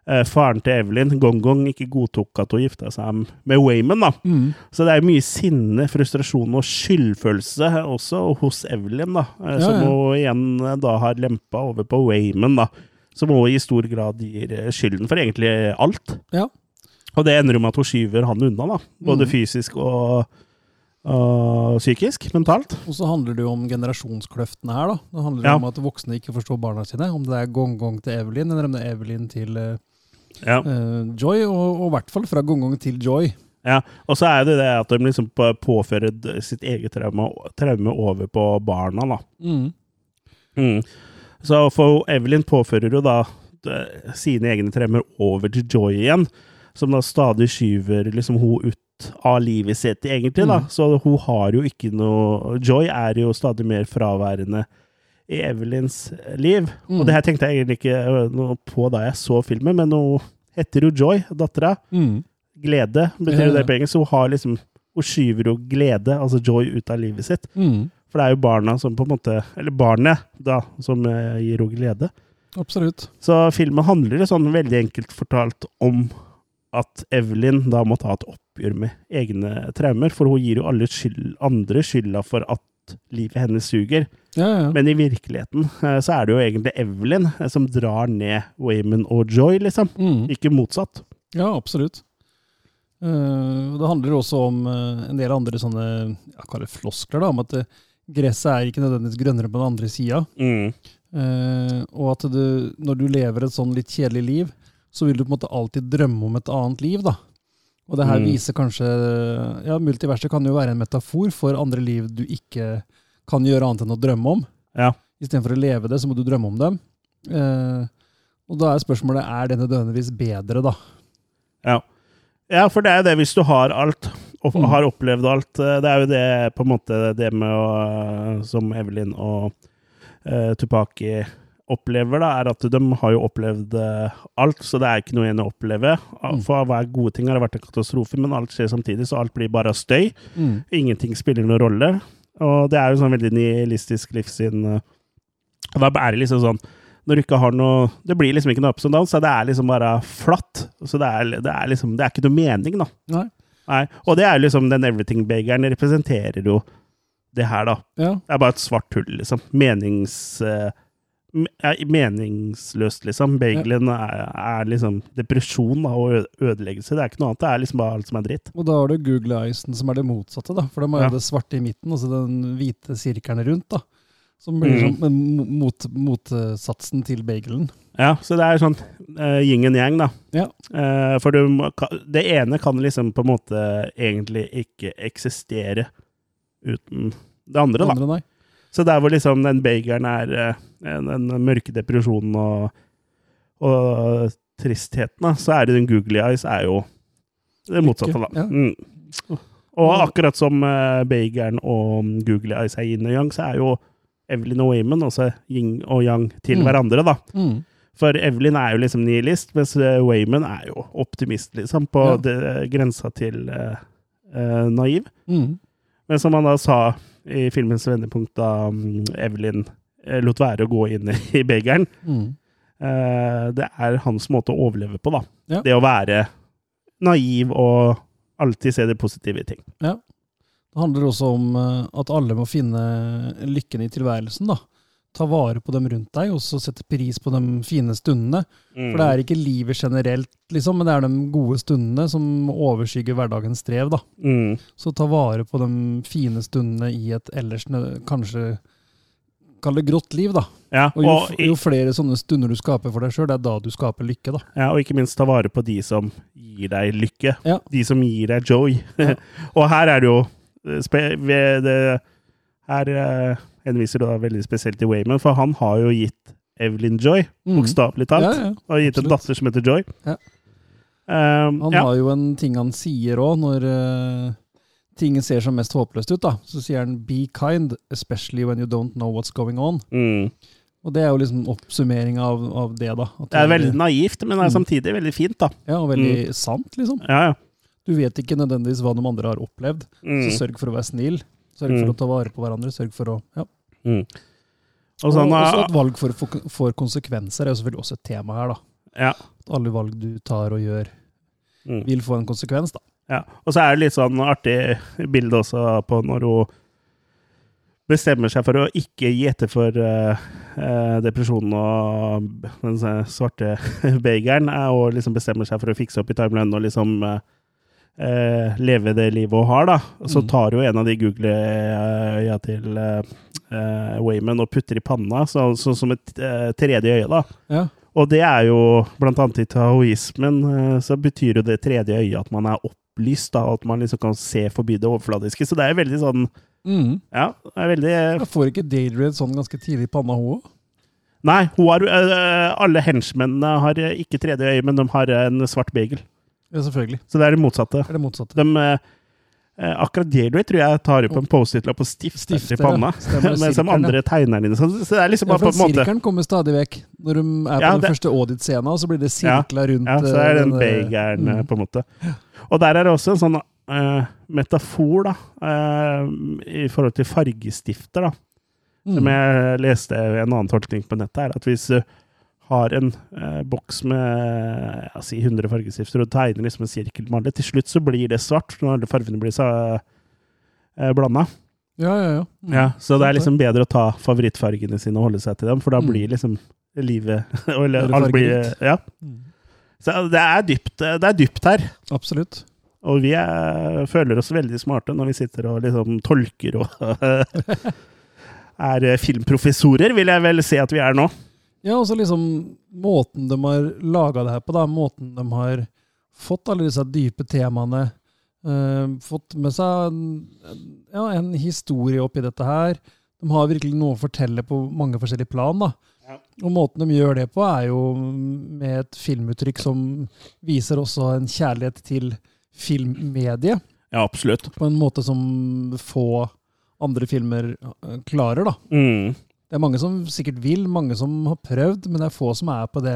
eh, faren til Evelyn, Gong Gong, ikke godtok at hun gifta seg med Wayman, da. Så det er mye sinne, frustrasjon og skyldfølelse også hos Evelyn, da. eh, Ja, som ja. hun igjen eh, da har lempa over på Wayman, da. Som hun i stor grad gir skylden for egentlig alt. Ja. Og det ender jo med at hun skyver han unna, da. Både Mm. fysisk og, og psykisk. Mentalt. Og så handler det jo om generasjonskløftene her, da. Det handler Ja. om at voksne ikke forstår barna sine. Om det er gong-gong til Evelyn, eller om det er Evelyn til uh, Ja. uh, Joy, og i hvert fall fra gong-gong til Joy. ja. Og så er det det at de liksom påfører sitt eget traume, traume over på barna, da. Mm. Mm. Så for Evelyn påfører jo da sine egne traumer over til Joy igjen, som da stadig skyver liksom hun ut av livet sitt, egentlig, da. Mm. Så hun har jo ikke noe Joy er jo stadig mer fraværende i Evelyns liv. Og Mm. det her tenkte jeg egentlig ikke øh, noe på da jeg så filmen, men hun heter jo Joy, dattera. Mm. Glede betyr jo det på engelsk. Hun har liksom Hun skyver jo glede, altså joy, ut av livet sitt. Mm. For det er jo barna som på en måte Eller barnet, da, som eh, gir henne glede. Absolutt. Så filmen handler sånn veldig enkelt fortalt om at Evelyn da må ta et oppgjør med egne traumer, for hun gir jo alle skyld, andre skylda for at livet hennes suger. Ja, ja. Men i virkeligheten eh, så er det jo egentlig Evelyn eh, som drar ned Wayman og Joy, liksom. Mm. Ikke motsatt. Ja, absolutt. Eh, det handler også om en del andre sånne jeg kaller det floskler, da, om at gresset er ikke nødvendigvis grønnere på den andre sida. Mm. Og at du, når du lever et sånn litt kjedelig liv, så vil du på en måte alltid drømme om et annet liv, da. Og det her Mm. viser kanskje Ja, multiverset kan jo være en metafor for andre liv du ikke kan gjøre annet enn å drømme om. Ja. Istedenfor å leve det, så må du drømme om dem. Eh, og da er spørsmålet er det nødvendigvis bedre, da. Ja. ja, for det er jo det hvis du har alt, og Mm. har opplevd alt. eh, Det er jo det på en måte det med å eh, Som Evelyn og uh, Tupaki opplever, da, er at de har jo opplevd eh, alt, så det er ikke noe igjen å oppleve. Mm. For hver gode ting har det vært en katastrofe, men alt skjer samtidig, så alt blir bare støy. Mm. Ingenting spiller noen rolle. Og det er jo sånn veldig nihilistisk livssyn. eh. Og da er det liksom sånn Når du ikke har noe Det blir liksom ikke noe ups and downs, så det er liksom bare flatt. Så det er, det er liksom Det er ikke noe mening, da. Nei. Nei. Og det er jo liksom den everything-bageren representerer jo det her, da. Ja. Det er bare et svart hull, liksom. Menings... eh, me- er meningsløst, liksom. Bagelen er, er liksom depresjon da, og ødeleggelse. Det er ikke noe annet. Det er liksom bare alt som er dritt. Og da har du Google Eyesen, som er det motsatte, da. For de har Ja. jo det svarte i midten, altså den hvite sirkelen rundt, da. Som blir Mm. sånn mot, motsatsen til bagelen. Ja, så det er sånn uh, yin and yang, da. Ja. Uh, for du, det ene kan liksom på en måte egentlig ikke eksistere uten det andre, da. Andre, nei. Så der hvor liksom den bageren er eh, den mørke depresjonen og, og tristheten, da, så er det den googly eyes er jo det motsatte, da. Mm. Og akkurat som uh, bageren og googly eyes er yin og yang, så er jo Evelyn og Wayman også yin og yang til Mm. hverandre, da. Mm. For Evelyn er jo liksom nihilist, mens eh, Wayman er jo optimist, liksom, på Ja. det, grensa til uh, uh, naiv. Mm. Men som han da sa i filmens vendepunkt, da mm, Evelyn eh, lot være å gå inn i begeren, Mm. eh, det er hans måte å overleve på, da. Ja. Det å være naiv og alltid se det positive i ting. Ja. Det handler også om eh, at alle må finne lykken i tilværelsen, da. Ta vare på dem rundt deg, og så sette pris på de fine stundene. For det er ikke livet generelt, liksom, men det er de gode stundene som overskygger hverdagens strev, da. Mm. Så ta vare på de fine stundene i et ellers kanskje Kall det grått liv, da. Ja, Og jo, og, f- jo flere sånne stunder du skaper for deg sjøl, det er da du skaper lykke, da. ja, og ikke minst ta vare på de som gir deg lykke. Ja. De som gir deg joy. (laughs) Og her er det jo eh, ved det, Her eh, henviser da veldig spesielt til Wayman, for han har jo gitt Evelyn joy, Mm. bokstavelig talt. Ja, ja, og gitt en datter som heter Joy. Ja. Um, Han har jo en ting han sier òg, når uh, ting ser som mest håpløst ut. da. Så sier han 'be kind, especially when you don't know what's going on'. Mm. Og det er jo liksom oppsummering av, av det, da. At Det er veldig naivt, men det er Mm. samtidig veldig fint, da. Ja, og veldig sant, liksom. Ja, ja. Du vet ikke nødvendigvis hva de andre har opplevd, Mm. så sørg for å være snill. Sørg Mm. for å ta vare på hverandre. Sørg for å ja. Mm. Og Og sånn, også ah, at valg for, for konsekvenser er jo selvfølgelig også et tema her, da. ja. At alle valg du tar og gjør, Mm. vil få en konsekvens, da. Ja. Og så er det litt sånn artig bilde også på når hun bestemmer seg for å ikke gi etter for uh, eh, depresjonen og den svarte (laughs) begeren, og liksom bestemmer seg for å fikse opp i timelønnen og liksom eh, eh, leve det livet hun har, da. Så Mm. tar hun en av de Google-øya til eh, eh, Wayman og putter i panna, så, så, som et eh, tredje øye, da. Ja. Og det er jo, blant annet i taoismen, eh, så betyr jo det tredje øyet at man er opplyst, da, at man liksom kan se forbi det overfladiske. Så det er veldig sånn Mm. Ja, det er veldig Jeg får ikke Daydread sånn ganske tidlig i panna, hun òg? Nei, har, eh, alle henchmennene har eh, ikke tredje øye, men de har en svart bagel. Ja, selvfølgelig. Så det er det motsatte. Det Er det motsatte? De, eh, eh, akkurat Deirdre tror jeg tar opp en Post-It-lapp og stifter, Stifter, i panna. Stemmer, (laughs) Mens de andre tegner den inn. Så, det er liksom Ja, bare på en måte Sirkelen kommer stadig vekk. Når de er på Ja, den første audit-scenen, og så blir det sirkla rundt Ja, så er det den eh, bageren, eh, mm. på en måte. Og der er det også en sånn eh, metafor, da, eh, i forhold til fargestifter, da. mm. Som jeg leste en annen tolkning på nettet, er at hvis du har en eh, boks med jeg si 100 fargestifter og tegner liksom en sirkelmaler, til slutt så blir det svart når alle fargene blir så eh, blanda. Ja, ja, ja. Mm. Ja, så det er liksom bedre å ta favorittfargene sine og holde seg til dem, for da Mm. blir liksom livet (laughs) Eller alt blir. Ja. Mm. Så det er dypt, det er dypt her. Absolutt. Og vi er, føler oss veldig smarte når vi sitter og liksom tolker og (laughs) er filmprofessorer, vil jeg vel si at vi er nå. Ja, og så liksom måten de har laga det her på, da. Måten de har fått alle disse dype temaene. eh, fått med seg ja, en historie oppi dette her. De har virkelig noe å fortelle på mange forskjellige plan. da. Ja. Og måten de gjør det på, er jo med et filmuttrykk som viser også en kjærlighet til filmmediet. Ja, absolutt. På en måte som få andre filmer eh, klarer, da. Mm. Det er mange som sikkert vil, mange som har prøvd, men det er få som er på det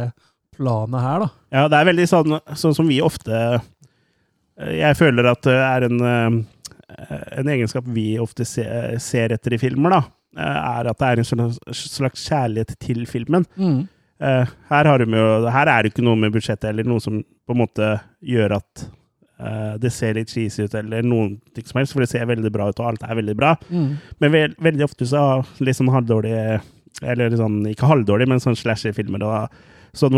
planet her, da. Ja, det er veldig sånn, sånn som vi ofte eh, Jeg føler at det er en, eh, en egenskap vi ofte se, ser etter i filmer, da. eh, Er at det er en slags, slags kjærlighet til filmen. Mm. her, har jo, her er det ikke noe med budsjettet eller noe som på en måte gjør at det ser litt cheesy ut, eller noen ting som helst, for det ser veldig bra ut, og alt er veldig bra. Mm. Men ve veldig ofte så har litt sånn halvdårlige Eller sånn, ikke halvdårlige, men sånn slasher-filmer. Sånn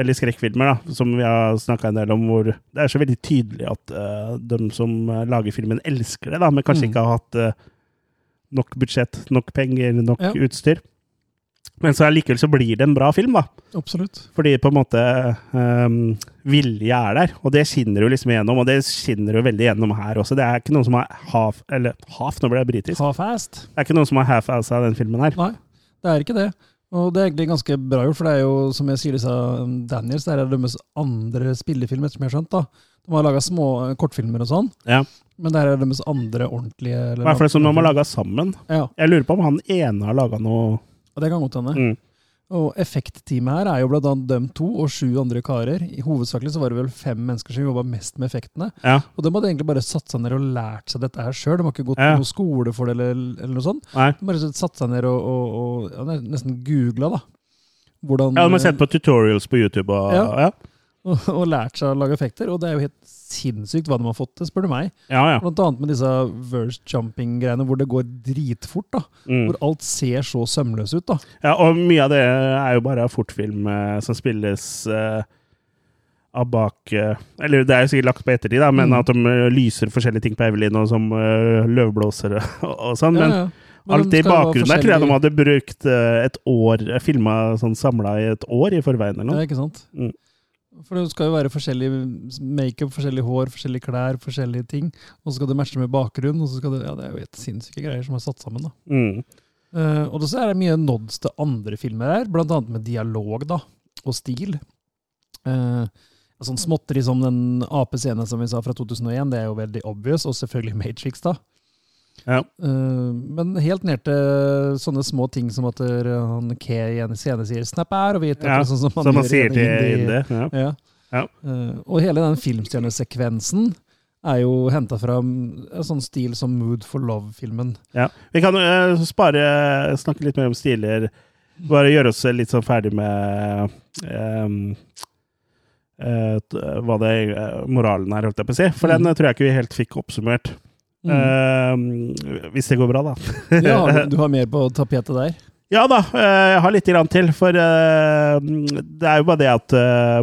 eller skrekkfilmer, da, som vi har snakka en del om, hvor det er så veldig tydelig at uh, de som eh, lager filmen, elsker det, da, men kanskje Mm. ikke har hatt uh, nok budsjett, nok penger, nok Ja. utstyr. Men så likevel så blir det en bra film, da. Absolutt. Fordi på en måte um, vilje er der, og det skinner jo liksom igjennom. Og det skinner jo veldig gjennom her også. Det er ikke noen som har half Eller half, nå ble jeg britisk. Half-assed. Det er ikke noen som har half-assa den filmen her. Nei, det er ikke det. Og det er egentlig ganske bra gjort, for det er jo, som jeg sier, disse um, Daniels, det er deres andre spillefilmer, som jeg har skjønt. da. De har laga små eh, kortfilmer og sånn, Ja. men det er deres andre ordentlige I hvert fall som de har laga sammen. Ja, Jeg lurer på om han ene har laga noe det kan godt hende. mm. Og effektteamet her er jo blant annet dem to og sju andre karer. I hovedsakelig så var det vel fem mennesker som jobba mest med effektene. Ja. Og de hadde egentlig bare satt seg ned og lært seg dette her sjøl. De har ikke gått Ja. på noen skole for det eller, eller noe sånt. Nei. De bare satt seg ned og, og, og ja, nesten googla, da. Hvordan, Ja, de har sett på tutorials på YouTube og Ja. Og, og lært seg å lage effekter, og det er jo helt sinnssykt hva de har fått til, spør du meg. ja. ja. Blant annet med disse verse jumping-greiene hvor det går dritfort, da. Mm. Hvor alt ser så sømløst ut, da. ja. Og mye av det er jo bare fortfilm eh, som spilles eh, av bak eh, Eller det er jo sikkert lagt på ettertid, da, men Mm. at de eh, lyser forskjellige ting på Evelyn, og som uh, løvblåsere og, og sånn. Men Ja. Alt i bakgrunnen der tror jeg de hadde brukt eh, et år Filma sånn samla i et år i forveien eller Ja, ikke sant? Mm. For det skal jo være forskjellig makeup, forskjellig hår, forskjellige klær, forskjellige ting. Og så skal det matche med bakgrunn. og så skal det, ja, Det er jo helt sinnssyke greier som er satt sammen. da. Mm. Uh, og så er det mye nods til andre filmer her, blant annet med dialog da, og stil. Uh, sånn småtteri som den AP-scenen som vi sa fra 2001, det er jo veldig obvious, og selvfølgelig Matrix, da. Ja. Uh, men helt ned til sånne små ting som at han K i en scene sier 'snap her', og vi vet Ja, sånn som man, Som man sier til indie- Indie. Ja. Ja. Eh, og hele den filmstjernesekvensen er jo henta fra en sånn stil som Mood for Love-filmen. Ja. Vi kan uh, spare snakke litt mer om stiler. Bare gjøre oss litt sånn ferdig med um, hva det moralen er, holdt jeg på å si. For den Mm. den tror jeg ikke vi helt fikk oppsummert. Mm. Uh, hvis det går bra, da. (laughs) ja, du, du har (laughs) mer på tapetet der? Ja da, eh, jeg har litt grann til. For eh, det er jo bare det at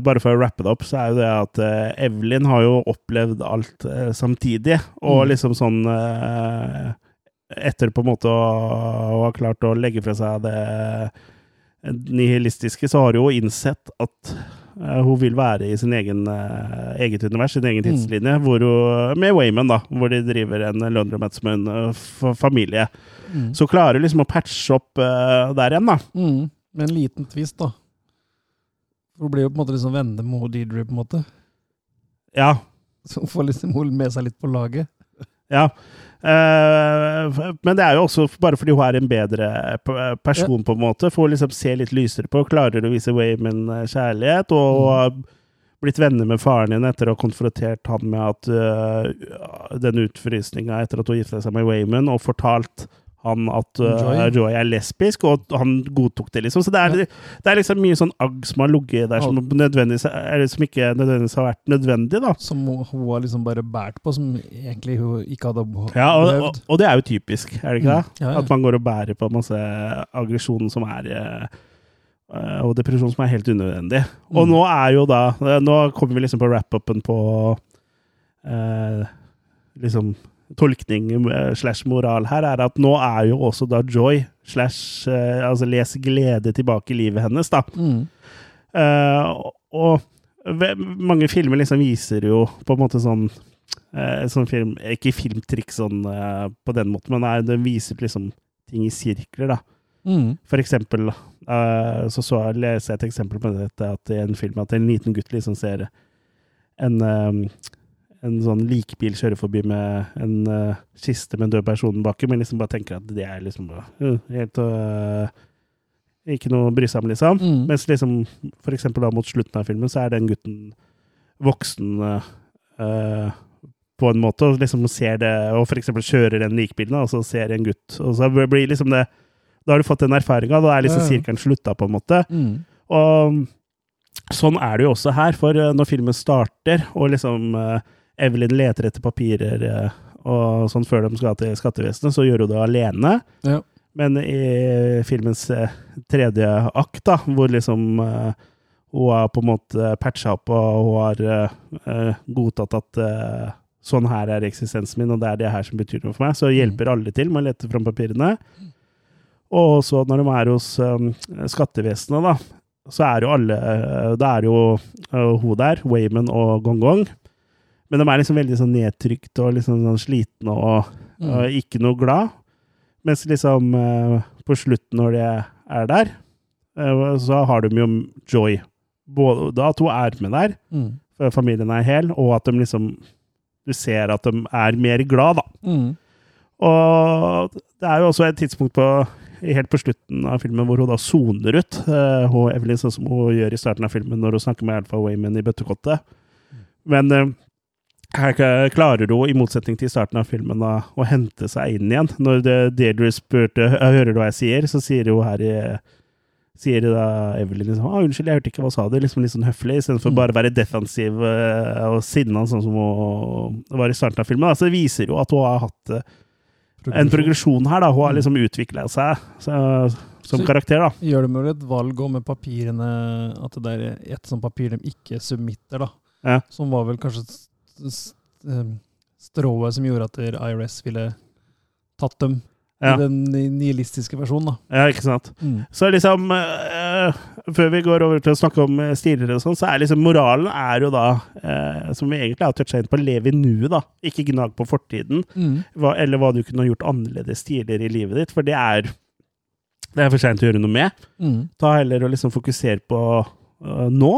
Bare for å rappe det opp, så er jo det at Evelyn har jo opplevd alt samtidig. Og Mm. liksom sånn Etter på en måte å, å ha klart å legge fra seg det nihilistiske, så har hun jo innsett at hun vil være i sin egen eh, eget univers, sin egen Mm. tidslinje, hvor hun, med Wayman, da, hvor de driver en laundromat som en eh, familie. Mm. Så klarer liksom å patche opp uh, der igjen, da. Mm. Med en liten tvist, da. Hun blir jo på en måte liksom venner med Deidre, på en måte. Ja. Så hun får liksom hun med seg litt på laget. ja. Eh, men det er jo også bare fordi hun er en bedre person, på en måte. For å liksom se litt lysere på, klarer å vise Wayman eh, kjærlighet. Og Mm. hun har blitt venner med faren din etter å ha konfrontert han med at uh, den utfrysninga etter at hun gifta seg med Wayman, og fortalt han at uh, Joy. Joy. er lesbisk, og han godtok det, liksom. Så det er, det er liksom mye sånn agg som har ligget der, som, eller som ikke nødvendigvis har vært nødvendig, da. Som hun, har liksom bare båret på, som egentlig hun ikke hadde behøvd. Ja, og, og, og det er jo typisk, er det ikke det? Mm. Ja, ja. At man går og bærer på masse aggresjon som er eh, eh, Og depresjon som er helt unødvendig. Og Mm. nå er jo da eh, Nå kommer vi liksom på wrap-upen på eh, liksom tolkning eh, slash moral her, er at nå er jo også da joy slash eh, Altså les glede tilbake i livet hennes, da. Mm. Uh, og mange filmer liksom viser jo på en måte sånn uh, sånn film, Ikke filmtrikk sånn uh, på den måten, men nei, den viser liksom ting i sirkler, da. Mm. For eksempel så, så jeg, leser jeg et eksempel på dette at i en film at en liten gutt liksom ser en, en sånn likbil kjører forbi med en uh, kiste med en død person baki, men liksom bare tenker at det er liksom uh, helt uh, Ikke noe å bry seg om, liksom. Mm. Mens liksom, for eksempel da mot slutten av filmen, så er den gutten voksen eh, på en måte, og liksom ser det, og for eksempel kjører den likbilen, og så ser en gutt, og så blir liksom det Da har du fått den erfaringa, da er liksom Ja, ja. sirkelen slutta, på en måte. Mm. Og sånn er det jo også her, for når filmen starter, og liksom eh, Evelyn leter etter papirer eh, og sånn før de skal til skattevesenet, så gjør hun det alene. Ja. Men i filmens eh, tredje akt, da, hvor liksom eh, hun har på en måte patcha opp, og hun har godtatt at sånn her er eksistensen min, og det er det her som betyr noe for meg, så hjelper alle til med å lete fram papirene. Og så når de er hos um, skattevesenet, da, så er jo alle Da er jo hun der, Wayman og Gong Gong. Men de er liksom veldig sånn nedtrykt og liksom sånn slitne og, Mm. og ikke noe glad. Mens liksom eh, på slutten, når de er der, eh, så har de jo joy. Både da at hun er med der, Mm. for familien er hel, og at de liksom Du ser at de er mer glad, da. Mm. Og det er jo også et tidspunkt på, helt på slutten av filmen hvor hun da soner ut, uh, hun Evelyn, sånn som hun gjør i starten av filmen når hun snakker med Alfa Wayman i bøttekottet. Men eh, her klarer hun, i motsetning til starten av filmen, da, å hente seg inn igjen. Når Deirdre spurte hører du hva jeg sier, så sier hun her i Sier da Evelyn liksom, ah, 'Unnskyld, jeg hørte ikke, hva sa du?' Liksom litt sånn høflig, istedenfor Mm. bare å være defensiv og sinna, sånn som hun var i starten av filmen. Da. Så det viser jo at hun har hatt en progresjon her. da. Hun har liksom utvikla seg så, som Så- karakter. da. Gjør de vel et valg òg med papirene, at det er et sånt papir de ikke submitter, da. Ja. Som var vel kanskje strået som gjorde at IRS ville tatt dem Ja. i den nihilistiske versjonen, da. Ja, ikke sant? Så liksom eh, Før vi går over til å snakke om eh, stiler og sånn, så er liksom moralen er jo da, eh, som vi egentlig har toucha inn på, lev i nuet, da. Ikke gnag på fortiden. Mm. Hva, eller hva du kunne gjort annerledes tidligere i livet ditt, for det er det er for seint å gjøre noe med. Mm. Ta heller og liksom fokusere på eh, nå,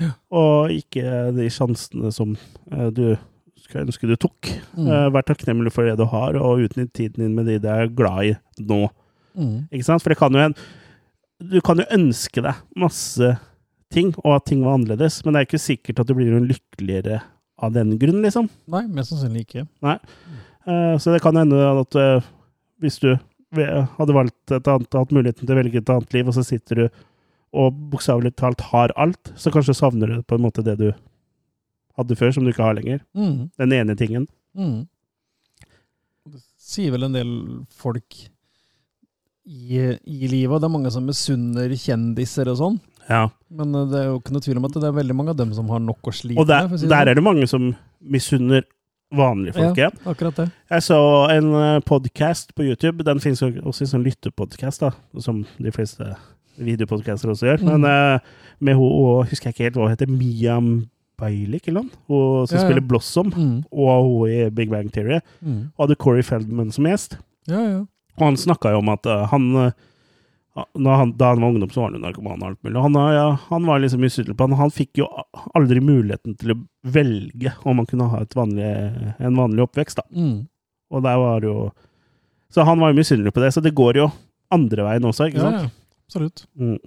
Ja. og ikke de sjansene som eh, du skulle ønske du tok. Mm. Eh, vær takknemlig for det du har, og utnytt tiden din med de du er glad i nå. Mm. Ikke sant? For det kan jo en Du kan jo ønske deg masse ting, og at ting var annerledes, men det er ikke sikkert at du blir noe lykkeligere av den grunn, liksom. Nei, mest sannsynlig ikke. Nei. så det kan hende at eh, hvis du hadde valgt et annet, hatt muligheten til å velge et annet liv, og så sitter du og bokstavelig talt har alt, så kanskje savner du på en måte det du hadde før, som du ikke har lenger. Mm. Den ene tingen. Mm. Det sier vel en del folk i, i livet. Og det er mange som misunner kjendiser og sånn. Ja. Men eh, det er jo ikke noe tvil om at det er veldig mange av dem som har nok å slite Og der, med. si der sånn. er det mange som misunner vanlige folk igjen. Ja, akkurat det. Jeg så en podkast på YouTube. Den finnes også i sånn lyttepodkast, som de fleste videopodcaster også gjør. Mm. Men eh, med hun og husker jeg ikke helt hva hun heter, Mia Bailik eller noe? Hun som Ja, ja. spiller Blossom, Mm. og hun i Big Bang Theory. Mm. Og hadde Corey Feldman som gjest. Ja, ja. Og han snakka jo om at uh, han, når han Da han var ungdom, så var han jo narkoman og alt mulig. Han, ja, han var liksom misunnelig på han. Han fikk jo aldri muligheten til å velge om han kunne ha vanlig, en vanlig oppvekst, da. Mm. Og der var jo Så han var jo misunnelig på det. Så det går jo andre veien også, ikke ja, sant? Absolutt. Mm.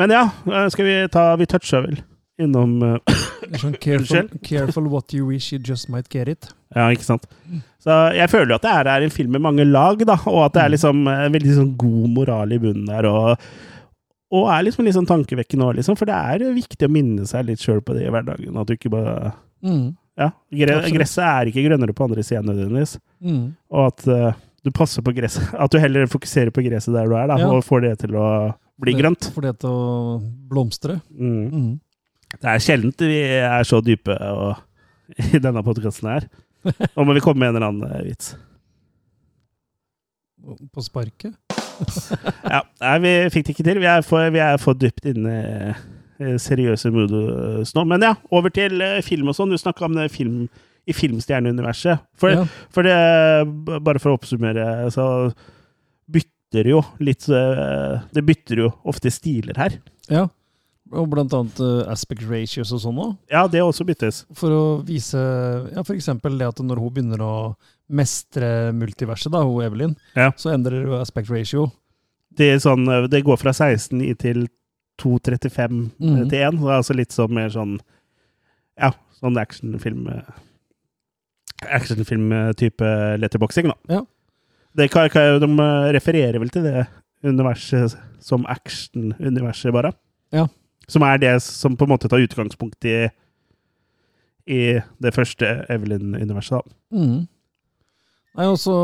Men ja, eh, skal vi ta Vi toucha vel innom uh, sånn careful, careful what you wish you just might get it. Ja, ikke sant. Så jeg føler jo at det her er en film med mange lag, da, og at det er liksom en veldig sånn god moral i bunnen der, og, og er liksom litt sånn tankevekkende òg, liksom, for det er viktig å minne seg litt sjøl på det i hverdagen, at du ikke bare Mm. Ja, gresset er ikke grønnere på andre siden nødvendigvis, Mm. og at eh, du passer på gresset, (laughs) at du heller fokuserer på gresset der du er, da, Ja. og får det til å bli grønt. Får det til å blomstre. Mm. Mm. Det er sjeldent vi er så dype og, i denne podkasten her. Nå må vi komme med en eller annen eh, vits. På sparket. (laughs) Ja, nei, vi fikk det ikke til. Vi er for, vi er for dypt inne i eh, seriøse moods nå. Men ja, over til eh, film og sånn. Du snakka om det film, i filmstjerneuniverset. For, Ja. for det, bare for å oppsummere, så bytter jo litt eh, Det bytter jo ofte stiler her. Ja. Og blant annet eh, aspect ratios og sånn òg. Ja, det også byttes. For å vise ja, eksempel det at når hun begynner å mestre multiverset, da, hun Evelyn, Ja. så endrer hun aspect ratio. Det, sånn, eh, det går fra 16 i til 2.35 Mhm. til 1. Det er altså litt sånn mer sånn Ja, sånn actionfilm Actionfilm-type letterboxing, da. Ja. Det kan, kan, de eh, refererer vel til det universet som action-universet, bare. Ja. Som er det som på en måte tar utgangspunkt i i det første Evelyn-universet, da. Mm. Nei, også,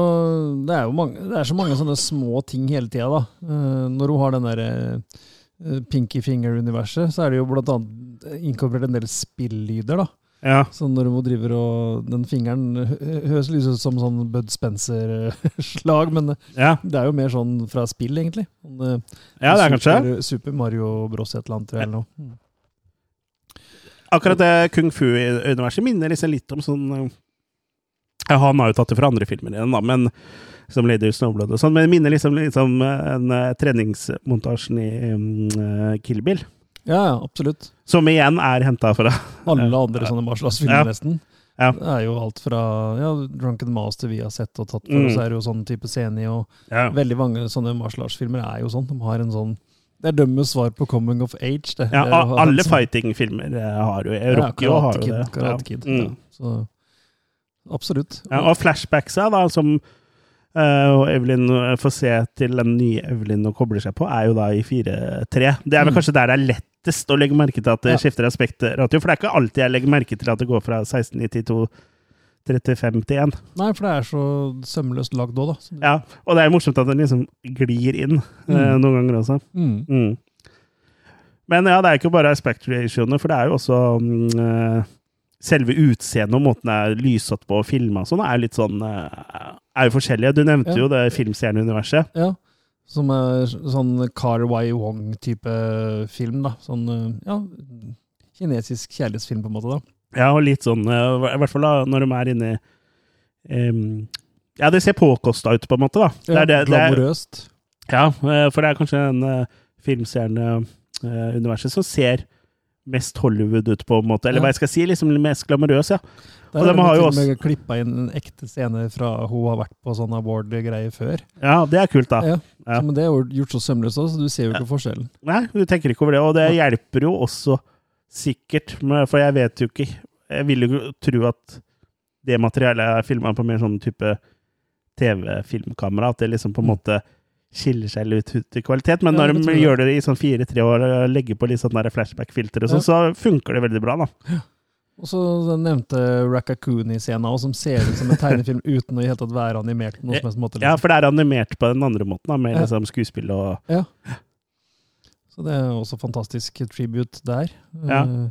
det, er jo mange, det er så mange sånne små ting hele tida, da. Eh, når hun har den derre eh, Pinky Finger-universet, så er det jo blant annet inkorporert en del spillyder, da. Ja. Så når hun driver og Den fingeren høres litt ut som sånn Bud Spencer-slag, men ja. det er jo mer sånn fra spill, egentlig. Sånn, eh, Ja, det er kanskje. Super, Super Mario Bros. et eller annet, tror jeg, eller noe. Mm. Akkurat det kung fu-universet minner liksom litt om sånn eh, ja, Han har jo tatt det fra andre filmer igjen, da, men som Lady Snowblood og sånn, men det minner liksom litt om eh, en treningsmontasjen i mm, Kill Bill. Ja, ja, absolutt. Som igjen er henta fra Alle andre sånne martial arts-filmer, Ja. nesten. Ja. Det er jo alt fra ja, Drunken Master vi har sett og tatt for Mm. oss, er jo sånn type scene og ja. veldig mange sånne martial arts-filmer er jo sånn. De har en sånn Det er dømmes svar på coming of age, det. ja, Det er alle sånn- fighting-filmer eh, har jo Ja, og har jo det. Karate Ja. Kid. Mm. Ja. Så absolutt. Ja, og flashbacksa, da, som eh, og Evelyn eh, får se til den nye Evelyn og kobler seg på, er jo da i 4-3. Det er vel Mm. kanskje der det er lettest å legge merke til at det Ja. skifter aspektratio, for det er ikke alltid jeg legger merke til at det går fra 16 til 2, 35 til 1. Nei, for det er så sømløst lagd òg, da. Ja, og det er morsomt at den liksom glir inn eh, Mm. noen ganger også. Mm. Mm. Men ja, det er ikke bare aspect ratioene, for det er jo også eh, Selve utseendet og måten det er lyssatt på og filma og sånn, er litt sånn eh, Er jo forskjellige. Du nevnte Ja. jo det filmstjerneuniverset. Ja. Som er sånn Car Wai Wong-type film, da. Sånn eh, ja, kinesisk kjærlighetsfilm, på en måte, da. Ja, og litt sånn eh, I hvert fall da, når de er inni um, Ja, det ser påkosta ut, på en måte, da. Det er det, det er, Glamorøst. ja, eh, for det er kanskje en uh, filmstjerneuniverset som ser mest Hollywood ut, på en måte. Eller Ja. hva jeg skal si, liksom mest glamorøs, ja. Der Og de har jo til og med klippa inn en ekte scene fra hun har vært på sånn award-greie før. Ja, det er kult, da. Ja. Ja. Men det er jo gjort så sømløst òg, så du ser jo ikke forskjellen. Nei, du tenker ikke over det. Og det hjelper jo også sikkert, for jeg vet jo ikke Jeg vil jo tro at det materiellet er filma på mer sånn type TV-filmkamera, at det liksom på en måte skiller seg litt ut i kvalitet. Men. Ja, når det de gjør det i sånn fire-tre år og legger på litt sånn flashback-filter og sånn, så funker det veldig bra, da. Og så den nevnte Rakakuni-scena, som ser ut som en tegnefilm (laughs) uten å hele tatt være animert på noen som helst måte. Ja, Liksom. for det er animert på den andre måten, da, med Ja. liksom skuespill og ja. Så det er også fantastisk tribute der. Ja. Eh,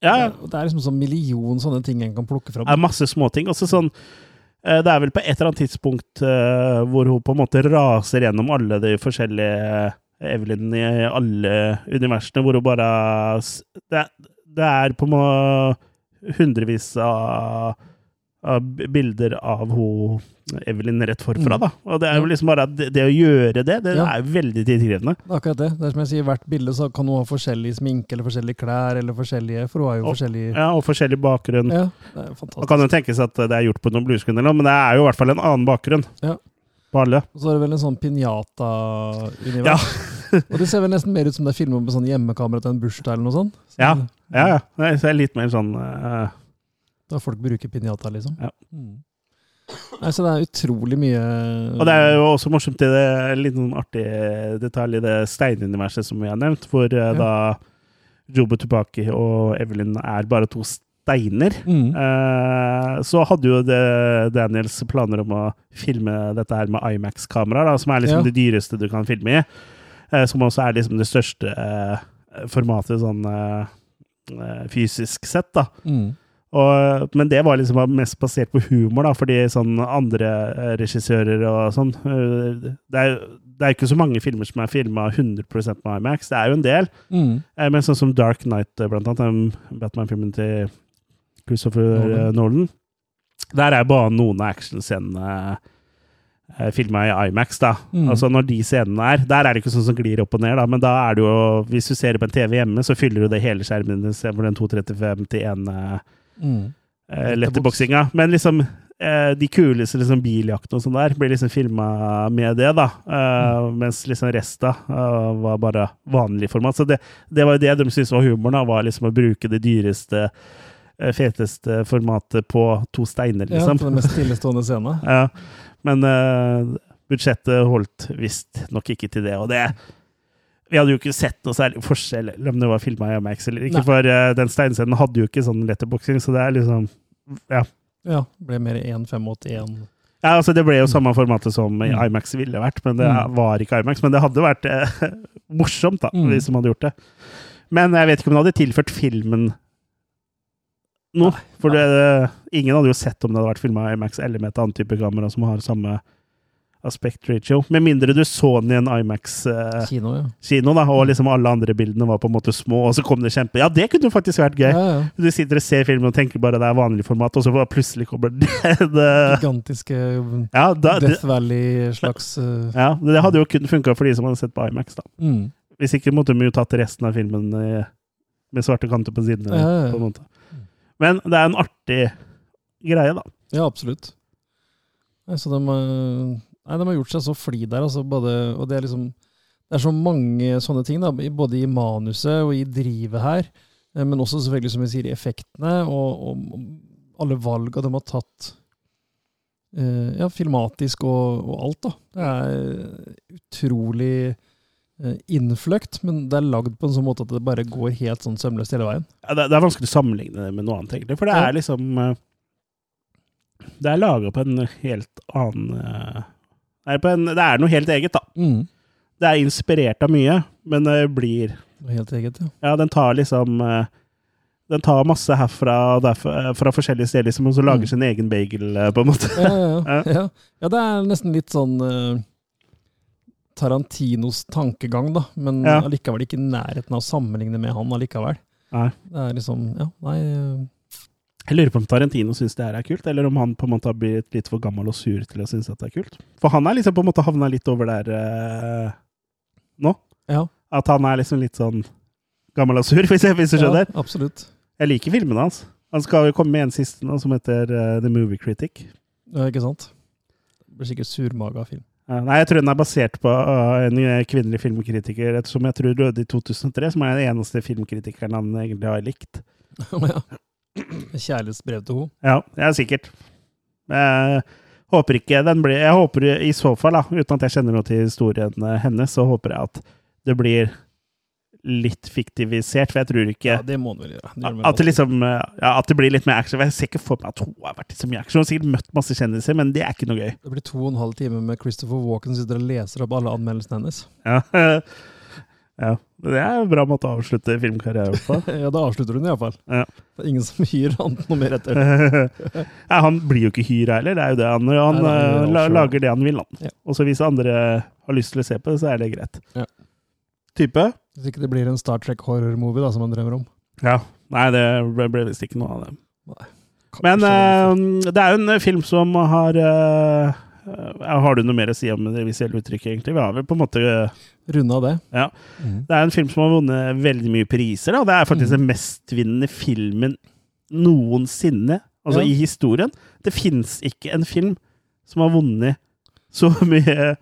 Ja, ja. Det, det er liksom sånn million sånne ting en kan plukke fram. Det er masse småting. Også sånn Det er vel på et eller annet tidspunkt eh, hvor hun på en måte raser gjennom alle de forskjellige Evelyn i alle universene, hvor hun bare Det, det er på en måte hundrevis av, bilder av hun Evelyn rett forfra, Mm. da. Og det er jo liksom bare at det, det å gjøre det, det Ja. er veldig tidkrevende. Akkurat det. Det er som jeg sier, Hvert bilde så kan hun ha forskjellig sminke eller forskjellige klær, eller forskjellige, for hun har jo Og- forskjellig Ja, og forskjellig bakgrunn. Ja, det er Man fantastisk. kan jo tenkes at det er gjort på noen blueskunder, eller noe, men det er jo i hvert fall en annen bakgrunn Ja. på alle. Og så er det vel en sånn pinjata-univers. (laughs) og det ser vel nesten mer ut som det er filmet med sånn hjemmekamera til en bursdag eller noe sånt. Så Ja, ja. ja. Det er litt mer sånn eh, Da folk bruker pinjata, liksom. Ja. Mm. Nei, så det er utrolig mye Og det er jo også morsomt i det litt noen artig detalj i det steinuniverset som vi har nevnt, hvor ja. da Jobo Tupaki og Evelyn er bare to steiner. Mm. Eh, så hadde jo Daniels planer om å filme dette her med Imax-kameraer, som er liksom Ja. det dyreste du kan filme i. eh, som også er liksom det største eh, formatet sånn eh, eh, fysisk sett, da. Mm. Og, men det var liksom mest basert på humor, da, fordi sånn andre eh, regissører og sånn eh, Det er det er ikke så mange filmer som er filma 100% med IMAX. Det er jo en del. Mm. Eh, Men sånn som Dark Knight, blant annet, Batman-filmen til Christopher Nolan. Nolan. Der er bare noen av actionscenene filma i IMAX, da. Mm. Altså når de scenene er Der er det ikke sånn som glir opp og ned, da, men da er det jo Hvis du ser det på en TV hjemme, så fyller du det hele skjermen istedenfor den 235 til 1 Mm. uh, letterboxinga. Men liksom eh, de kuleste liksom, biljaktene og sånn der blir liksom filma med det, da. Eh, Mens liksom resten uh, var bare vanlig format. Så det, det var jo det de syntes var humoren, da, var liksom å bruke det dyreste, eh, feteste formatet på to steiner, Ja, liksom. på den mest stillestående scenen. (laughs) Ja. Men uh, budsjettet holdt visstnok ikke til det, og det vi hadde jo ikke sett noe særlig forskjell eller om det var filma i IMAX eller ikke, Nei. for uh, den steinscenen hadde jo ikke sånn letterboxing, så det er liksom Ja. Ja, ble mer 1,581. Ja, altså Det ble jo samme formatet som i Mm. IMAX ville vært, men det Mm. var ikke IMAX. Men det hadde vært eh, (laughs) morsomt, da, Mm. hvis man hadde gjort det. Men jeg vet ikke om det hadde tilført filmen noe. For det, ingen hadde jo sett om det hadde vært filma i IMAX eller med et annet type kamera som har samme aspect ratio. Med mindre du så den i en IMAX-kino, Kino, da, og liksom alle andre bildene var på en måte små, og så kom det kjempe... Ja, det kunne jo faktisk vært gøy. Ja, ja. Du sitter og ser filmen og tenker bare det er vanlig format, og så plutselig kommer det, (laughs) det Gigantiske Ja, da, det, Death Valley-slags uh, ja, det hadde jo kun funka for de som hadde sett på IMAX. da. mm. Hvis ikke måtte vi jo tatt resten av filmen eh, med svarte kanter på sidene. Ja, på en måte. Men det er en artig greie, da. Ja, absolutt. Så de, eh, nei, de har gjort seg så flid der, altså både, og det er liksom Det er så mange sånne ting, da, både i manuset og i drivet her, eh, men også selvfølgelig, som vi sier, i effektene og, og alle valga de har tatt. eh, Ja, filmatisk og, og alt, da. Det er utrolig eh, innfløkt, men det er lagd på en sånn måte at det bare går helt sånn sømløst hele veien. Ja, det, er vanskelig å sammenligne det med noe annet, egentlig. For det er liksom Det er laga på en helt annen er, en, det er noe helt eget, da. Mm. Det er inspirert av mye, men det blir Helt eget, ja. Ja, den tar liksom eh, Den tar masse herfra og derfra, fra forskjellige steder, liksom, og så lager Mm. sin egen bagel, eh, på en måte. Ja, ja, ja. (laughs) Det er nesten litt sånn uh, Tarantinos tankegang, da. Men allikevel ikke i nærheten av å sammenligne med han allikevel. Nei. Det er liksom Ja, nei eh, Jeg lurer på om Tarantino syns det her er kult, eller om han på en måte har blitt litt for gammel og sur til å synes at det er kult. For han er liksom på en måte havna litt over der eh, nå. Ja. At han er liksom litt sånn gammel og sur, (laughs) hvis, jeg, hvis du skjønner. Ja, absolutt. Jeg liker filmene hans. Han skal jo komme med en siste nå, som heter uh, The Movie Critic. Ja, ikke sant? Det blir sikkert surmaga film. Nei, jeg tror den er basert på uh, en kvinnelig filmkritiker som jeg tror døde i 2003, som er den eneste filmkritikeren han egentlig har likt. (laughs) ja. Kjærlighetsbrev til henne. Ja, det er sikkert. Jeg håper ikke den blir Jeg håper i så fall, da, uten at jeg kjenner noe til historien eh, hennes, så håper jeg at det blir litt fiktivisert, for jeg tror ikke Ja, det må vel gjøre. Det at det liksom eh, ja, At det blir litt mer action. For Jeg ser ikke for meg at hun har vært i så mye action. Hun har sikkert møtt masse kjendiser, men det er ikke noe gøy. Det blir to og en halv time med Christopher Walken sitter og leser opp alle anmeldelsene hennes. Ja. (laughs) ja. Det er en bra måte å avslutte filmkarrieren på. (laughs) Ja, da avslutter du den iallfall. Ja. Det er ingen som hyr han noe mer etter. (laughs) ja, han blir jo ikke hyra heller, det er jo det han Han Nei, eh, la, lager det han vil, han. Ja. Og så hvis andre har lyst til å se på det, så er det greit. Ja. Type? Hvis ikke det blir en Star Trek horror-movie da, som han drømmer om. Ja. Nei, det ble, ble visst ikke noe av det. Nei, Men det eh, det er jo en film som har eh, Har du noe mer å si om det visuelle uttrykket, egentlig? Vi har vel på en måte eh, Runda det. Ja. Mm. Det er en film som har vunnet veldig mye priser. Da. Det er faktisk Mm. den mestvinnende filmen noensinne. Altså Ja. i historien. Det fins ikke en film som har vunnet så mye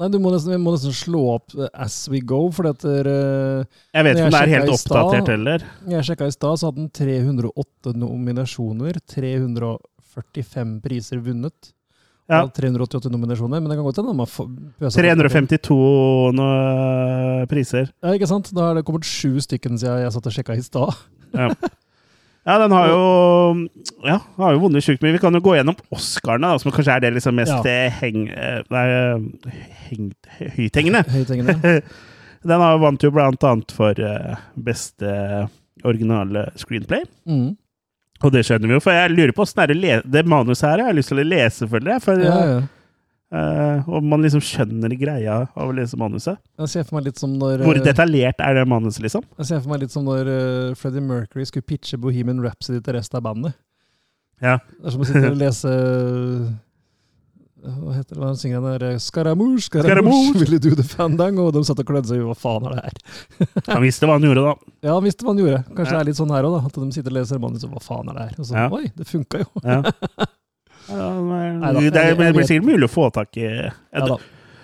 Nei, du må nesten, vi må nesten slå opp eh, as we go, for at uh, Jeg vet ikke om det er helt oppdatert heller. jeg sjekka i stad, så hadde den 308 nominasjoner. 345 priser vunnet. Ja. Ja. 388 nominasjoner, men det kan godt hende man har få- pøsa på. 352 noe, priser. Ja, ikke sant? Da har det kommet sju stykken siden jeg satt og sjekka i stad. (laughs) Ja. ja, den har jo Ja, har jo vunnet sjukt mye. Vi kan jo gå gjennom Oscarene, da, som kanskje er det liksom mest Ja. eh, heng... eh, Nei, eh, heng, høythengende. (laughs) Høythengende. (laughs) Den har vant jo blant annet for eh, beste originale screenplay. Mm. Og det skjønner vi jo, for jeg lurer på åssen det manuset her. Jeg har lyst til å lese, føler jeg. For, Ja, ja. Uh, og man liksom skjønner greia av å lese manuset. Jeg ser for meg litt som når Hvor eh, detaljert er det manuset, liksom? Jeg ser for meg litt som når uh, Freddie Mercury skulle pitche Bohemian Rhapsody til resten av bandet. Ja. Det er som å sitte og lese Hva heter det? Synger han der? Scaramouche, Scaramouche, Scaramouche. (laughs) will you do the fandang? Og de satt og klødde seg i hva faen er det her? (laughs) Han visste hva han gjorde, da. Ja, han visste hva han gjorde. Kanskje Ja. det er litt sånn her òg, da. At de sitter og leser manuset. Hva faen er det her? Og så, Ja. oi, det funka jo. Ja. (laughs) Neida, det, det blir sikkert mulig å få tak i Ja,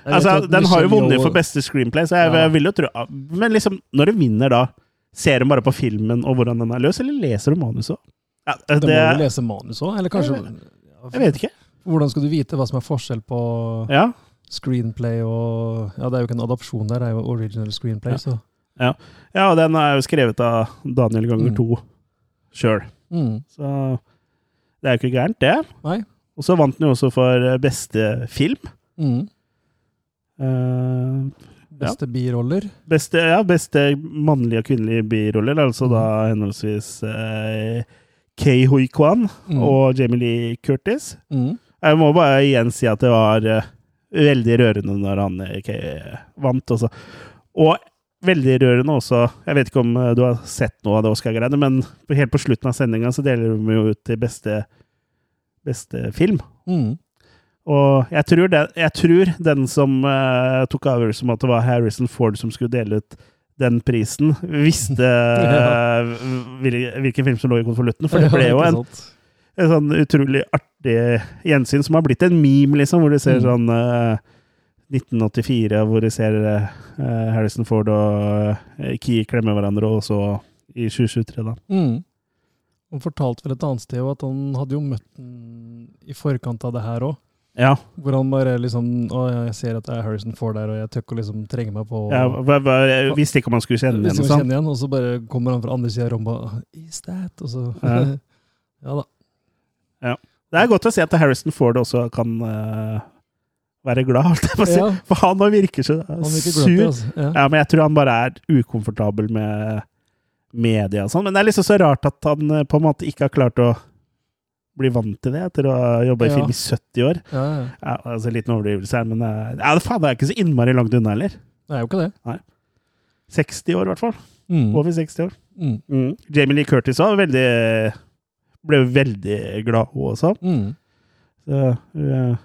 Altså, Den har jo vunnet for beste screenplay, så jeg, jeg vil jo tro Men liksom, når du vinner da, ser du bare på filmen og hvordan den er løs, eller leser du manuset òg? Ja, De det, må jo lese manus òg, eller kanskje jeg vet ikke. Hvordan skal du vite hva som er forskjell på Ja. screenplay og Ja, det er jo ikke en adopsjon der, det er jo original screenplay, Ja. så ja, og den er jo skrevet av Daniel ganger Mm. to sjøl. mm. Så det er jo ikke gærent, det. Nei. Og så vant den jo også for beste film. Mm. Uh, Beste biroller. beste, ja, beste mannlige og kvinnelige biroller, altså da henholdsvis eh, Kei Hui Kwan Mm. og Jamie Lee Curtis. Mm. Jeg må bare igjen si at det var eh, veldig rørende når han eh, Kei vant også. Og veldig rørende også Jeg vet ikke om eh, du har sett noe av det Oscar-greiene, men helt på slutten av sendinga så deler de jo ut til beste, beste film. Mm. Og jeg tror, den, jeg tror den som uh, tok avgjørelsen om at det var Harrison Ford som skulle dele ut den prisen, visste (laughs) uh, hvilken film som lå i konvolutten. For det ble jo en, en sånn utrolig artig gjensyn som har blitt en meme, liksom, hvor du ser Mm. sånn uh, 1984, hvor du ser uh, Harrison Ford og uh, Key klemme hverandre, og så i 2023, da. Mm. Han fortalte vel et annet sted at han hadde jo møtt den i forkant av det her òg. Ja. Hvor han bare liksom Å, jeg ser at det er Harrison Ford der, og jeg tør ikke å liksom trenge meg på Jeg, hva- hva- jeg visste ikke om han skulle kjenne igjen. og sånn. igjen, og så bare kommer han fra andre sida av rommet og Is that? Og så Ja. (laughs) Ja da. Det er godt å se at Harrison Ford også kan uh, være glad, si. Ja. For han virker så Han virker sur. glad, altså. Ja. Ja, men jeg tror han bare er ukomfortabel med media og sånn. Men det er liksom så rart at han eh, på en måte ikke har klart å bli vant til det etter å ha jobba i film i 70 år. Ja, ja. Ja, altså Liten overdrivelse her, men eh, ja, det faen, det er ikke så innmari langt unna heller. Det er jo ikke det. 60 år, i hvert fall. Mm. Over 60 år. Mm. Mm. Jamie Lee Curtis også, veldig, ble veldig glad, hun også. Mm. Så, eh,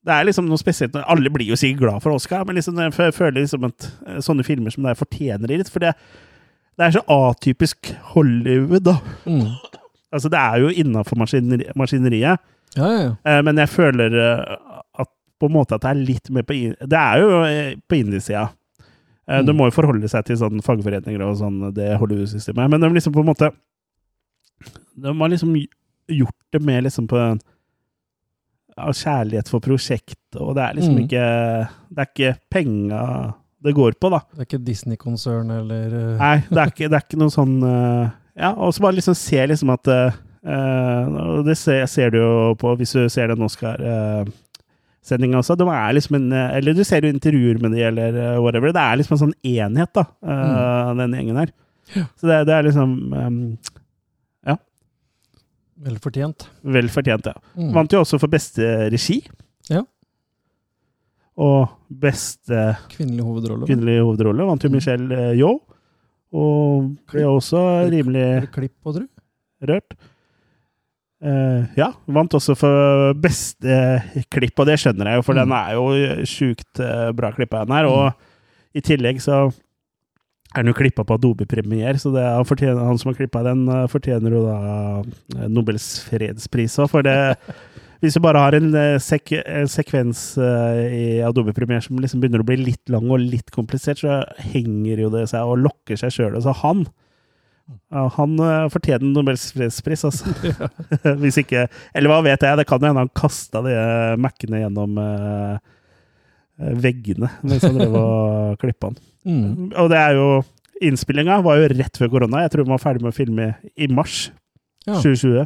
det er liksom noe spesielt Alle blir jo sikkert glad for Oscar, men liksom, jeg føler liksom at eh, sånne filmer som det her fortjener det litt. For det, det er så atypisk Hollywood, da. Mm. Altså, det er jo innafor maskineri, maskineriet, Ja, ja, ja. eh, men jeg føler at på en måte at det er litt mer på Det er jo på indiesida. Mm. De må jo forholde seg til sånn fagforeninger og sånn, det Hollywood-systemet. Men de liksom på en måte De har liksom gjort det med liksom på en av kjærlighet for prosjektet, og det er liksom Mm. ikke Det er ikke penga det går på, da. Det er ikke Disney-konsern eller eh, Nei, det er (laughs) ikke, det er ikke noe sånn eh, Ja, og så bare liksom se liksom at eh, Det ser, ser du jo på hvis du ser den Oscar-sendinga også. De er liksom en Eller du ser jo intervjuer med de, eller uh, whatever. Det er liksom en sånn enhet, da, mm. den gjengen her. Så det, det er liksom um, Vel fortjent. vel fortjent, ja. Mm. Vant jo også for beste regi. Ja. Og beste Kvinnelig hovedrolle. kvinnelige hovedrolle vant jo Mm. Michelle Yo. Yeoh. Og ble også rimelig Klipp på, tru? rørt. Uh, ja, vant også for beste klipp, og det skjønner jeg jo, for Mm. den er jo sjukt eh, bra klippa, den her. Og i tillegg så er nå klippa på Adobe Premier, så det han, han som har klippa den, eh, fortjener jo da eh, Nobels fredspris òg, for det (laughs) Hvis du bare har en, eh, sek en sekvens i Adobe Premier som liksom begynner å bli litt lang og litt komplisert, så henger jo det seg og lokker seg sjøl. Så han ja, han eh, fortjener Nobels fredspris, altså. (laughs) (laughs) Hvis ikke Eller hva vet jeg, det kan jo hende han kasta de Mac-ene gjennom veggene mens han drev og klippa den. Mm. Og det er jo Innspillinga var jo rett før korona. Jeg tror man var ferdig med å filme i mars Ja. 2020.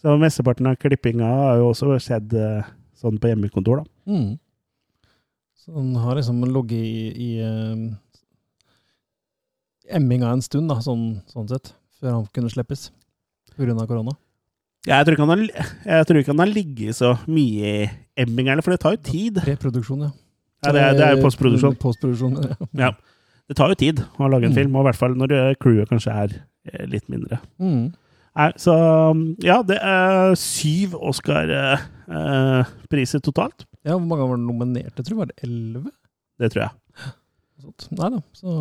Så mesteparten av klippinga har jo også skjedd eh, sånn på hjemmekontor, da. Mm. Så han har liksom ligget i, i uh, emminga en stund, da, sånn, sånn sett, før han kunne slippes. pga. korona. Jeg tror ikke han har, jeg tror ikke han har ligget så mye i emminga, for det tar jo tid. Preproduksjon, ja. Ja, det, er, det er jo postproduksjon. Postproduksjon, ja. Det tar jo tid å lage en Mm. film, og i hvert fall når eh, crewet kanskje er eh, litt mindre. Mm. Så ja, det er syv Oscar-priser totalt. ja, hvor mange var nominerte, tror jeg? Var det elleve? Det tror jeg. Nei da, så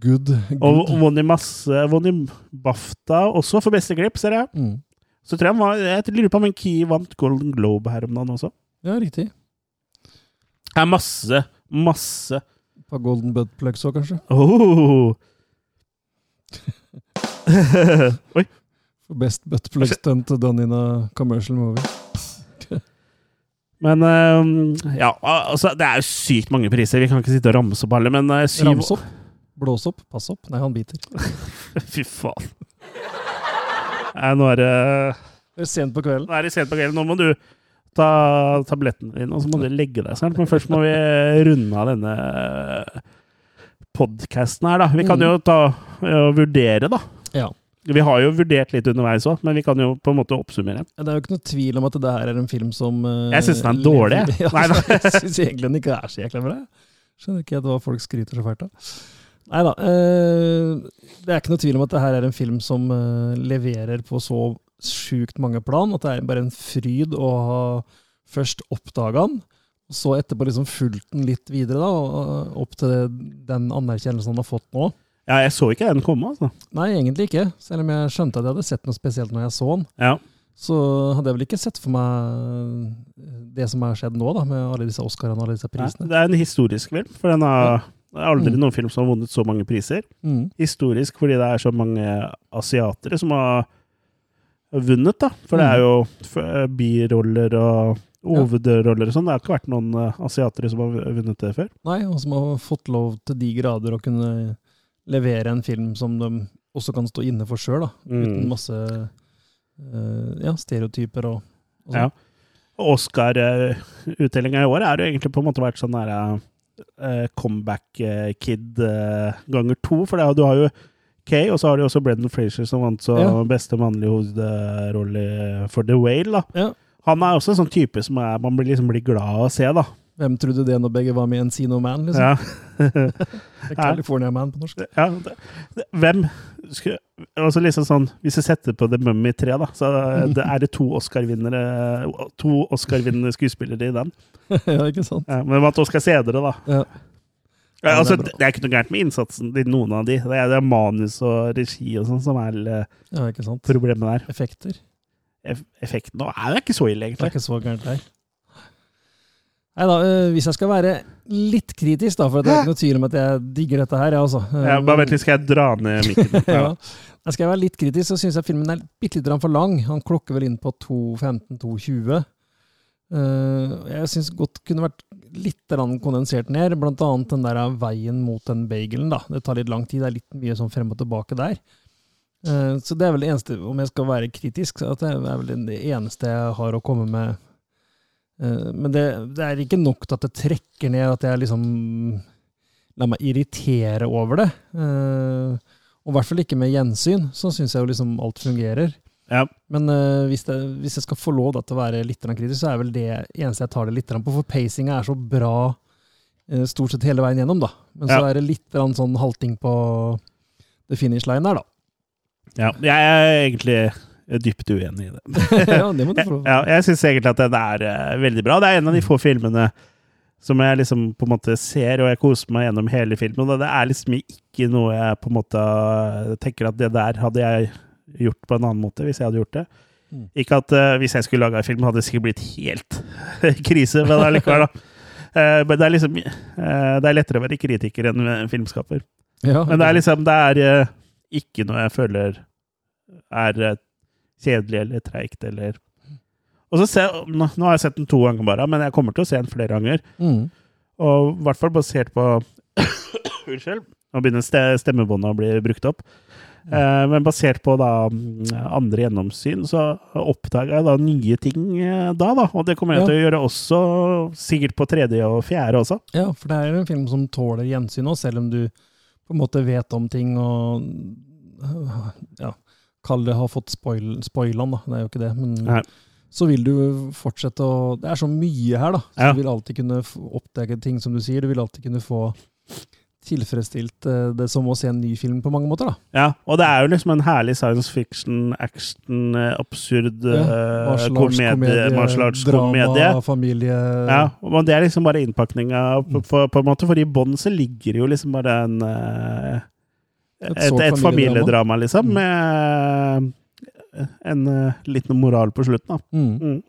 Good. Og good. vunnet masse Vunnet BAFTA også for beste klipp, ser jeg. Mm. Så tror jeg Jeg lurer på om en Key vant Golden Globe her om dagen også. Ja, riktig. Det er masse, masse På Golden Butt Plugs òg, kanskje? oh. (laughs) Oi. For Best Butt Plug Stunt done in a commercial movie. Men eh, ja, altså, det er jo sykt mange priser. Vi kan ikke sitte og ramse opp alle, men uh, syv Rams opp. Blås opp. Pass opp. Nei, han biter. (laughs) Fy faen. Nei, nå er det Det er sent på kvelden. Nå er det sent på kvelden. Nå må du ta tabletten dine, og så må du legge deg snart. Men først må vi runde av denne podkasten her, da. Vi kan jo ta og vurdere, da. Ja. Vi har jo vurdert litt underveis òg, men vi kan jo på en måte oppsummere. Det er jo ikke noe tvil om at det her er en film som eh, Jeg synes den er dårlig, jeg. (laughs) Nei, nei. (laughs) jeg syns egentlig den ikke er så jækla bra. Skjønner ikke hva folk skryter så fælt av. Nei da. det er ikke noe tvil om at det her er en film som eh, leverer på så sjukt mange plan, at det er bare en fryd å ha først oppdaga den, og så etterpå liksom fulgt den litt videre, da, opp til den anerkjennelsen han har fått nå. Ja, jeg så ikke den komme, altså. Nei, egentlig ikke. Selv om jeg skjønte at jeg hadde sett noe spesielt når jeg så den. Ja. Så hadde jeg vel ikke sett for meg det som har skjedd nå, da, med alle disse Oscarene og alle disse prisene. Nei, det er en historisk film, for den har det er aldri Mm. noen film som har vunnet så mange priser. Mm. Historisk fordi det er så mange asiatere som har vunnet, da. For det Mm. er jo f- biroller og hovedroller og sånn. Det har ikke vært noen eh, asiatere som har vunnet det før. Nei, og som har fått lov til de grader å kunne levere en film som de også kan stå inne for sjøl. Mm. Uten masse eh, ja, stereotyper og, og Ja. sånn. Oscar-utdelinga i år er jo egentlig på en måte vært sånn der eh, comeback eh, kid eh, ganger to. For det, du har jo Kay, og så har du også Brendan Frazier som vant så Ja. beste mannlige hovedrolle for The Whale. da. Ja. Han er også en sånn type som er, man blir, liksom blir glad av å se, da. Hvem trodde det når begge var med i Encino Man, liksom? Ja. (laughs) California Man på norsk. ja det, det, hvem altså liksom sånn, Hvis jeg setter på The Mummy 3, da, så det, er det to Oscar-vinnere To Oscar-vinnende skuespillere i den. (laughs) ja, ikke sant? Ja, men vant Oscar senere, da. Ja. Ja, altså, det er ikke noe gærent med innsatsen til noen av de. Det er, det er manus og regi og sånn som er eh, Ja, problemet der. Effekter. Eff effekten nå er det ikke så ille, Det er ikke så gærent her. Nei da, øh, hvis jeg skal være litt kritisk, da, for det er ikke noe tvil om at jeg digger dette her, jeg også. Ja, bare vent litt, skal jeg dra ned (laughs) mikken? ja. Ja. Jeg være litt kritisk, så syns jeg filmen er bitte litt for lang. Han klokker vel inn på 2.15-2.20. Eh, jeg syns godt kunne vært litt kondensert ned, blant annet den der veien mot den bagelen. da. Det tar litt lang tid, det er litt mye sånn frem og tilbake der. Eh, så det er vel det eneste, om jeg skal være kritisk, at det er vel det eneste jeg har å komme med. Eh, men det, det er ikke nok til at det trekker ned, at jeg liksom lar meg irritere over det. Og i hvert fall ikke med gjensyn. Så syns jeg jo liksom alt fungerer. Ja. Men uh, hvis, det, hvis jeg skal få lov da, til å være litt kritisk, så er vel det eneste jeg tar det litt på. For pacinga er så bra uh, stort sett hele veien gjennom, da. Men så er det litt sånn halting på the finish line der, da. ja. Jeg er egentlig dypt uenig i det. (laughs) ja, det må du få. Ja, jeg syns egentlig at den er uh, veldig bra. Det er en av de få filmene som jeg liksom på en måte ser, og jeg koser meg gjennom hele filmen. Og det er liksom ikke noe jeg på en måte tenker at det der hadde jeg gjort på en annen måte hvis jeg hadde gjort det. Mm. Ikke at uh, hvis jeg skulle laga en film, hadde det sikkert blitt helt (laughs) krise, men allikevel, da. Uh, men det er liksom uh, Det er lettere å være kritiker enn filmskaper. Ja, Men det er liksom Det er ikke noe jeg føler er kjedelig eller treigt eller Og så ser, nå, nå har jeg sett den to ganger bare, men jeg kommer til å se den flere ganger. mm. Og i hvert fall basert på (coughs) Unnskyld. Nå begynner stemmebåndet å bli brukt opp. Eh, men basert på da mm, andre gjennomsyn, så oppdaga jeg da nye ting eh, da, da. Og det kommer jeg Ja. til å gjøre også, sikkert på tredje og fjerde også. Ja, for det er en film som tåler gjensyn òg, selv om du på en måte vet om ting og ja, Kall det har fått spoil, spoilene, da. Det er jo ikke det. Men Nei. så vil du fortsette å Det er så mye her, da. Så Ja. du vil alltid kunne oppdage ting, som du sier. Du vil alltid kunne få tilfredsstilt eh, det som å se en ny film på mange måter, da. Ja, og det er jo liksom en herlig science fiction, action, eh, absurd Ja, eh, Martial arts komedie, martial arts komedie. drama, familie Ja, og det er liksom bare innpakninga på, på, på en måte, for i bånn så ligger jo liksom bare en eh, Et Et, et familiedrama, liksom, Mm. med en liten moral på slutten, da. Mm. Mm.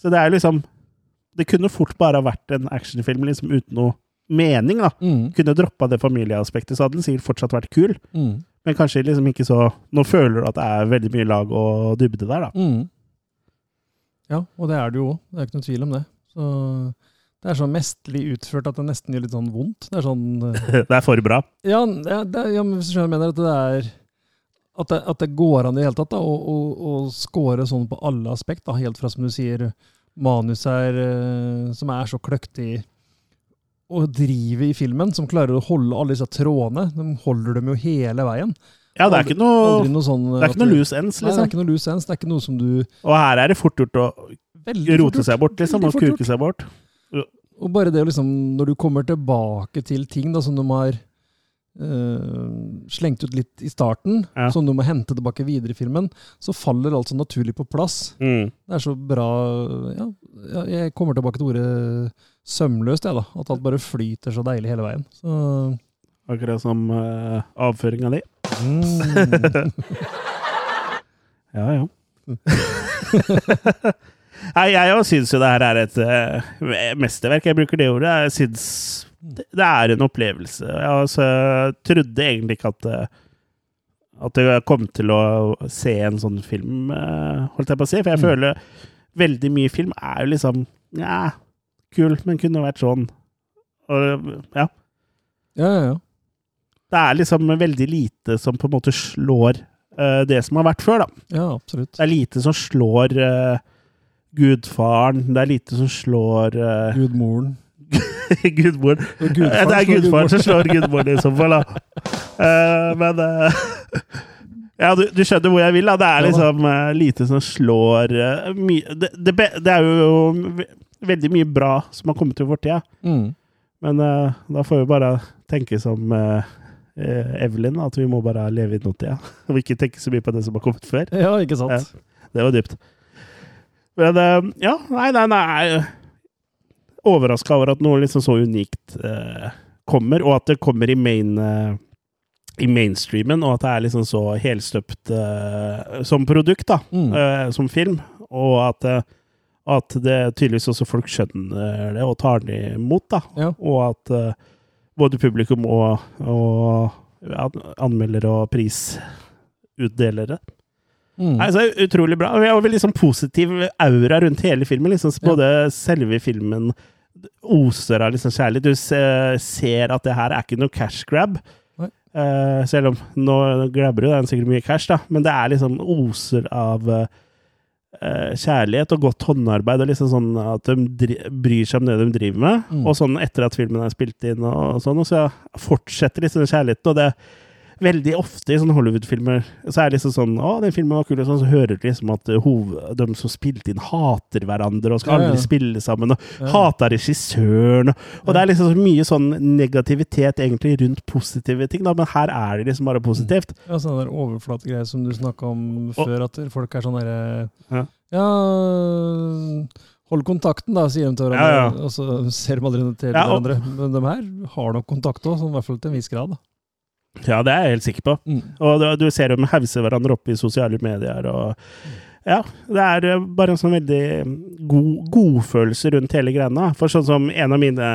Så det er liksom Det kunne fort bare vært en actionfilm liksom uten noe mening, da. Mm. Kunne droppa det familieaspektet, så hadde den sikkert fortsatt vært kul. Mm. Men kanskje liksom ikke så Nå føler du at det er veldig mye lag og dybde der, da. Mm. Ja, og det er det jo òg. Det er ikke noen tvil om det. Så det er så mesterlig utført at det nesten gjør litt sånn vondt. Det er sånn eh, (laughs) Det er for bra. Ja, det, ja men hvis du skjønner mener, at det er at det, at det går an i det hele tatt da, å, å, å score sånn på alle aspekt, da, helt fra som du sier, manus er, eh, som er så kløktig og driver i filmen, som klarer å holde alle disse trådene. De holder dem jo hele veien. Ja, det er ikke noe, Aldri noe sånn det er ikke noe loose ends, Nei, det er liksom. ikke noe loose ends. Det er ikke noe som du Og her er det fort gjort å rote gjort. seg bort, liksom, og gjort. kuke seg bort. Og bare det liksom, når du kommer tilbake til ting da, som de har eh, slengt ut litt i starten, Ja. som du må hente tilbake videre i filmen, så faller alt så naturlig på plass. Mm. Det er så bra ja, ja, Jeg kommer tilbake til ordet sømløst, jeg, da. At alt bare flyter så deilig hele veien. Så, Akkurat som uh, avføringa di. mm, (laughs) Ja, ja. (laughs) Nei, jeg òg syns jo det her er et uh, mesterverk. Jeg bruker det ordet. Jeg syns det, er en opplevelse. Jeg altså, trodde egentlig ikke at uh, at jeg kom til å se en sånn film, eh, holdt jeg på å si. For jeg Mm. føler veldig mye film er jo liksom Ja, kul, men kunne vært sånn. Og ja. ja, ja, ja. Det er liksom veldig lite som på en måte slår uh, det som har vært før, da. Ja, absolutt. Det er lite som slår uh, Gudfaren. Det er lite som slår uh, Gudmoren. (laughs) Gudmoren. Det er gudfaren som slår gudmoren, i så fall. da. Men (laughs) Ja, du, du skjønner hvor jeg vil, da. Det er liksom lite som slår det, det, det er jo veldig mye bra som har kommet til tid. Mm. Men uh, da får vi bare tenke som eh, Evelyn, at vi må bare leve i nåtida. (laughs) Og ikke tenke så mye på det som har kommet før. Ja, ikke sant? Det var dypt. Men ja, nei, nei, nei. Overraska over at noe liksom så unikt kommer, og at det kommer i main i mainstreamen, og at det er liksom så helstøpt uh, som produkt, da. Mm. uh, som film. Og at, eh, at det tydeligvis også folk skjønner det og tar det imot, da. Ja. Og at uh, både publikum og, og anmeldere og prisutdelere Mm. Nei, så er det utrolig bra. Og Vi har veldig sånn positiv aura rundt hele filmen. Liksom, både selve filmen oser av liksom kjærlighet. Du ser at det her er ikke noe cash grab. Eh, selv om nå grabber jo den sikkert mye cash, da, men det er liksom oser av eh, kjærlighet og godt håndarbeid, og liksom sånn at de bryr seg om det de driver med. Mm. Og sånn etter at filmen er spilt inn, og sånn, og så fortsetter liksom kjærligheten. Og det veldig ofte i sånne Hollywood-filmer så er det liksom sånn Å, den filmen var kul, og sånn, så hører du liksom at uh, de som spilte inn, hater hverandre og skal Ja, ja. aldri spille sammen, og Ja. hater regissøren. Og, og det er liksom så mye sånn negativitet egentlig rundt positive ting, da, men her er det liksom bare positivt. Ja, sånne der overflategreier som du snakka om før, at folk er sånn derre Ja. ja. Hold kontakten, da, sier de til hverandre. Ja, ja. Og så ser de aldri til Ja, og- hverandre. Men de her har nok kontakt òg, i hvert fall til en viss grad. Da. Ja, det er jeg helt sikker på. Mm. Og du, du ser dem hause hverandre opp i sosiale medier. og ja, Det er eh, bare en sånn veldig god godfølelse rundt hele greia. For sånn som en av mine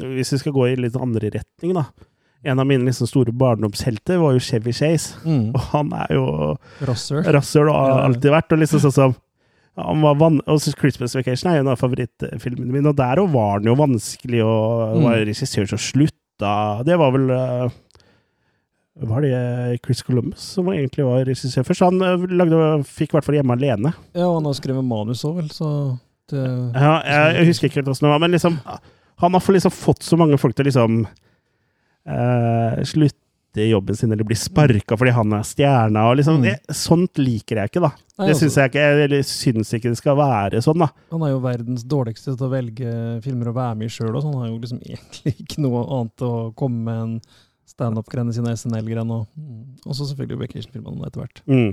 Hvis vi skal gå i litt andre retning, da. En av mine liksom store barndomshelter var jo Chevy Chase. Mm. Og han er jo Rasshøl. og har alltid vært. Og liksom sånn som han var van og så Christmas Vacation er jo en av favorittfilmene mine, og der òg var han jo vanskelig, og Mm. var regissør som slutta. Det var vel eh, Var det Chris Columbus som egentlig var regissør først? Han eh, lagde, fikk i hvert fall Hjemme alene. Ja, og han har skrevet manus òg, vel, så det, Ja, jeg, jeg husker ikke helt åssen det var, men liksom Han har liksom fått så mange folk til å liksom eh, slutte jobben sin eller bli sparka fordi han er stjerna. Og liksom, Mm. det, sånt liker jeg ikke, da. Nei, Det altså- syns jeg ikke, eller syns ikke det skal være sånn, da. Han er jo verdens dårligste til å velge filmer å være med i sjøl, og så han har jo liksom (laughs) egentlig ikke noe annet å komme med enn standup-greiene sine, SNL-greiene, og, også selvfølgelig Vacation-filmene etter hvert. Mm.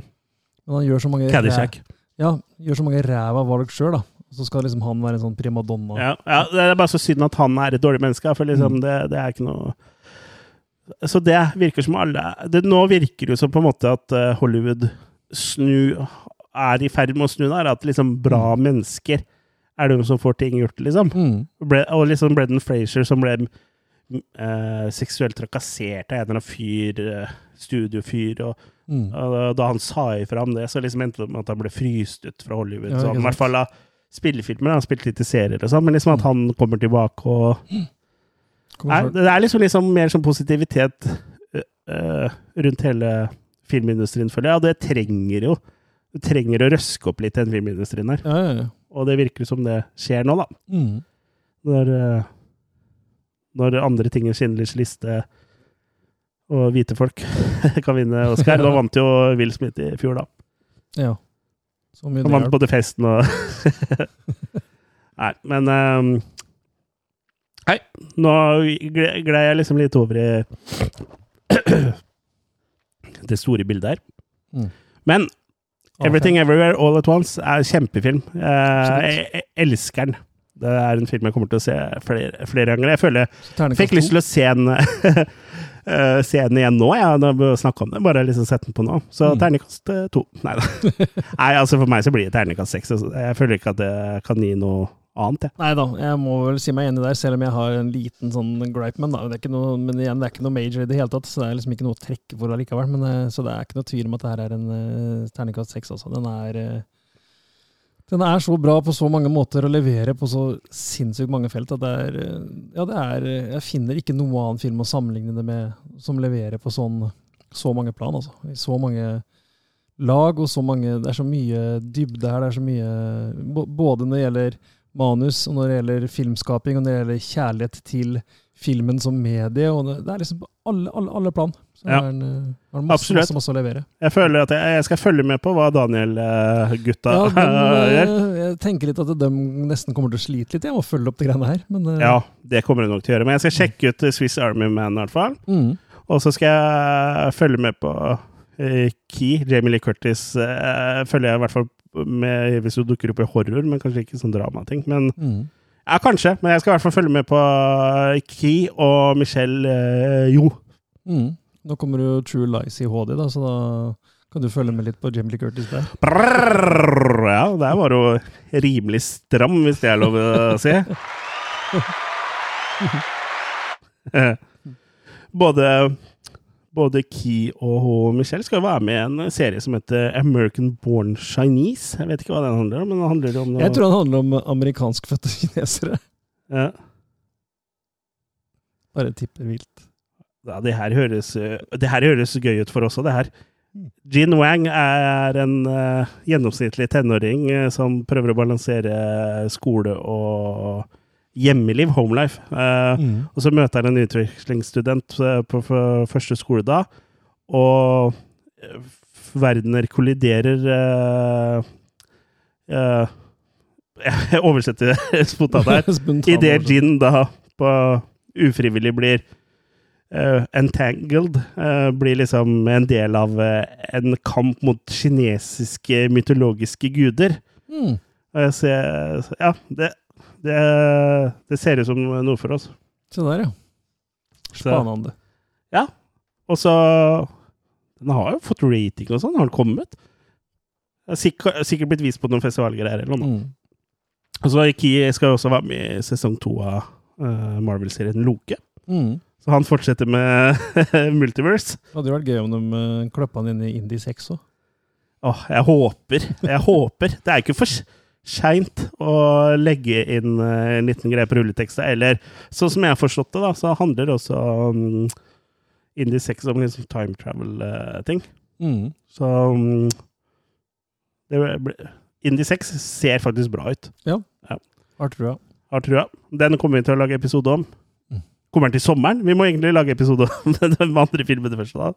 Men han gjør så mange Caddyshack. Ja, gjør så mange ræva valg sjøl, da. Og så skal liksom han være en sånn primadonna. Ja, ja, det er bare så synd at han er et dårlig menneske, for liksom, Mm. det, det er ikke noe Så det virker som alle det, Nå virker det jo som på en måte at eh, Hollywood snu er i ferd med å snu der. At liksom bra mennesker er de som får ting gjort, liksom. Mm. Ble, og liksom Brendan Frazier som ble eh, seksuelt trakassert av en eller annen fyr, uh, studiofyr, og, Mm. og da han sa ifra om det, så liksom endte det med at han ble fryst ut fra Hollywood. Ja, I hvert fall av spillefilmer. Han spilte litt i serier og sånn, men liksom at Mm. han kommer tilbake og Nei. Det er liksom, liksom mer sånn positivitet uh, rundt hele filmindustrien, føler jeg. Og det trenger jo Du trenger å røske opp litt den filmindustrien her. Ja, ja, ja. Og det virker som det skjer nå, da. Mm. Når, eh, når andre ting enn Schindlers liste og hvite folk (laughs) kan vinne Oscar. Da vant jo Will Smith i fjor, da. ja. Så mye Han vant både festen og (laughs) Nei, men um, Nei, nå gle- gled jeg liksom litt over i (clears throat) det store bildet her. Mm. Men Everything Everywhere All At Once er kjempefilm. Eh, jeg, jeg elsker den. Det er en film jeg kommer til å se flere, flere ganger. Jeg føler jeg fikk lyst til å se den uh, (laughs) se den igjen nå, jeg, vi snakker om det. Bare liksom sette den på nå. Så Mm. terningkast eh, to. Nei da. (laughs) Nei, altså for meg så blir det terningkast seks. altså. Jeg føler ikke at det kan gi noe annet, Ja. Nei da, jeg må vel si meg enig der, selv om jeg har en liten sånn gripe. Men, da, det er ikke noe, men igjen, det er ikke noe major i det hele tatt, så det er liksom ikke noe å trekke for allikevel. Men, eh, så det er ikke noe tvil om at det her er en uh, terningkast seks også. Den er, eh, den er så bra på så mange måter og leverer på så sinnssykt mange felt at det er eh, Ja, det er eh, Jeg finner ikke noe annen film å sammenligne det med som leverer på sånn så mange plan, altså. I så mange lag og så mange Det er så mye dybde her. Det er så mye Både når det gjelder manus, og når det gjelder filmskaping, og når det gjelder kjærlighet til filmen som medie. og Det, det er liksom på alle, alle, alle plan. Så Ja. har den, er har den masse, Absolutt. masse, masse å levere. Jeg føler at jeg, jeg skal følge med på hva Daniel-gutta Ja, (laughs) de, gjør. Uh, jeg tenker litt at de nesten kommer til å slite litt. Jeg må følge opp de greiene her. Men, uh, Ja, det kommer jeg nok til å gjøre. Men jeg skal sjekke ut Swiss Army Man, i hvert fall. Mm, Og så skal jeg følge med på eh, Key. Jamie Lee Curtis eh, følger jeg i hvert fall med hvis du dukker opp i horror, men kanskje ikke sånn dramating. Men mm. Ja, kanskje. Men jeg skal i hvert fall følge med på Key og Michelle eh, Jo. Mm. Nå kommer jo True Lies i HD, da, så da kan du følge med litt på Jamie Lee Curtis der. Brrr, ja, der var hun rimelig stram, hvis det er lov å si. (laughs) Eh, Både, både Key og Michelle skal jo være med i en serie som heter American Born Chinese. Jeg vet ikke hva den handler om, men den handler om noe Jeg tror den handler om amerikanskfødte kinesere. ja. Bare tipper vilt. Ja, det her høres, eh, det her høres gøy ut for oss òg, det her. Jin Wang er en uh, gjennomsnittlig tenåring uh, som prøver å balansere skole og hjemmeliv, homelife. Uh, Mm. Og så møter han en utvekslingsstudent eh, på første første skoledag, og eh, verdener kolliderer uh, uh, (laughs) Jeg oversetter (laughs) spontant her. (laughs) Idet Gin da på ufrivillig blir uh, entangled, eh, blir liksom en del av eh, en kamp mot kinesiske mytologiske guder. Mm. Ser Ja, det, det, det ser ut som noe for oss. Se der, ja. Spanende. Ja. Og så Den har jo fått rating og sånn. Har den kommet? Det er Sikkert, sikkert blitt vist på noen festivalgreier eller noe. Mm. Og så Iki skal jo også være med i sesong to av eh, Marvel-serien Loke. Mm. Så han fortsetter med (laughs) Multiverse. Det hadde jo vært gøy om de uh, klappa han inn i Indie 6 òg. Åh, jeg håper. Jeg håper. Det er ikke for seint å legge inn eh, en liten greie på rulleteksta. Eller sånn som jeg har forstått det, da, så handler det også um, Indie 6 om liksom time travel-ting. Mm. så um, det Indie 6 ser faktisk bra ut. Har trua. Har trua. Den kommer vi til å lage episode om. Mm. Kommer den til sommeren? Vi må egentlig lage episode om (laughs) den andre filmen først. da.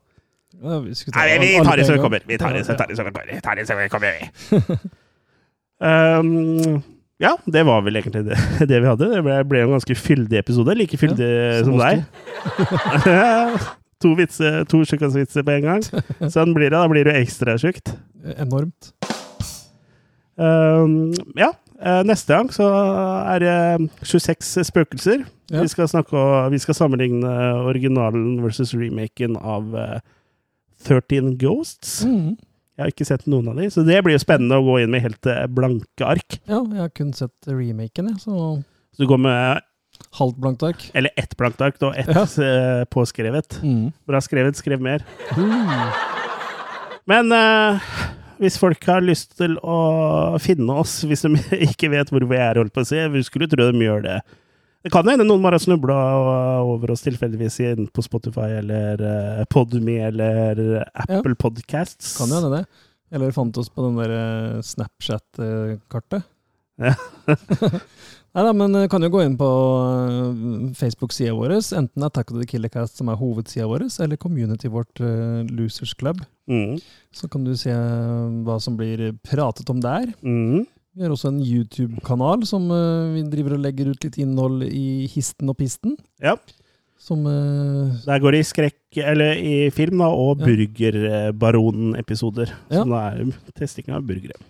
Ja, vi ta Nei, vi tar det som det kommer. Vi tar det som det kommer. Vi tar det som det kommer. Um, ja, det var vel egentlig det, (laughs) det vi hadde. Det ble, ble en ganske fyldig episode. Like fyldig som som deg. (laughs) to vitser, to tjukkasvitser på en gang. (laughs) Sånn blir det. Da blir det ekstra tjukt. Enormt. Um, ja. eh, Neste gang så er det 26 spøkelser. Ja. Vi, skal snakke, vi skal sammenligne originalen versus remaken av eh, 13 Ghosts. Mm. Jeg har ikke sett noen av de, så det blir jo spennende å gå inn med helt eh, blanke ark. Ja, jeg har kun sett remaken, jeg, så Så du går med halvt blankt ark. eller ett blankt ark og ett Ja. uh, påskrevet. Mm. Bra skrevet, skrev mer. Mm. Men uh, hvis folk har lyst til å finne oss, hvis de (laughs) ikke vet hvor vi er, holdt på å si, vi skulle tro de gjør det. Det kan hende noen bare har snubla over oss tilfeldigvis inn på Spotify eller uh, Podme eller Apple Podcasts. Kan jo hende det. Eller fant oss på den der eh, Snapchat-kartet. Ja. (laughs) Nei da, men eh, kan jo gå inn på Facebook-sida vår, enten Attack of the Killercast, som er hovedsida vår, eller community vårt Losers Club. Mm. Så kan du se hva som blir pratet om der. Mm. Vi har også en YouTube-kanal som uh, vi driver og legger ut litt innhold i histen og pisten. Ja. Som uh, Der går det i skrekk, eller i film, da, og Ja. Burgerbaronen-episoder. Ja. Som da er testing av burgere.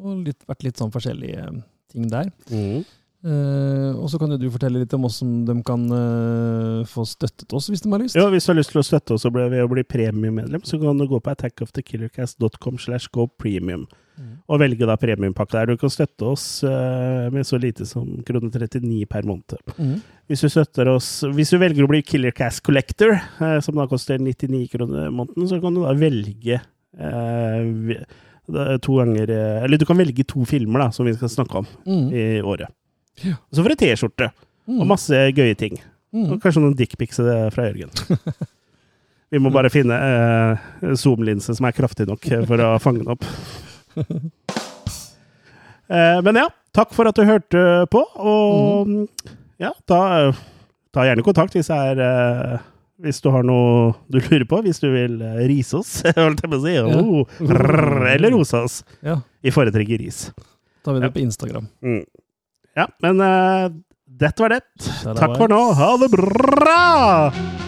og litt, vært litt sånn forskjellige eh, ting der. Mm. Eh, og så kan jo du fortelle litt om hvordan de kan uh, få støttet oss, hvis de har lyst. Ja, hvis du har lyst til å støtte oss ved å bli premiummedlem, så kan du gå på attackofthekillercast.com slash go premium. Mm. Og velge da premiumpakka der. Du kan støtte oss uh, med så lite som krone 39 per måned. Mm. Hvis du støtter oss Hvis du velger å bli Killercast Collector, eh, som da koster 99 kroner måneden, så kan du da velge to ganger Eller du kan velge to filmer da, som vi skal snakke om mm. i året. Ja. Og så får du T-skjorte og masse gøye ting. Mhm. Og kanskje noen dickpics fra Jørgen. (laughs) Vi må bare finne eh, zoom-linse som er kraftig nok for å fange den opp. (laughs) Eh, men ja, takk for at du hørte på, og ja, ta, ta gjerne kontakt hvis, det er, eh, hvis du har noe du lurer på. Hvis du vil eh, rise oss, (laughs) holdt jeg på å si. Oh, rrr, eller rose oss. Ja, Vi foretrekker ris. tar vi det på Instagram. Mm. Ja, men uh, dette var det. Takk for nå. Ha det bra!